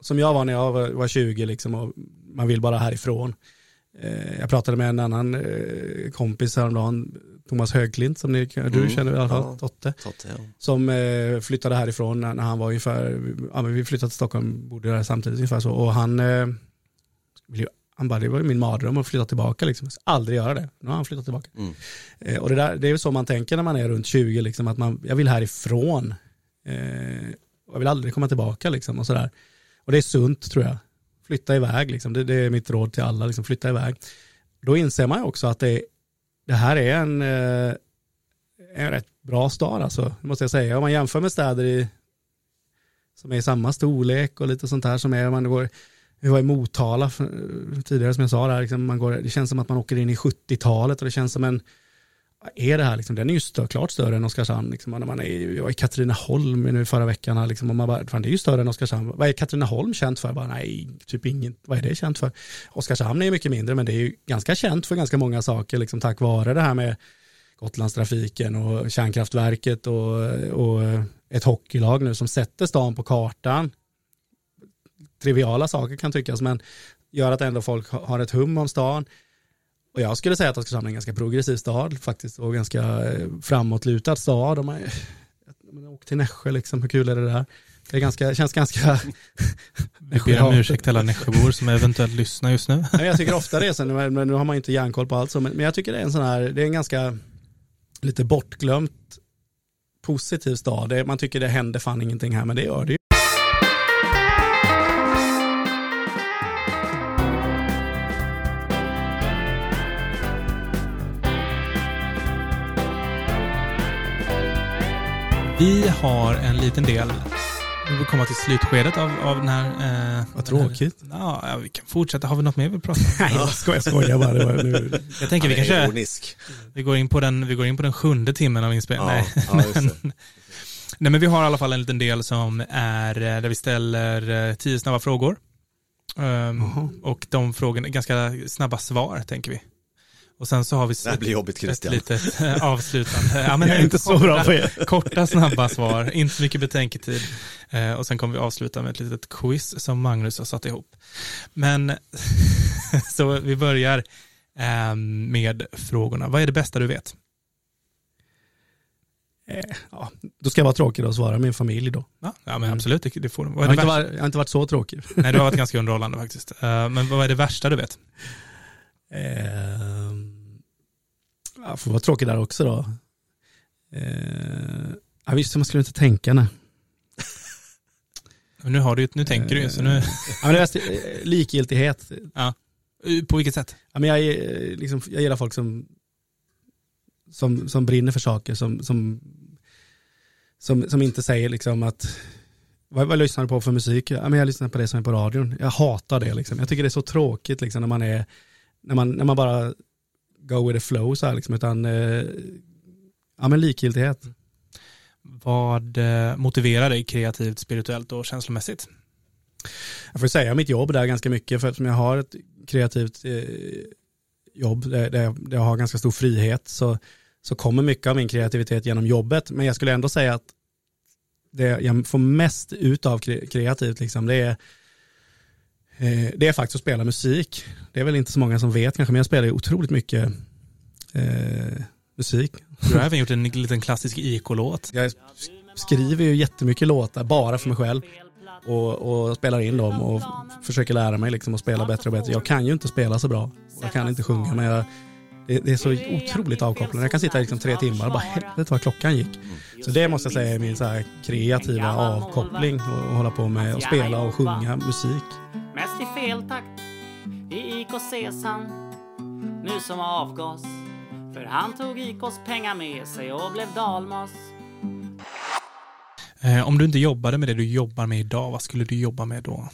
som jag var när jag var, var 20 liksom, och man vill bara härifrån. Eh, jag pratade med en annan eh, kompis häromdagen, Thomas Högklint som ni, du Mm, känner i alla fall, ja. Totte. Totte, ja. Som eh, flyttade härifrån när, när han var ungefär, ja, men vi flyttade till Stockholm, bodde där samtidigt ungefär så. Och han, vill ju- han bara, det var ju min mardröm att flytta tillbaka liksom. Aldrig göra det. Nu har han flyttat tillbaka. Mm. Eh, och det, där, det är ju så man tänker när man är runt 20, liksom, att man, jag vill härifrån. Eh, jag vill aldrig komma tillbaka liksom, och sådär. Och det är sunt tror jag. Flytta iväg, liksom. det, det är mitt råd till alla, liksom, flytta iväg. Då inser man ju också att det, det här är en, eh, en rätt bra stad alltså, det måste jag säga. Om man jämför med städer i, som är i samma storlek och lite sånt här som är, man går, vi var i Motala för- tidigare som jag sa där, liksom man går, det känns som att man åker in i 70-talet och det känns som en, vad är det här liksom? Den är ju stör, klart större än Oskarshamn. Liksom. Och När man är, jag var i Katrineholm nu förra veckan liksom, och man bara, fan det är ju större än Oskarshamn. Vad är Katrineholm känt för? Bara, nej, typ inget. Vad är det känt för? Oskarshamn är ju mycket mindre, men det är ju ganska känt för ganska många saker, liksom, tack vare det här med Gotlandstrafiken och kärnkraftverket och, och ett hockeylag nu som sätter stan på kartan. Triviala saker kan tyckas, men gör att ändå folk ha- har ett hum om stan. Och jag skulle säga att Oskarshamn är en ganska progressiv stad faktiskt och ganska eh, framåtlutad stad. Har jag åkt till Nässjö liksom, hur kul är det där? Det är ganska, känns ganska... [laughs] Vi ber om ursäkt till alla Nässjöbor som eventuellt lyssnar just nu. Nej, jag tycker ofta det så, men nu har man inte järnkoll på allt så, men, men jag tycker det är en sån här, det är en ganska lite bortglömt positiv stad. Man tycker det händer fan ingenting här, men det gör det ju. Vi har en liten del, vi vill komma till slutskedet av, av den här... Eh, Vad den här- tråkigt. Ja, vi kan fortsätta. Har vi något mer vi vill prata om? [laughs] Nej, jag skojar, jag skojar bara. Det nu. Jag tänker vi kanske, ironisk. vi går in på den, vi går in på den sjunde timmen av inspelning. Ja, Nej. ja, det. [laughs] Nej, men vi har i alla fall en liten del som är eh, där vi ställer eh, tio snabba frågor. Jaha. och de frågorna är ganska snabba svar, tänker vi. Och sen så har vi Det här blir jobbigt ett Christian. litet eh, avslutande. Ja, men inte så bra på det. Korta, snabba svar, inte mycket betänketid. Eh, och sen kommer vi avsluta med ett litet quiz som Magnus har satt ihop. Men [laughs] så vi börjar eh, med frågorna. Vad är det bästa du vet? Eh, Ja, då ska jag vara tråkig och svara min familj då. Ja, ja men Mm. absolut, det, det får vad Jag jag har inte varit så tråkig. Nej, du har varit [laughs] ganska underhållande faktiskt. Eh, men vad är det värsta du vet? Eh, jag får vara tråkig där också då. Eh, ja, visst, man skulle inte tänka nej. Nu, har du, nu tänker du ju, så nu, Ja, men det är eh, likgiltighet. på vilket sätt? Ja, men jag, är, liksom, jag gillar folk som, som, som brinner för saker, som, som, som, som inte säger liksom att vad, vad lyssnar du på för musik? Ja, men jag lyssnar på det som är på radion. Jag hatar det. Liksom. Jag tycker det är så tråkigt liksom, när, man är, när, man, när man bara go with the flow. Så här, liksom, utan, eh, ja, men likgiltighet. Vad eh, motiverar dig kreativt, spirituellt och känslomässigt? Jag får säga mitt jobb där ganska mycket för eftersom jag har ett kreativt eh, jobb där, där, jag, där jag har ganska stor frihet så, så kommer mycket av min kreativitet genom jobbet. Men jag skulle ändå säga att det jag får mest ut av kre- kreativt liksom, det är eh, det är faktiskt att spela musik. Det är väl inte så många som vet kanske, men jag spelar ju otroligt mycket eh, musik. Du har även gjort en liten klassisk IK-låt. Jag skriver ju jättemycket låtar bara för mig själv och, och spelar in dem och försöker lära mig liksom att spela bättre och bättre. Jag kan ju inte spela så bra jag kan inte sjunga men jag, det, det är så otroligt avkopplande. Jag kan sitta i liksom tre timmar och bara helvete vad klockan gick. Så det måste jag säga är min så här kreativa avkoppling och hålla på med att spela och sjunga musik. Mest i fel takt i IK Sesan Nu som avgas För han tog IKs pengar med sig och blev dalmas Eh, om du inte jobbade med det du jobbar med idag, vad skulle du jobba med då?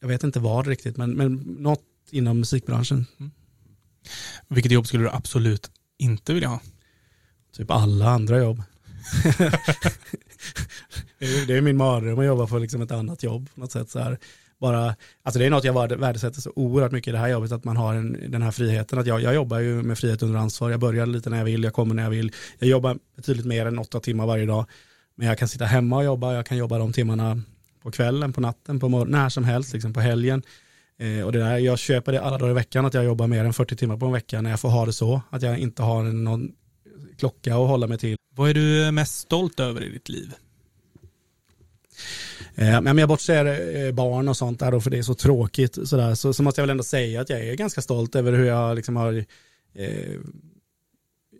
Jag vet inte vad riktigt men, men något inom musikbranschen. Vilket jobb skulle du absolut inte vilja ha? Typ alla andra jobb. [laughs] det, är, min mardröm att jobba på liksom ett annat jobb på något sätt. Så här. Bara, alltså det är något jag värde- värdesätter så oerhört mycket i det här jobbet, att man har en, den här friheten. Att jag, jag jobbar ju med frihet under ansvar. Jag börjar lite när jag vill, jag kommer när jag vill. Jag jobbar betydligt mer än åtta timmar varje dag. Men jag kan sitta hemma och jobba, jag kan jobba de timmarna på kvällen, på natten, på morgonen, när som helst, liksom på helgen. Eh, och det där, jag köper det alla dagar i veckan att jag jobbar mer än 40 timmar på en vecka när jag får ha det så. Att jag inte har någon klocka att hålla mig till. Vad är du mest stolt över i ditt liv? Eh, men jag bortser eh, barn och sånt där då, för det är så tråkigt sådär, så, så måste jag väl ändå säga att jag är ganska stolt över hur jag liksom har eh,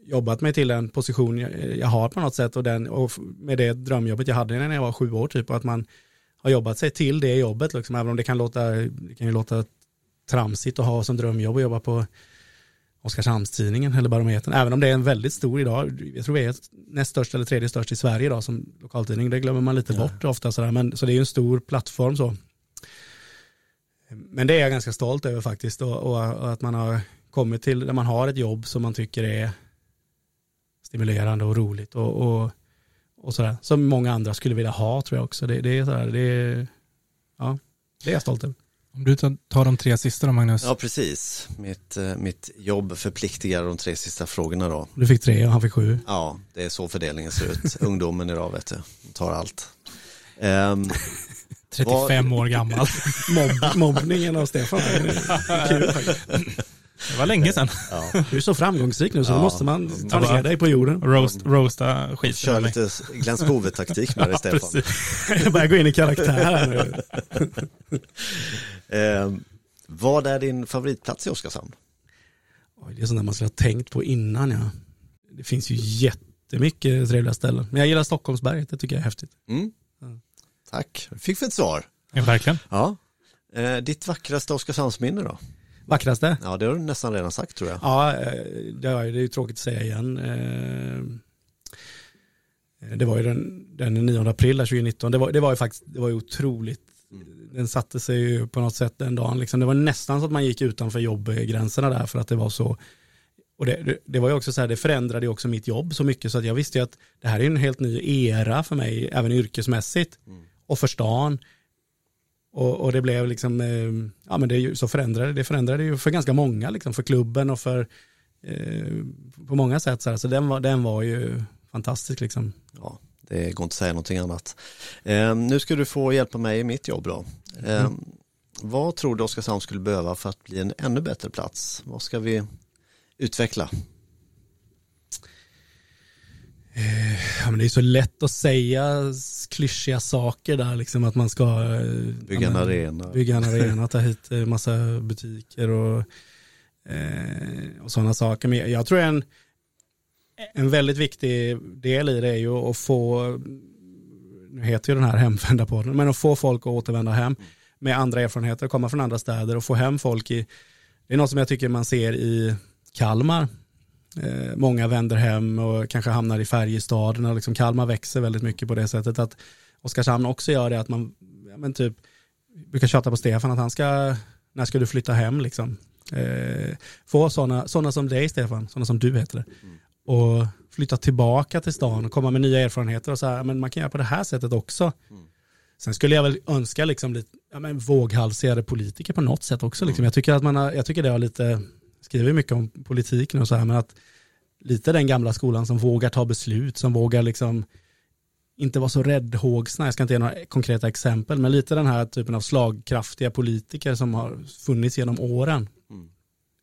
jobbat mig till den position jag, jag, har på något sätt och, den, och med det drömjobbet jag hade när jag var sju år typ och att man har jobbat sig till det jobbet liksom, även om det kan låta, det kan ju låta tramsigt att ha som drömjobb att jobba på Oskarshamnstidningen eller Barometern, även om det är en väldigt stor idag. Jag tror vi är näst störst eller tredje störst i Sverige idag som lokaltidning. Det glömmer man lite ja. bort ofta. Sådär. Men, så det är ju en stor plattform så. Men det är jag ganska stolt över faktiskt och, och, att man har kommit till där man har ett jobb som man tycker är stimulerande och roligt och, och, och sådär. Som många andra skulle vilja ha tror jag också. Det, det är sådär, det är, ja, det är jag stolt över. Om du tar de tre sista då Magnus. Ja precis, mitt, eh, mitt jobb förpliktigar de tre sista frågorna då. Du fick tre och han fick sju. Ja, det är så fördelningen ser ut. [laughs] Ungdomen idag vet du, de tar allt. Um, 35 var... år gammal. [laughs] Mobb, mobbningen av Stefan. [laughs] Kul Det var länge sedan. Ja. Du är så framgångsrik nu så ja. då måste man ta ner dig på jorden. Roast, roasta skit. Kör lite Glenn Skove-taktik med [laughs] dig Stefan. Jag börjar gå in i karaktär här nu. [laughs] eh, vad är din favoritplats i Oskarshamn? det är sånt där man skulle ha tänkt på innan ja. Det finns ju jättemycket trevliga ställen. Men jag gillar Stockholmsberget, det tycker jag är häftigt. Mm. Ja. Tack, fick vi ett svar. Ja, verkligen. Ja. Eh, ditt vackraste Oskarshamnsminne då? Vackraste? Ja, det har du nästan redan sagt tror jag. Ja, eh, det är ju tråkigt att säga igen. Eh, det var ju den, den 9 april 2019. Det var, det var ju faktiskt det var ju otroligt. Mm. Den satte sig ju på något sätt den dagen. Liksom. Det var nästan så att man gick utanför jobbgränserna där för att det var så. Och det, det var ju också så här, det förändrade ju också mitt jobb så mycket så att jag visste ju att det här är en helt ny era för mig, även yrkesmässigt. Mm. Och för stan. Och, och, det blev liksom, eh, ja men det så förändrade det förändrade ju för ganska många, liksom, för klubben och för, eh, på många sätt. Så, här. så den, var, den var ju fantastisk liksom. Ja, det går inte att säga någonting annat. Eh, nu ska du få hjälpa mig i mitt jobb då. Eh, mm. Vad tror du Oskarshamn skulle behöva för att bli en ännu bättre plats? Vad ska vi utveckla? Eh, ja, men det är så lätt att säga klyschiga saker där, liksom att man ska eh, bygga en arena, bygga en [laughs] arena ta hit eh, massa butiker och, och sådana saker. Men jag tror en, en väldigt viktig del i det är ju att få, nu heter ju den här hemvändarpodden, men att få folk att återvända hem med andra erfarenheter, komma från andra städer och få hem folk i, det är något som jag tycker man ser i Kalmar Eh, många vänder hem och kanske hamnar i Färjestaden och liksom Kalmar växer väldigt mycket på det sättet att Oskarshamn också gör det att man ja, men typ brukar tjata på Stefan att han ska, när ska du flytta hem liksom? Eh, få sådana såna som dig Stefan, sådana som du heter det. Mm. Och flytta tillbaka till stan och komma med nya erfarenheter och så här, men man kan göra på det här sättet också. Mm. Sen skulle jag väl önska liksom lite ja, men våghalsigare politiker på något sätt också. Liksom. Mm. Jag, tycker att man har, jag tycker det har lite skriver mycket om politiken och så här, men att lite den gamla skolan som vågar ta beslut, som vågar liksom inte vara så räddhågsna, jag ska inte ge några konkreta exempel, men lite den här typen av slagkraftiga politiker som har funnits genom åren. Mm.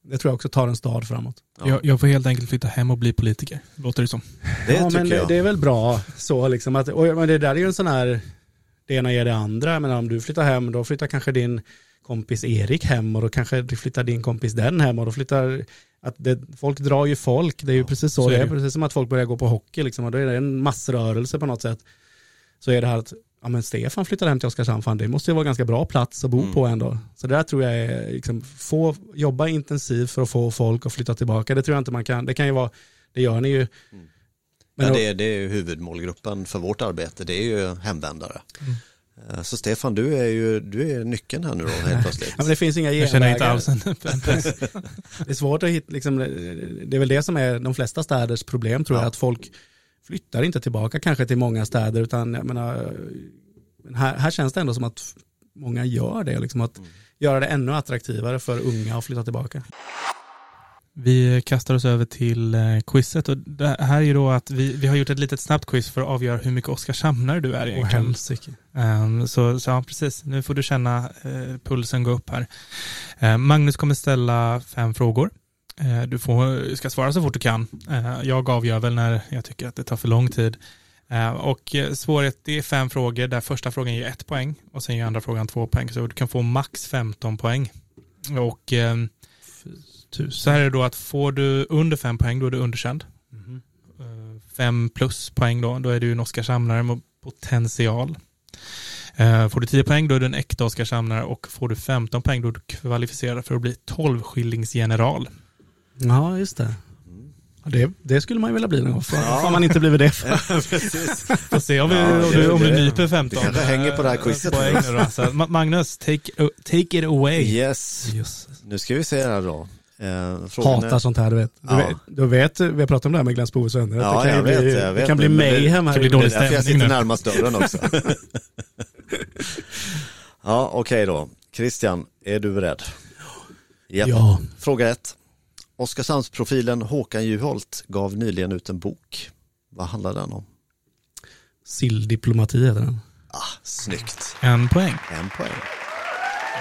Det tror jag också tar en stad framåt. Ja. Jag, jag, får helt enkelt flytta hem och bli politiker, låter det som. Det ja, men det, det, är väl bra så liksom. Att, och, men det där är ju en sån här, det ena ger det andra, men om du flyttar hem, då flyttar kanske din kompis Erik hem och då kanske flyttar din kompis den hem och då flyttar att det, folk drar ju folk, det är ju ja, precis så, så det är, det. precis som att folk börjar gå på hockey liksom och då är det en massrörelse på något sätt. Så är det här att, ja men Stefan flyttar hem till Oskarshamn, fan det måste ju vara ganska bra plats att bo mm. på ändå. Så det där tror jag är, liksom, få, jobba intensivt för att få folk att flytta tillbaka, det tror jag inte man kan, det kan ju vara, det gör ni ju. Mm. Men ja, det, är, det är huvudmålgruppen för vårt arbete, det är ju hemvändare. Mm. Eh, så Stefan, du är ju du är nyckeln här nu då helt plötsligt. [laughs] ja, men det finns inga genvägar. Jag känner inte alls [laughs] Det är svårt att hitta, liksom, det är väl det som är de flesta städers problem tror ja. jag, att folk flyttar inte tillbaka kanske till många städer, utan jag menar, här, här känns det ändå som att många gör det, liksom att mm. göra det ännu attraktivare för unga att flytta tillbaka. Vi kastar oss över till eh, quizet och det här är då att vi, vi har gjort ett litet snabbt quiz för att avgöra hur mycket Oskarshamnare du är egentligen. helsike. Ehm, så, så ja, precis. Nu får du känna eh, pulsen gå upp här. Eh, Magnus kommer ställa fem frågor. Eh, du får, ska svara så fort du kan. Jag avgör väl när jag tycker att det tar för lång tid. Och eh, svårighet, det är fem frågor där första frågan ger ett poäng och sen ger andra frågan två poäng. Så du kan få max 15 poäng. Och ehm, så här är det då att får du under fem poäng då är du underkänd. Eh, Fem plus poäng då, då är du en Oskarshamnare med potential. Eh, Får du 10 poäng då är du en äkta Oskarshamnare och får du 15 poäng då är du kvalificerad för att bli 12 skillingsgeneral. Ja, just det. Ja, det. Det skulle man ju vilja bli någon gång. Varför har man inte blivit det [laughs] för? Precis. Får se om, vi, Ja, om, du, om du nyper 15 det kanske hänger på det här eh, quizet. poäng Magnus, take, take it away. Yes, Just. nu ska vi se här då. Eh, frågan Hatar sånt här, du vet. Du, Ja. vet, du vet, vi har pratat om det här med Glenn Spoes vänner. Ja, det kan, jag bli, vet, jag det vet kan bli nu, men det- kan bli Det är dålig därför jag stämning sitter nu. närmast dörren också. [laughs] ja, okej då. Christian, är du beredd? Japp. Ja. Fråga ett. Oskarshamnsprofilen Håkan Juholt gav nyligen ut en bok. Vad handlar den om? Silldiplomati heter den. Ah, snyggt. En poäng. En poäng.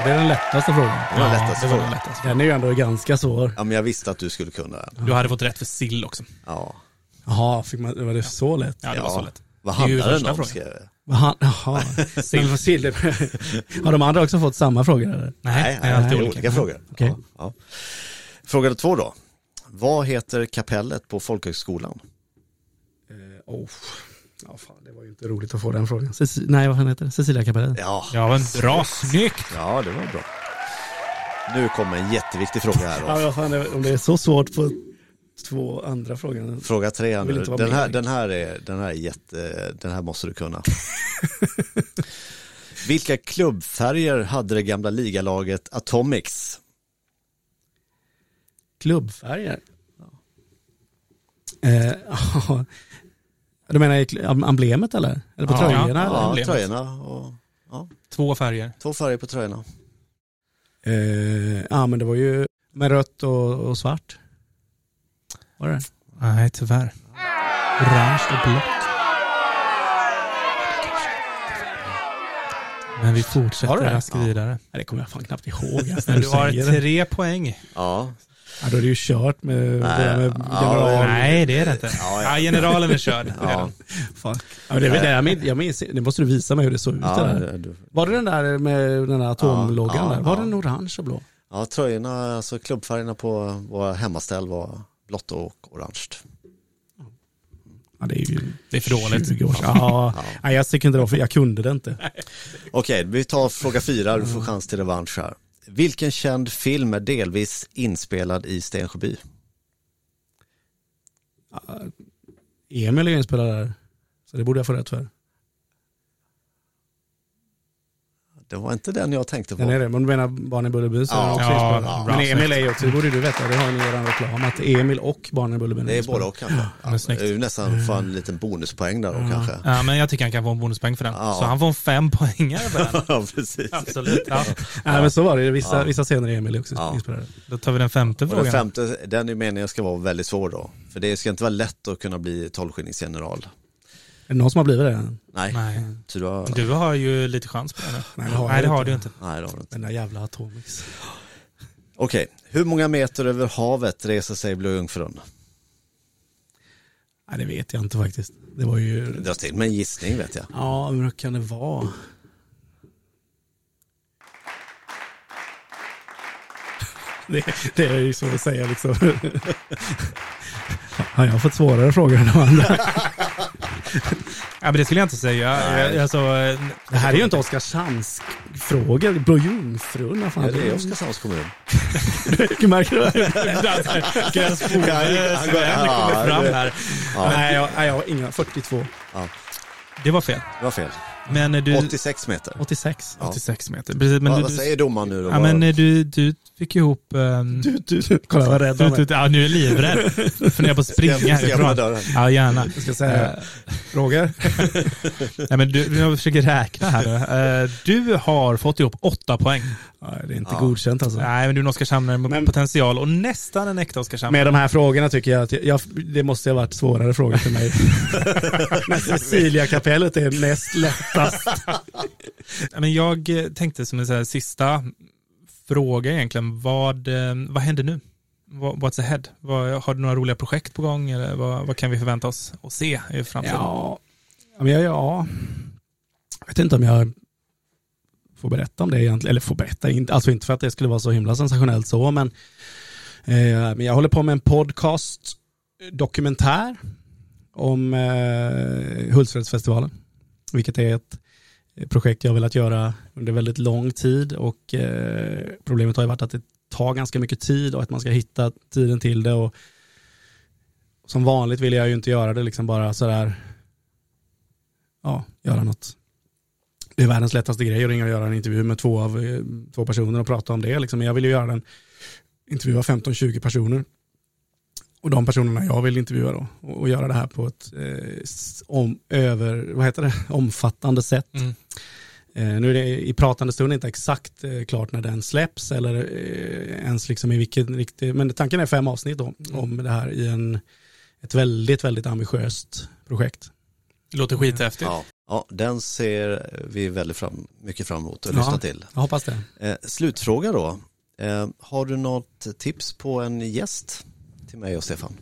Det är den lättaste frågan. Det var den lättaste frågan. den lättaste. Den är ju ändå ganska svår. Ja, men jag visste att du skulle kunna den. Du hade fått rätt för sill också. Ja. Jaha, fick man, var det så lätt? Ja, det var så lätt. Vad handlar den om? Vad han- Jaha, [laughs] sill, sill. [laughs] Har de andra också fått samma frågor eller? Nej, det är det alltid är olika. olika frågor. Okej. Ja, ja. Fråga två då. Vad heter kapellet på folkhögskolan? Eh, oh. Ja, fan, det var ju inte roligt att få den frågan. Ceci- nej, vad fan heter det? Cecilia kapellet? Ja, Ja, men bra, snyggt. ja det var bra. Nu kommer en jätteviktig fråga här Ja, då. vad fan, om det är så svårt på två andra frågor. Fråga tre nu. Den här, den, här är, den här är jätte, den här måste du kunna. [laughs] Vilka klubbfärger hade det gamla ligalaget Atomics? Klubbfärger? Eh, [laughs] ja. Du menar i emblemet eller? Eller på Ja, tröjorna? ja, eller? Ja, tröjorna och Två färger. två färger på tröjorna. Eh, ja, men det var ju med rött och, och svart. Var det? Nej, tyvärr. Orange och blått. Men vi du fortsätter det? raskt Ja. vidare. Nej, det kommer jag fan knappt ihåg. Alltså, Men när du har tre poäng. Ja, Ja, då är det ju kört med där med ja, general... Nej, det är det inte. Ja, Ja, ja. generalen är körd. ja, Fuck. Ja, men det, det, jag minns, jag minns, det måste du visa mig hur det såg ut. ja, det där. du- Var det den där med den där atomloggan Ja, ja, där? Var ja. den orange och blå? ja, tröjorna, alltså klubbfärgerna på våra hemmaställ var blått och orange. Ja, det är ju Det är för dåligt. 20 år sedan. Ja, Ja. Nej, jag inte det jag kunde det inte. Okej, vi tar fråga fyra, du får chans till revansch här. Vilken känd film är delvis inspelad i Stensjöby? Emil är inspelad där. Så det borde jag få rätt för. Det var inte den jag tänkte på. Den är det. Men du menar Barnen i Bullerbyn så är Ja. Ja, ja, Men Emil är ju också, det borde du veta, det har ni i er reklam, att Emil och Barnen i Bullerbyn Det är både och kanske. Ja, det är ju nästan få en liten bonuspoäng där då kanske. Ja, men jag tycker han kan få en bonuspoäng för den. Ja. Så han får en fem poängare för den. [laughs] Ja, precis. Absolut. Ja. Nej men så var det, vissa, Ja. vissa scener är Emil också Ja. Då tar vi den femte Och den frågan. femte, den är meningen ska vara väldigt svår då. För det ska inte vara lätt att kunna bli tolvskillingsgeneral. Är det någon som har blivit det? Nej, Nej. så du har... Du har ju lite chans på nu. Nej, det har Nej, det har du inte. Nej, det har du inte. Den där jävla Atomics. Okej, hur många meter över havet reser sig Blå Jungfrun? Nej det vet jag inte faktiskt. Det var ju... Dra till med en gissning vet jag. Ja, men vad kan det vara? [laughs] Det, det är ju så att säga liksom. [laughs] Har jag fått svårare frågor än de andra? [laughs] [laughs] Ja, men det skulle jag inte säga. Nej. Alltså, Det här är ju inte Oskarshamns frågor. Blå Jungfrun, vad fan. Ja, det är Oskarshamns kommun. [laughs] Du märker det? Gräns Sven kommer fram här. Ja. Nej, jag, nej, jag har inga. 42. Det var fel. Det var fel. Men du... 86 meter. 86. Ja. 86 meter. Precis, men vad, du, vad säger domaren nu då? ja, men du, du fick ihop... Um, Du, du, du, kolla vad rädd du, han är. du, ja, nu är jag livrädd. Funderar på att springa härifrån. Ja, gärna. Jag ska säga, Roger. [laughs] Nej, men du, jag försöker räkna här nu. Eh, Du har fått ihop åtta poäng. Ja, det är inte Ja. godkänt alltså. Nej, men du är en Oskarshamnare med Men- potential och nästan en äkta Oskarshamnare. Med de här frågorna tycker jag att jag, jag, det måste ha varit svårare frågor för mig. [laughs] Men Cecilia-kapellet är näst lättast. Men jag eh, tänkte som en så här sista fråga egentligen, vad, eh, vad händer nu? What's ahead? Vad, har du några roliga projekt på gång eller vad, vad kan vi förvänta oss att se i framtiden? Ja, ja, men jag, ja. jag vet inte om jag får berätta om det egentligen. Eller får berätta, alltså inte för att det skulle vara så himla sensationellt så, men, eh, men jag håller på med en podcast dokumentär om eh, Hultsfredsfestivalen, vilket är ett projekt jag har velat göra under väldigt lång tid och eh, problemet har ju varit att det tar ganska mycket tid och att man ska hitta tiden till det och som vanligt vill jag ju inte göra det liksom bara sådär ja, göra något. Det är världens lättaste grej att ringa och göra en intervju med två, av, eh, två personer och prata om det. Liksom. Men jag vill ju göra den, intervjua 15-20 personer. Och de personerna jag vill intervjua då. Och, och göra det här på ett eh, om, över, vad heter det? [laughs] omfattande sätt. Mm. Eh, nu är det i pratande stund inte exakt eh, klart när den släpps eller eh, ens liksom i vilken riktig, men tanken är fem avsnitt då om det här i en, ett väldigt, väldigt ambitiöst projekt. Det låter skithäftigt. Ja. ja, den ser vi väldigt fram, mycket fram emot att Ja. lyssna till. Jag hoppas det. Eh, slutfråga då. Eh, har du något tips på en gäst till mig och Stefan?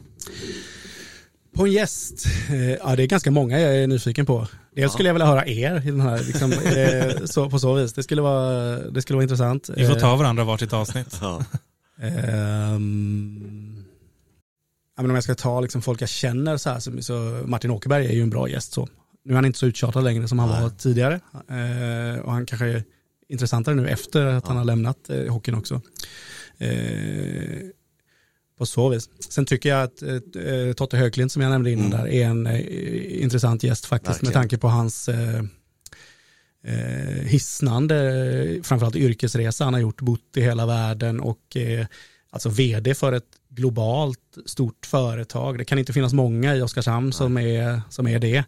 På en gäst, eh, ja det är ganska många jag är nyfiken på. Dels skulle jag vilja höra er i den här, liksom, [laughs] eh, så, på så vis. Det skulle vara, det skulle vara intressant. Vi får ta varandra varsitt avsnitt. Ja. Ja, men om jag ska ta liksom folk jag känner så här, så, så Martin Åkerberg är ju en bra gäst så. Nu är han inte så uttjatad längre som han Nej. var tidigare. Eh, och han kanske är intressantare nu efter att han har lämnat eh, hockeyn också. Eh, på så vis. Sen tycker jag att eh, Totte Högklint som jag nämnde innan Mm. där är en eh, intressant gäst faktiskt Verkligen. med tanke på hans eh, eh, hisnande, framförallt yrkesresa han har gjort, bott i hela världen och eh, alltså vd för ett globalt stort företag. Det kan inte finnas många i Oskarshamn som är, som är det,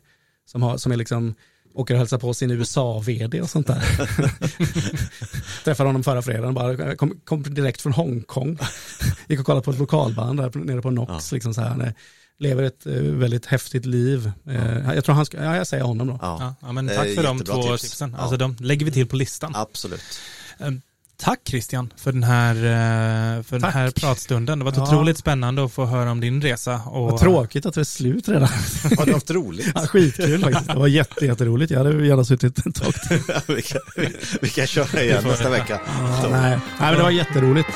som, har, som är liksom åker och hälsar på sin USA-vd och sånt där. [laughs] Träffade honom förra fredagen, bara, kom, kom direkt från Hongkong. Gick och kollade på ett lokalband där nere på Nox. Liksom så här. Lever ett eh, väldigt häftigt liv. Eh, jag tror han ska, ja jag säger honom då. Ja, Ja, ja, men tack för de två tips. tipsen. Ja. Alltså de lägger vi till på listan. absolut. Tack Christian för den här, eh, för den här pratstunden. Det var Ja. otroligt spännande att få höra om din resa. Och, Vad tråkigt att det är slut redan. Har du haft roligt? Ja, skitkul faktiskt. Det var jätte, jätteroligt. Jag hade gärna suttit ett tag till. [laughs] vi, kan, vi, vi kan köra igen nästa vecka. Ja, nej. nej, men det var jätteroligt.